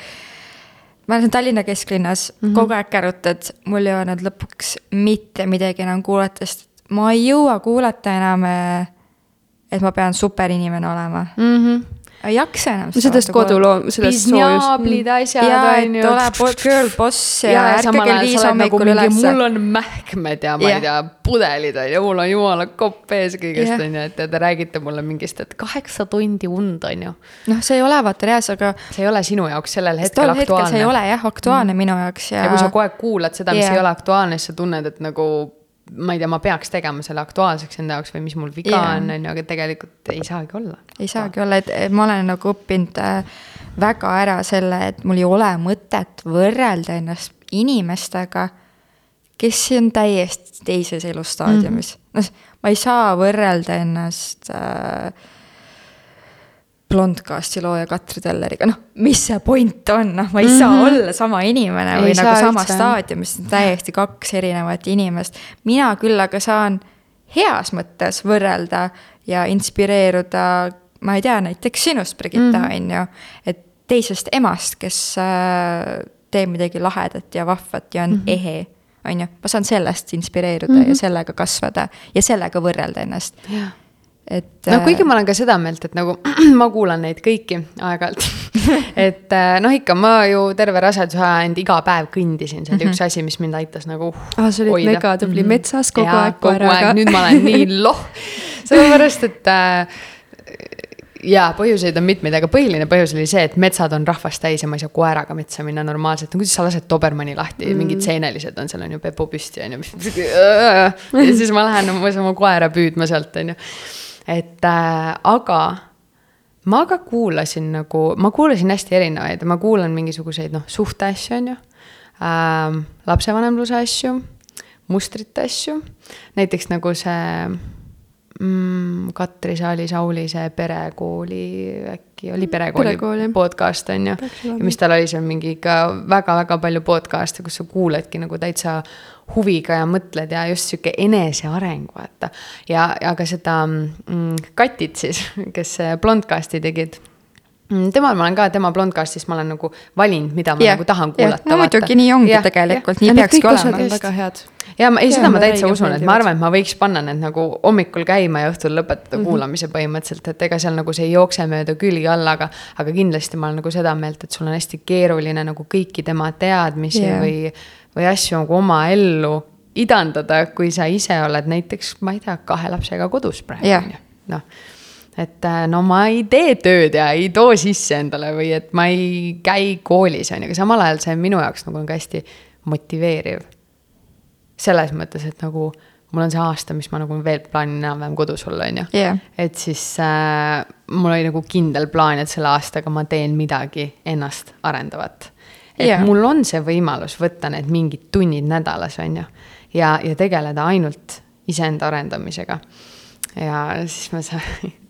ma olen Tallinna kesklinnas mm, -hmm. kogu aeg kärutad, mul ei olnud lõpuks mitte midagi enam kuulata, sest ma ei jõua kuulata enam, äh, et ma pean superinimene olema mm. -hmm ei jaksa enam. sellest koduloo-, sellest soojust. asjad on ju. ole girl boss ja, ja ärka kell viis nagu hommikul nagu üles. mul on mähkmed ja ma ja. ei tea, pudelid on ju, mul on jumala kopp ees kõigest on ju, et te räägite mulle mingist, et kaheksa tundi und on ju. noh, see ei ole vaata reaalsus, aga. see ei ole sinu jaoks sellel hetkel aktuaalne. see ei ole jah aktuaalne mm. minu jaoks ja. ja kui sa kogu aeg kuulad seda, mis yeah. ei ole aktuaalne, siis sa tunned, et nagu ma ei tea, ma peaks tegema selle aktuaalseks enda jaoks või mis mul viga yeah. on, on ju, aga tegelikult ei saagi olla. ei saagi olla, et ma olen nagu õppinud äh, väga ära selle, et mul ei ole mõtet võrrelda ennast inimestega, kes on täiesti teises elustaadiumis mm. -hmm. noh, ma ei saa võrrelda ennast äh, Blondcasti looja Katri Telleriga, noh, mis see point on, noh, ma ei mm -hmm. saa mhm. olla sama inimene või ei nagu samas staadiumis, täiesti kaks erinevat inimest. mina küll aga saan heas mõttes võrrelda ja inspireeruda, ma ei tea, näiteks sinust, Brigitta, mhm. on ju, et teisest emast, kes äh, teeb midagi lahedat ja vahvat ja on mm -hmm. ehe, on ju, ma saan sellest inspireeruda mm -hmm. ja sellega kasvada ja sellega võrrelda ennast yeah et. no kuigi äh, ma olen ka seda meelt, et nagu ma kuulan neid kõiki aeg-ajalt et äh, noh, ikka ma ju terve raseduse aja end iga päev kõndisin, see oli mm -hmm. üks asi, mis mind aitas nagu ah,. sa olid mega tubli mm -hmm. metsas kogu ja, aeg koeraga. nüüd ma olen nii loh, sellepärast et äh, jaa, põhjuseid on mitmeid, aga põhiline põhjus oli see, et metsad on rahvast täis ja ma ei saa koeraga metsa minna normaalselt. no kuidas sa lased Dobermanni lahti mm., mingid seenelised on seal on ju, Pepu püsti on ju. ja siis ma lähen oma, oma koera püüdma sealt on ju et äh, aga ma ka kuulasin nagu, ma kuulasin hästi erinevaid, ma kuulan mingisuguseid noh, suhteasju, on ju äh,, lapsevanemluse asju, mustrite asju, näiteks nagu see mm, Katri Saali-Sauli see perekooli, äkki oli perekooli, perekooli. podcast on ju. ja mis tal oli seal mingi ikka väga-väga palju podcast'e, kus sa kuuledki nagu täitsa huviga ja mõtled ja just sihuke eneseareng, vaata. ja, ja ka seda mm, Katit siis, kes Blondcasti tegid mm, temal ma olen ka, tema Blondcastis ma olen nagu valinud, mida ma yeah, nagu tahan kuulata yeah.. no muidugi nii ongi yeah, tegelikult yeah., nii ja peakski olema. väga head ja ma, ei, seda ma täitsa usun, et ma arvan, et ma võiks panna need nagu hommikul käima ja õhtul lõpetada mm -hmm. kuulamise põhimõtteliselt, et ega seal nagu see ei jookse mööda külgi alla, aga. aga kindlasti ma olen nagu seda meelt, et sul on hästi keeruline nagu kõiki tema teadmisi yeah. või, või asju nagu oma ellu idandada, kui sa ise oled näiteks, ma ei tea, kahe lapsega kodus praegu yeah., on ju, noh et äh, no ma ei tee tööd ja ei too sisse endale või et ma ei käi koolis, on ju, aga samal ajal see minu jaoks nagu on ka hästi motiveeriv selles mõttes, et nagu mul on see aasta, mis ma nagu veel plaanin enam-vähem kodus olla, on ju. Jah. et siis äh, mul oli nagu kindel plaan, et selle aastaga ma teen midagi ennast arendavat. Et Jah. mul on see võimalus võtta need mingid tunnid nädalas, on ju. ja, ja tegeleda ainult iseenda arendamisega. ja siis ma saan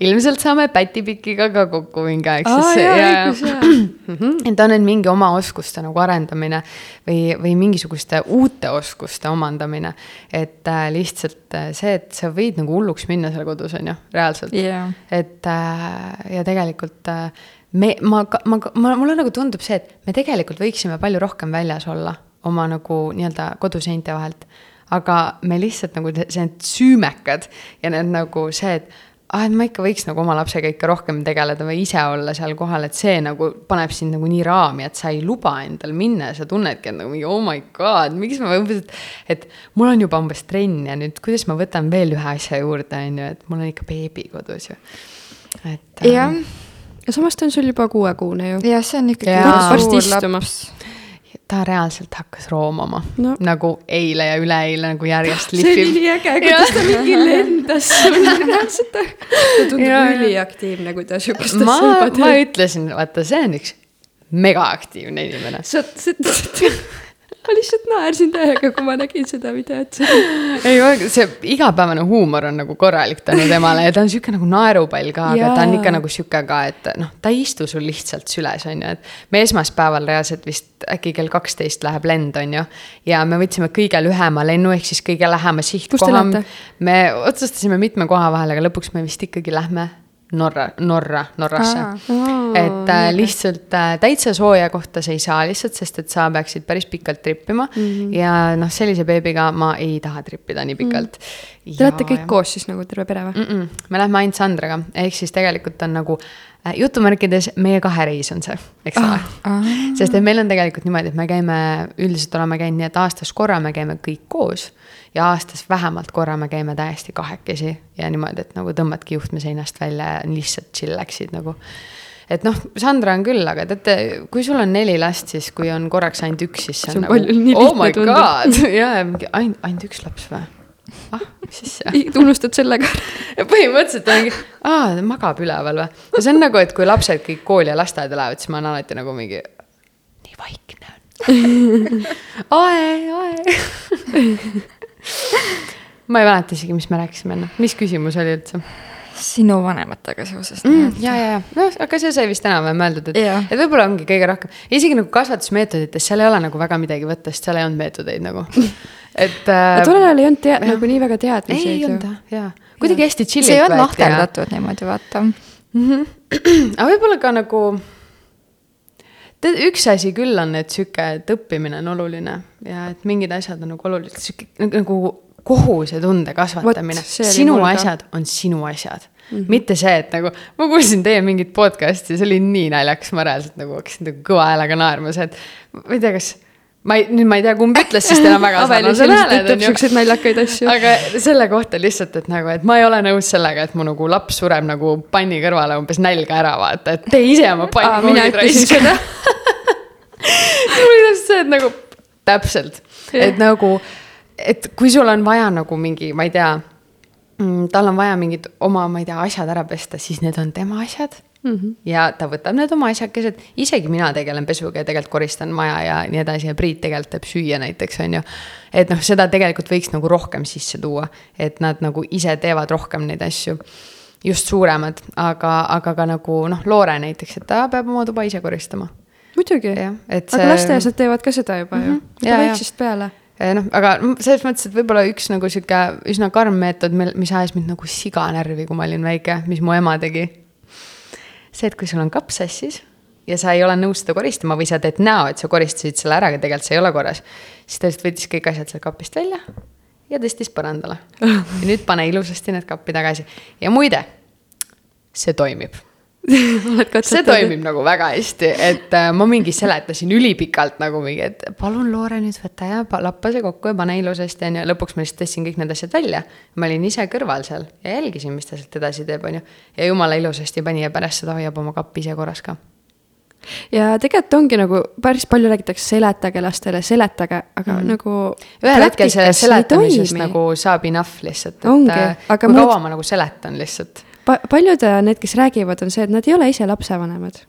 ilmselt saame Pätipikiga ka kokku mingi aeg, sest see ja. Mhm. et on need mingi oma oskuste nagu arendamine või, või mingisuguste uute oskuste omandamine. et äh, lihtsalt äh, see, et sa võid nagu hulluks minna seal kodus, on ju, reaalselt Jaa. et äh, ja tegelikult äh, me, ma, ma, ma, mulle nagu tundub see, et me tegelikult võiksime palju rohkem väljas olla oma nagu nii-öelda koduseinte vahelt. aga me lihtsalt nagu see need süümekad ja need nagu see, et ah, et ma ikka võiks nagu oma lapsega ikka rohkem tegeleda või ise olla seal kohal, et see nagu paneb sind nagu nii raami, et sa ei luba endal minna ja sa tunnedki, et nagu mingi oh my god, miks ma umbes, et. et mul on juba umbes trenn ja nüüd, kuidas ma võtan veel ühe asja juurde, on ju, et mul on ikka beebi kodus ju. et. jah, ja samas ta on sul juba kuuekuune ju. jah, see on ikkagi. Varsti suur istuma. laps. ta reaalselt hakkas roomama No. nagu eile ja üleeile nagu järjest see oli lihvib. nii äge, kuidas ta mingi lendas reaalselt. ta tundub üliaktiivne, kui ta sihukestesse ma, juba ma teeb. ütlesin, vaata, see on üks megaaktiivne inimene. sa, sa, ma lihtsalt naersin täiega, kui ma nägin seda videot. ei, see igapäevane huumor on nagu korralik tänu temale ja ta on sihuke nagu naerupall ka, aga ta on ikka nagu sihuke ka, et noh, ta ei istu sul lihtsalt süles, on ju, et me esmaspäeval reaalselt vist äkki kell kaksteist läheb lend, on ju. ja me võtsime kõige lühema lennu ehk siis kõige lähema sihtkoha me otsustasime mitme koha vahel, aga lõpuks me vist ikkagi lähme Norra, Norra, Norrasse Aa. Aa, et äh, lihtsalt äh, täitsa sooja kohta sa ei saa lihtsalt, sest et sa peaksid päris pikalt trippima mm. Mhm. -hmm. ja noh, sellise beebiga ma ei taha trippida nii pikalt mm.. Te olete kõik koos siis nagu terve pere või? mm. -mm. me lähme ainult Sandraga, ehk siis tegelikult on nagu jutumärkides meie kahe reis on see, eks ole Ah. sest et meil on tegelikult niimoodi, et me käime, üldiselt oleme käinud nii, et aastas korra me käime kõik koos ja aastas vähemalt korra me käime täiesti kahekesi ja niimoodi, et nagu tõmbadki juhtme seinast välja ja lihtsalt chillax'id nagu. et noh, Sandra on küll, aga teate, kui sul on neli last, siis kui on korraks ainult üks, siis see on, See on nagu oh my tundub. god, ja, ja mingi ainult, ainult üks laps või? ah, mis asja? unustad selle ka? ja põhimõtteliselt on mingi, aa, magab üleval või? ja see on nagu, et kui lapsed kõik kooli ja lasteaeda lähevad, siis ma olen alati nagu mingi, nii vaikne on. ae, ae. ma ei mäleta isegi, mis me rääkisime enne, mis küsimus oli üldse sinu vanematega seoses mm,? ja, ja, ja, noh, aga see sai vist enam-vähem öeldud, et et võib-olla ongi kõige rohkem, isegi nagu kasvatusmeetodites, seal ei ole nagu väga midagi võtta, sest seal ei olnud meetodeid nagu. Et äh, tollel ajal ei olnud tea-, nagu nii väga teadmisi. ei olnud jah, kuidagi hästi chill'ilt see ei olnud lahterdatud niimoodi, vaata. aga võib-olla ka nagu, tead, üks asi küll on, et sihuke, et õppimine on oluline ja et mingid asjad on nagu olulised, sihuke nagu kohusetunde kasvatamine. sinu asjad on sinu asjad mm. -hmm. mitte see, et nagu ma kuulsin teie mingit podcast'i, see oli nii naljakas, ma reaalselt nagu hakkasin nagu kõva häälega naerma, see, et ma ei tea, kas ma ei, nüüd ma ei tea, kumb ütles, sest teil on väga sarnased hääled on ju siukseid naljakaid asju. aga selle kohta lihtsalt, et nagu, et ma ei ole nõus sellega, et mu nagu laps sureb nagu panni kõrvale umbes nälga ära, vaata, et tee ise oma Aa, mina panni ütlesin seda. mul oli täpselt see, et nagu täpselt, et nagu, et kui sul on vaja nagu mingi, ma ei tea, tal on vaja mingid oma, ma ei tea, asjad ära pesta, siis need on tema asjad mm. -hmm. ja ta võtab need oma asjakesed, isegi mina tegelen pesuga ja tegelikult koristan maja ja nii edasi ja Priit tegelikult teeb süüa näiteks, on ju. et noh, seda tegelikult võiks nagu rohkem sisse tuua, et nad nagu ise teevad rohkem neid asju just suuremad, aga, aga ka nagu noh, Loore näiteks, et ta peab oma tuba ise koristama. muidugi, et aga lasteaias nad teevad ka seda juba ju, Jaa, jaa. väiksest peale. Eh, noh, aga selles mõttes, et võib-olla üks nagu sihuke üsna karm meetod, mis ajas mind nagu siganärvi, kui ma olin väike, mis mu ema tegi. see, et kui sul on kapp sassis ja sa ei ole nõus seda koristama või sa teed näo, et sa koristasid selle ära, aga tegelikult see ei ole korras, siis ta lihtsalt võttis kõik asjad sealt kapist välja ja tõstis põrandale. ja nüüd pane ilusasti need kappi tagasi ja muide, see toimib see toimib nagu väga hästi, et äh, ma mingi seletasin ülipikalt nagu mingi, et palun, Loore, nüüd võta ja pa- lappa see kokku ja pane ilusasti, on ju, lõpuks ma lihtsalt tõstsin kõik need asjad välja. ma olin ise kõrval seal ja jälgisin, mis ta sealt edasi teeb, on ju. ja jumala ilusasti pani ja pärast seda hoiab oma kappi ise korras ka. ja tegelikult ongi nagu päris palju räägitakse, seletage lastele, seletage, aga mm nagu. ühel hetkel sellest seletamisest nagu saab enough lihtsalt, et Ongi, äh, aga kui ma- kaua ma nagu seletan lihtsalt. Pa-, paljud äh, need, kes räägivad, on see, et nad ei ole ise lapsevanemad.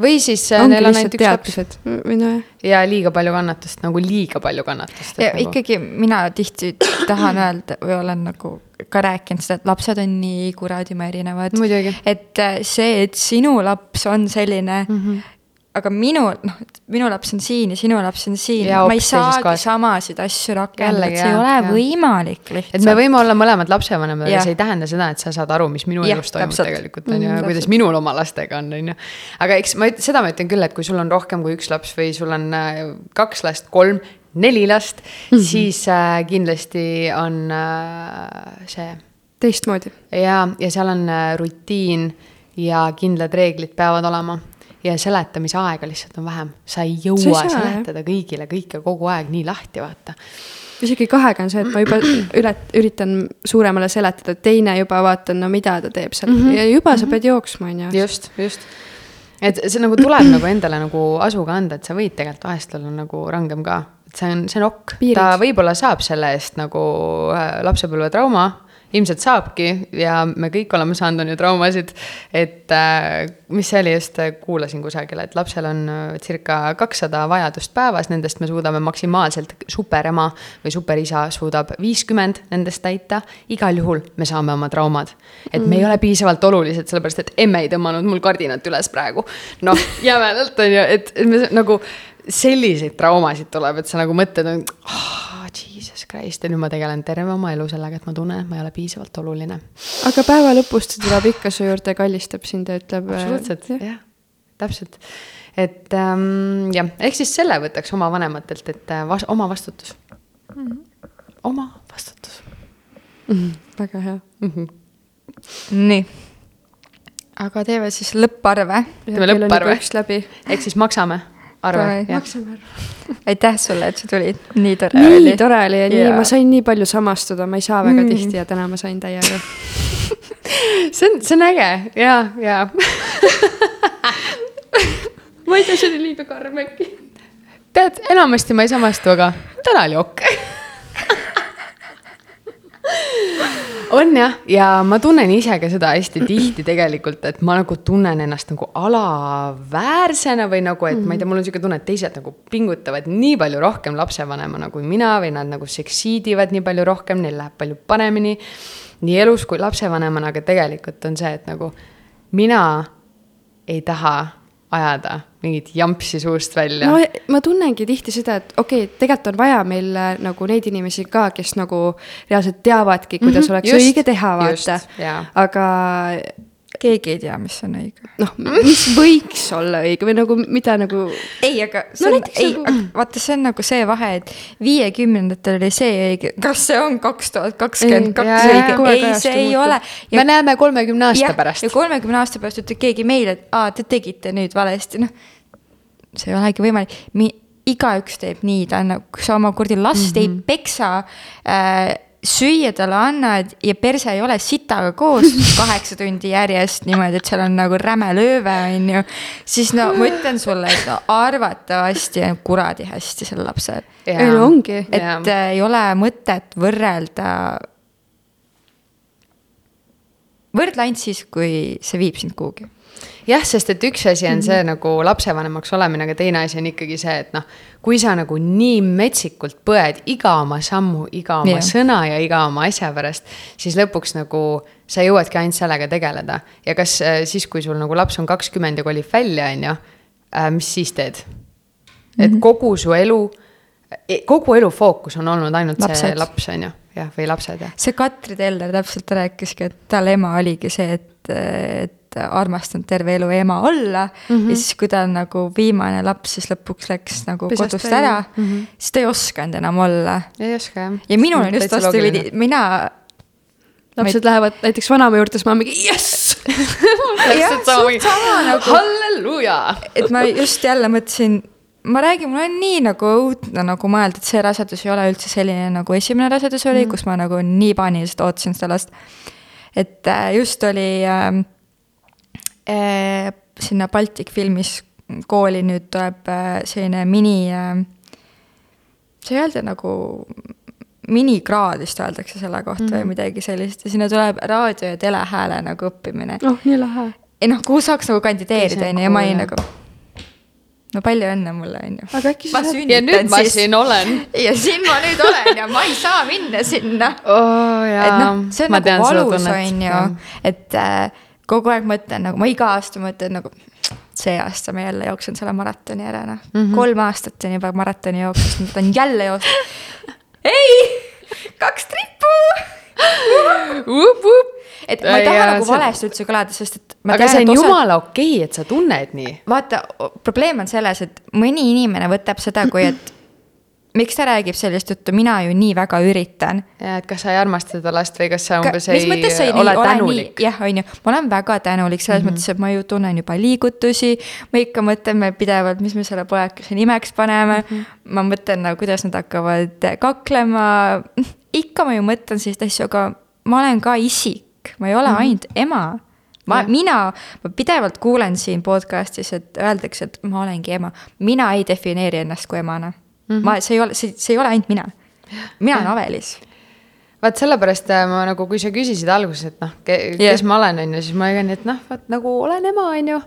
või siis äh, ongi neil on ainult üks laps teadmised või nojah. ja liiga palju kannatust, nagu liiga palju kannatust. ja Nagu... ikkagi mina tihti tahan öelda või olen nagu ka rääkinud seda, et lapsed on nii kuradima erinevad. Et äh, see, et sinu laps on selline mm, -hmm. Aga minu, noh, minu laps on siin ja sinu laps on siin, Ja ma ei saagi samasid asju rakendada, see ei ole jah. võimalik lihtsalt. et me võime olla mõlemad lapsevanemad ja Jah. see ei tähenda seda, et sa saad aru, mis minu elus toimub täpselt. tegelikult on ju Mhm, ja kuidas minul oma lastega on, on ju. aga eks ma, seda ma ütlen küll, et kui sul on rohkem kui üks laps või sul on äh, kaks last, kolm, neli last mm, -hmm. siis äh, kindlasti on äh, see teistmoodi. ja, ja seal on äh, rutiin ja kindlad reeglid peavad olema ja seletamise aega lihtsalt on vähem, sa ei jõua Sa seletada kõigile kõike kogu aeg nii lahti, vaata. isegi kahega on see, et ma juba üle, üritan suuremale seletada, teine juba vaatan, no mida ta teeb seal mm -hmm. ja juba sa pead jooksma, on ju. just, just. et see nagu tuleb nagu endale nagu asu ka anda, et sa võid tegelikult vahest olla nagu rangem ka. et see on, see on ok. Piirid. ta võib-olla saab selle eest nagu äh, lapsepõlvetrauma, ilmselt saabki ja me kõik oleme saanud, on ju, traumasid. et äh, mis see oli just, kuulasin kusagil, et lapsel on äh, circa kakssada vajadust päevas, nendest me suudame maksimaalselt, superema või superisa suudab viiskümmend nendest täita. igal juhul me saame oma traumad. et me ei ole piisavalt olulised, sellepärast et emme ei tõmmanud mul kardinat üles praegu. noh, jämedalt on ju, et et me nagu selliseid traumasid tuleb, et sa nagu mõtled, oh, jesus christ ja nüüd ma tegelen terve oma elu sellega, et ma tunnen, et ma ei ole piisavalt oluline. aga päeva lõpus ta tuleb ikka su juurde ja kallistab sind ja ütleb. absoluutselt, jah. jah, täpselt. et ähm, jah, ehk siis selle võtaks oma vanematelt, et äh, vas, oma vastutus mm. -hmm. oma vastutus Mhm, väga hea. mm. -hmm. nii. aga teeme siis lõpparve. Teeme lõpparve. üks läbi. ehk siis maksame arve, maksame ära. aitäh sulle, et sa tulid, nii tore nii oli. tore oli ja nii Jaa. ma sain nii palju samastuda, ma ei saa väga Mm. tihti ja täna ma sain täiega. see on, see on äge ja, ja ma ei tea, see oli liiga karm äkki. tead, enamasti ma ei samastu, aga täna oli ok on jah, ja ma tunnen ise ka seda hästi tihti tegelikult, et ma nagu tunnen ennast nagu alaväärsena või nagu, et ma ei tea, mul on sihuke tunne, et teised nagu pingutavad nii palju rohkem lapsevanemana kui mina või nad nagu seksiidivad nii palju rohkem, neil läheb palju paremini. nii elus kui lapsevanemana, aga tegelikult on see, et nagu mina ei taha ajada mingit jampsi suust välja. No ma tunnengi tihti seda, et okei okay,, tegelikult on vaja meil äh, nagu neid inimesi ka, kes nagu reaalselt teavadki, kuidas mm -hmm, oleks just, õige teha, vaata. aga keegi ei tea, mis on õige. noh, mis võiks olla õige või nagu mida nagu ei, aga see No on ei nagu-, vaata, see on nagu see vahe, et viiekümnendatel oli see õige, kas see on kaks tuhat kakskümmend kaks õige ei, see ei ole. me näeme kolmekümne aasta pärast ja. kolmekümne aasta pärast ütleb keegi meile, et aa, te tegite nüüd valesti, noh. see ei olegi võimalik, igaüks teeb nii, ta on nagu, kui sa oma kuradi last mm -hmm. ei peksa äh, süüa talle annad ja perse ei ole sitaga koos kaheksa tundi järjest niimoodi, et seal on nagu räme lööve, on ju. siis no ma ütlen sulle, et no arvatavasti on kuradi hästi sel lapsel. ei no ongi. et äh, ei ole mõtet võrrelda. võrdle ainult siis, kui see viib sind kuhugi jah, sest et üks asi on see nagu lapsevanemaks olemine, aga teine asi on ikkagi see, et noh, kui sa nagu nii metsikult põed iga oma sammu, iga oma yeah. sõna ja iga oma asja pärast, siis lõpuks nagu sa jõuadki ainult sellega tegeleda. ja kas äh, siis, kui sul nagu laps on kakskümmend ja kolib välja, on ju, mis siis teed? et Mhm. kogu su elu, kogu elu fookus on olnud ainult lapsed. see laps, on ju, jah, või lapsed, jah. see Katri Teller täpselt rääkiski, et tal ema oligi see, et, et armastanud terve elu ema olla mm. -hmm. ja siis, kui ta on nagu viimane laps, siis lõpuks läks nagu Pesast kodust välja. ära mm, -hmm. siis ta ei osanud enam olla. ei oska jah. ja minul on just vastupidi mina. lapsed lähevad näiteks vanaema juurde, siis ma mingi jess. täpselt sama nagu, halleluuja. et ma just jälle mõtlesin, ma räägin, mul on nii nagu õudne nagu mõelda, et see rasedus ei ole üldse selline nagu esimene rasedus oli mm., kus ma nagu nii paaniliselt ootasin seda last. et äh, just oli äh, sinna Baltic filmis kooli nüüd tuleb äh, selline mini äh, see ei öelda nagu minikraad vist öeldakse selle kohta mm -hmm. või midagi sellist ja sinna tuleb raadio ja telehääle nagu õppimine. oh, nii lahe. ei noh, kuhu saaks nagu kandideerida, on ju, ja ma olin nagu no palju õnne mulle, on ju. aga äkki sa saad. ja nüüd ma siis... siin olen. ja siin ma nüüd olen ja ma ei saa minna sinna oh,. et noh, see on ma nagu valus, on ju, et äh, kogu aeg mõtlen nagu, ma iga aasta mõtlen nagu see aasta ma jälle jooksen selle maratoni ära, noh mm -hmm.. kolm aastat on juba maratoni jooksnud, ma tahan jälle joosta. ei, kaks trippu et ma ei taha ja, nagu valesti üldse kõlada, sest et. aga see on osad... jumala okei okay,, et sa tunned nii. vaata, probleem on selles, et mõni inimene võtab seda, kui et miks ta räägib sellist juttu, mina ju nii väga üritan. ja, et kas sa ei armasta seda last või kas sa umbes ei, ei ole tänulik? jah, on ju, ma olen väga tänulik selles mm -hmm. mõttes, et ma ju tunnen juba liigutusi. ma ikka mõtleme pidevalt, mis me selle pojakese nimeks paneme mm. -hmm. ma mõtlen nagu, kuidas nad hakkavad kaklema. ikka ma ju mõtlen selliseid asju, aga ma olen ka isik, ma ei ole mm -hmm. ainult ema ma, mina, ma pidevalt kuulen siin podcast'is, et öeldakse, et ma olengi ema. mina ei defineeri ennast kui emana mm. -hmm. ma, see ei ole, see, see ei ole ainult mina. mina olen Avelis vaat sellepärast äh, ma nagu, kui sa küsisid alguses, et noh, kes yeah. ma olen, on ju, siis ma olin, et noh, vot nagu olen ema, on ju.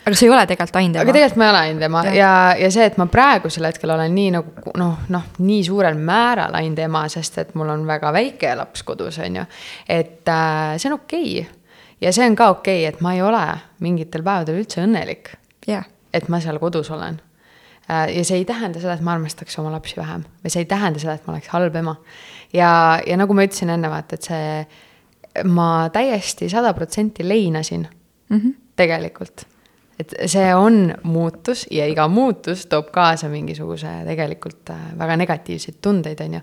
aga sa ei ole tegelikult ainult ema. aga tegelikult ma ei ole ainult ema ja, ja, ja see, et ma praegusel hetkel olen nii nagu noh, noh, nii suurel määral ainult ema, sest et mul on väga väike laps kodus, on ju. et äh, see on okei okay. ja see on ka okei okay,, et ma ei ole mingitel päevadel üldse õnnelik yeah.. et ma seal kodus olen ja see ei tähenda seda, et ma armastaks oma lapsi vähem või see ei tähenda seda, et ma oleks halb ema. ja, ja nagu ma ütlesin enne, vaata, et see, ma täiesti sada protsenti leinasin mm -hmm. tegelikult. et see on muutus ja iga muutus toob kaasa mingisuguse tegelikult äh, väga negatiivseid tundeid, on ju.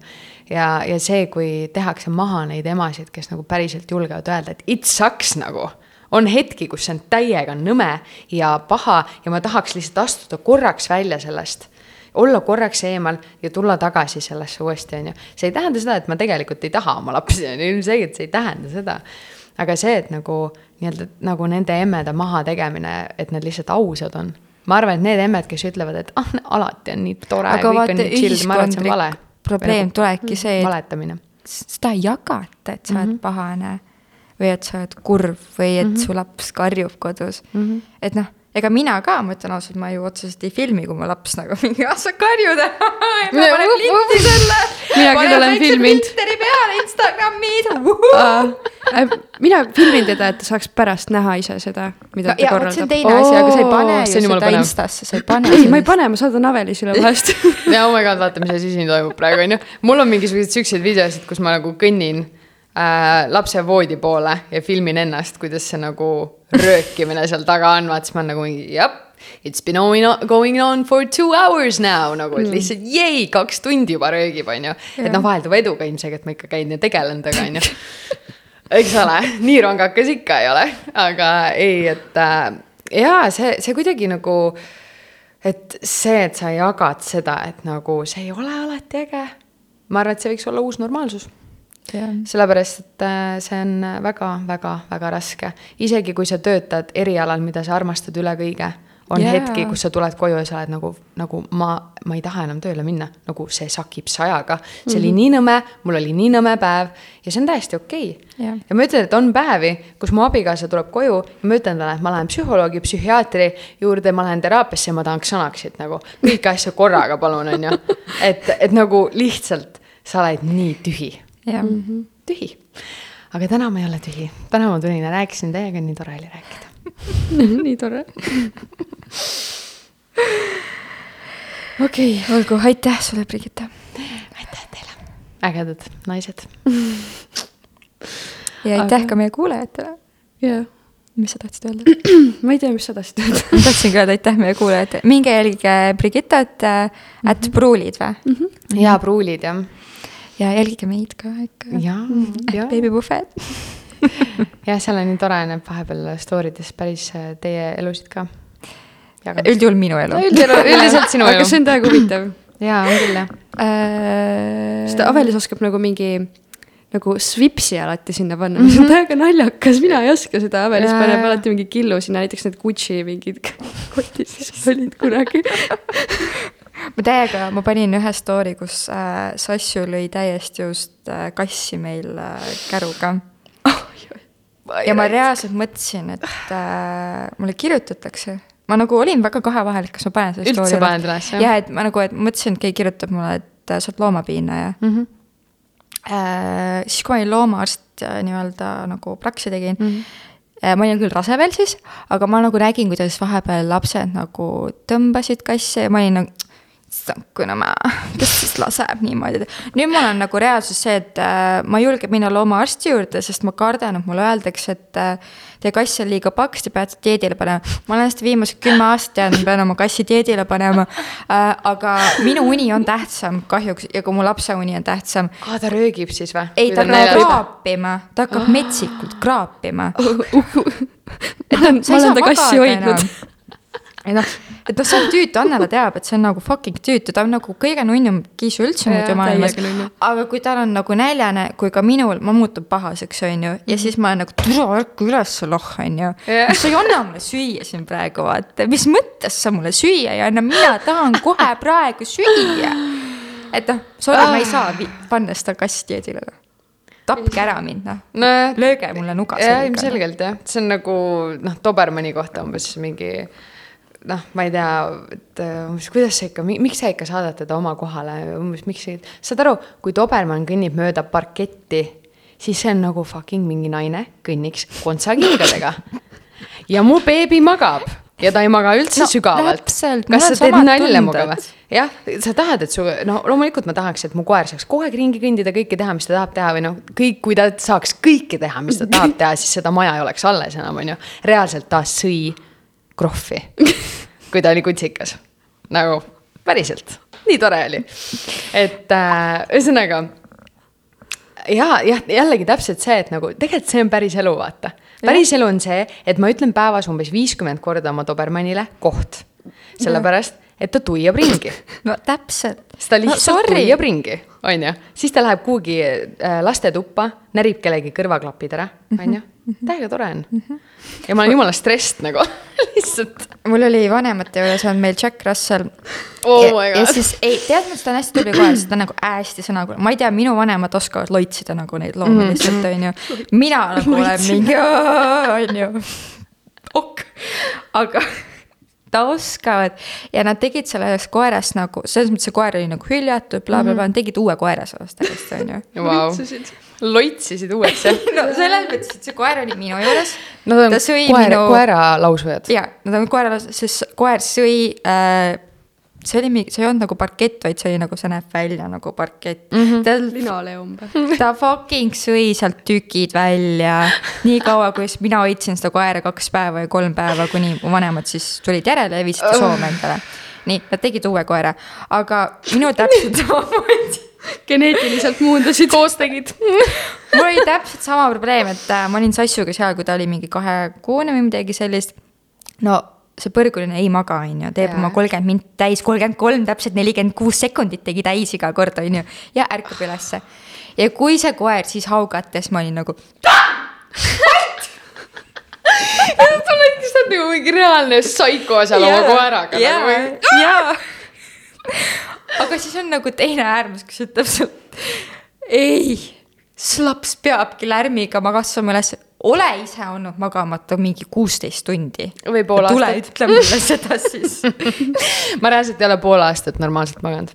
ja, ja see, kui tehakse maha neid emasid, kes nagu päriselt julgevad öelda, et it sucks nagu on hetki, kus see on täiega nõme ja paha ja ma tahaks lihtsalt astuda korraks välja sellest olla korraks eemal ja tulla tagasi sellesse uuesti, on ju. see ei tähenda seda, et ma tegelikult ei taha oma lapsi, on ju, ilmselgelt see ei tähenda seda. aga see, et nagu nii-öelda nagu nende emmede mahategemine, et nad lihtsalt ausad on. ma arvan, et need emmed, kes ütlevad, et ah, alati on nii tore. aga vaata, ühiskondlik probleem nagu tulebki see, et. seda ei jagata, et sa oled mm -hmm. pahane või et sa oled kurb või et mm -hmm. su laps karjub kodus mm. -hmm. et noh, ega mina ka, ma ütlen ausalt, ma ju otseselt ei filmi, kui mu laps nagu mingi, ah sa karjud ma panen klippi selle. mina küll olen filminud. Twitteri peale, Instagrami uh,. mina filmin teda, et ta saaks pärast näha ise seda, mida no, ta korraldab. see on teine asi oh,, aga sa ei pane ju seda panev. Instasse, sa ei pane. ei, ma ei pane, ma saadan Avelisile vahest ja oh my god, vaata, mis asi siin toimub praegu, on ju. mul on mingisuguseid siukseid videosid, kus ma nagu kõnnin äh, lapse voodi poole ja filmin ennast, kuidas see nagu röökimine seal taga on, vaat siis ma olen nagu mingi jah. It's been going on, going on for two hours now nagu, et mm. lihtsalt jei, kaks tundi juba röögib, on ju. et noh, vahelduva eduga ilmselgelt ma ikka käin ja tegelen temaga, on ju. eks ole, nii rongakas ikka ei ole, aga ei, et äh, jaa, see, see kuidagi nagu et see, et sa jagad seda, et nagu see ei ole alati äge. ma arvan, et see võiks olla uus normaalsus sellepärast, et äh, see on väga-väga-väga raske. isegi kui sa töötad erialal, mida sa armastad üle kõige, on yeah. hetki, kus sa tuled koju ja sa oled nagu, nagu ma, ma ei taha enam tööle minna, nagu see sakib sajaga. see mm -hmm. oli mhm. nii nõme, mul oli nii nõme päev ja see on täiesti okei okay. yeah.. ja ma ütlen, et on päevi, kus mu abikaasa tuleb koju ja ma ütlen talle, et ma lähen psühholoogi, psühhiaatri juurde, ma lähen teraapiasse ja ma tahaks sõnaksit nagu kõiki asju korraga, palun, on ju. et, et nagu lihtsalt sa oled nii tühi jah mm -hmm. tühi. aga täna ma ei ole tühi, täna ma tulin ja rääkisin teiega, nii tore oli rääkida nii tore okei okay., olgu, aitäh sulle, Brigitta. aitäh teile, ägedad naised ja aitäh aga... ka meie kuulajatele. jaa mis sa tahtsid öelda ma ei tea, mis sa tahtsid öelda ma tahtsingi öelda aitäh meie kuulajatele, minge jälgige Brigittat äh, at pruulid või mm? -hmm. jaa, pruulid jah ja jälgige meid ka ikka. Mm, beebipuhvet jah, seal on nii tore, näeb vahepeal story des päris äh, teie elusid ka. üldjuhul minu elu no,. üldiselt sinu elu. aga see on täiega huvitav. jaa, on küll jah äh.... sest Avelis oskab nagu mingi nagu svipsi alati sinna panna, mis on täiega naljakas, mina ei oska seda, Avelis paneb alati mingi killu sinna, näiteks need Gucci mingid kotid siis olid kunagi. Ma täiega, ma panin ühe story, kus äh, Sassu lõi täiesti just äh, kassi meil äh, käruga. ja ma reaalselt mõtlesin, et äh, mulle kirjutatakse. ma nagu olin väga kahe vahel, et kas ma panen selle Üldse story paned üles, jah? jah, et ma nagu, et mõtlesin, et keegi kirjutab mulle, et äh, sa oled loomapiinaja mm. -hmm. äh, siis, kui ma olin loomaarst äh, nii-öelda nagu praksi tegin mm. -hmm. ma olin küll rase veel siis, aga ma nagu nägin, kuidas vahepeal lapsed nagu tõmbasid kasse ja ma olin nagu kuna ma, kes siis laseb niimoodi. nüüd mul on nagu reaalsus see, et äh, ma ei julge minna loomaarsti juurde, sest ma kardan, et mulle öeldakse, et äh, teie kass on liiga paks, te peate dieedile panema. ma olen seda viimased kümme aastat teadnud, ma pean oma kassi dieedile panema äh,. aga minu uni on tähtsam kahjuks ja ka mu lapse uni on tähtsam. aa, ta röögib siis või? ei, ta hakkab kraapima, ta hakkab metsikult kraapima. ma olen, ma olen ta kassi hoidnud. Ei noh, et noh, see on tüütu, Annela teab, et see on nagu fucking tüütu, ta on nagu kõige nunnum kiisu üldse muidu maailmas. aga kui tal on nagu näljane, kui ka minul, ma muutun pahaseks, on ju, ja siis ma olen nagu, tule ärka üles, loh, on ju. Sa ei anna mulle süüa siin praegu, vaata, mis mõttes sa mulle süüa ei anna, mina tahan kohe praegu süüa. et noh, sorry, ma ei saa vi- panna seda kassi dieedile. tapke ära mind, noh. nojah, lööge mulle nuga selga. ilmselgelt jah, see on nagu noh, Dobermanni kohta umbes mingi noh, ma ei tea, et äh, umbes kuidas sa ikka, miks sa ikka saadad teda oma kohale, umbes miks sa, saad aru, kui Dobermann kõnnib mööda parketti, siis see on nagu fucking mingi naine kõnniks kontsakingadega. ja mu beebi magab ja ta ei maga üldse No, sügavalt. kas sa teed nalja minuga või? jah, sa tahad, et su, no loomulikult ma tahaks, et mu koer saaks kogu aeg ringi kõndida, kõike teha, mis ta tahab teha või noh, kõik, kui ta saaks kõike teha, mis ta tahab teha, siis seda maja ei oleks alles enam, on ju. reaalselt ta sõi krohvi, kui ta oli kutsikas. nagu päriselt, nii tore oli. et äh, ühesõnaga ja, jah, jällegi täpselt see, et nagu tegelikult see on päris elu, vaata. päris elu on see, et ma ütlen päevas umbes viiskümmend korda oma Dobermannile koht. sellepärast, et ta tuiab ringi. no täpselt. siis ta lihtsalt no, tuiab ringi, on ju. siis ta läheb kuhugi äh, lastetuppa, närib kellegi kõrvaklapid ära, on ju. Täiega tore on. ja ma olen jumala stressed nagu, lihtsalt. mul oli vanemate juures on meil Jack Russell. Oh ja, ja siis ei, tead ta on hästi tubli koer, sest ta on nagu hästi sõnakuulaj, ma ei tea, minu vanemad oskavad loitsida nagu neid loomi Mhm. lihtsalt onju. mina nagu olen mingi onju, ok, aga ta oskavad. Ja nad tegid sellest koerast nagu, selles mõttes see koer oli nagu hüljatud bla,, blablabla, Mhm. nad tegid uue koera sellest ajast onju. Loitsisid uueks jah? no selles mõttes, et see koer oli minu juures. Nad on koer, minu koeralausujad. ja nad on koera, sest koer sõi äh,, see oli mingi, see ei olnud nagu parkett, vaid see oli nagu, see näeb välja nagu parkett mm. -hmm. ta, linoleum või? ta fucking sõi sealt tükid välja nii kaua, kui siis mina hoidsin seda koera kaks päeva ja kolm päeva, kuni mu vanemad siis tulid järele ja viisid ta Soome endale. nii, nad tegid uue koera, aga minul täpselt samamoodi geneetiliselt muundasid. koos tegid. mul oli täpselt sama probleem, et äh, ma olin Sassuga seal, kui ta oli mingi kahekuune või midagi sellist. no see põrguline ei maga, on ju, teeb Jaa. oma kolmkümmend minti täis, kolmkümmend kolm, täpselt nelikümmend kuus sekundit tegi täis iga kord, on ju. ja ärkab ülesse. ja kui see koer siis haugates, ma olin nagu, sa oledki, sa oled nagu mingi reaalne psycho seal oma koeraga jaa nagu. jaa. aga siis on nagu teine äärmus, kes ütleb sulle, ei, slaps peabki lärmiga magastama üles, ole ise olnud magamata mingi kuusteist tundi. Või pool tule aastat. ütle mulle seda siis. ma reaalselt ei ole pool aastat normaalselt maganud.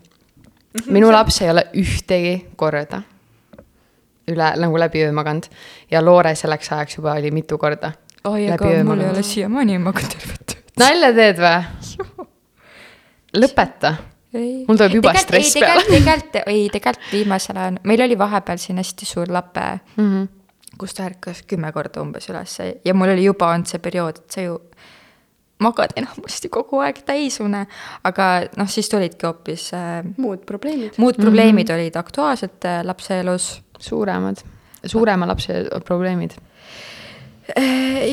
minu laps ei ole ühtegi korda üle nagu läbi öö maganud ja Loore selleks ajaks juba oli mitu korda. oi, aga mul ei ole siiamaani maganud tervet ööd. nalja teed või? lõpeta. ei, Mul tuleb juba stress peale. tegelikult, ei tegelikult viimasel ajal, meil oli vahepeal siin hästi suur lape mm, Mhm. -hmm. kus ta ärkas kümme korda umbes üles ja mul oli juba olnud see periood, et sa ju magad enamasti kogu aeg täisune, aga noh, siis tulidki hoopis äh, muud probleemid. muud probleemid mm -hmm. olid aktuaalsed äh, lapse elus. suuremad, suurema lapse probleemid.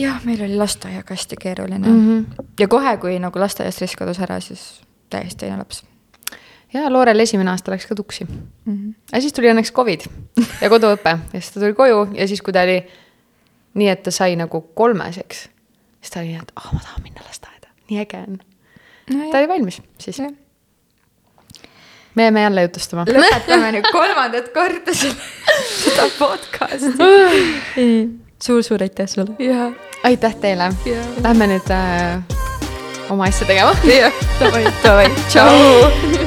jah, meil oli lasteaiaga hästi keeruline mm. -hmm. ja kohe, kui nagu lasteaiast risk kadus ära, siis täiesti teine laps ja Loorel esimene aasta läks ka tuksi. mm. -hmm. aga siis tuli õnneks Covid ja koduõpe ja siis ta tuli koju ja siis, kui ta oli nii, et ta sai nagu kolmeseks, siis ta oli nii, et ah oh,, ma tahan minna lasteaeda, nii äge on. ta oli valmis siis. me jääme jälle jutustama. lõpetame nüüd kolmandat korda seda podcast'i. suur-suur aitäh sulle. aitäh teile. Lähme nüüd äh, oma asja tegema. davai, davai, tšau.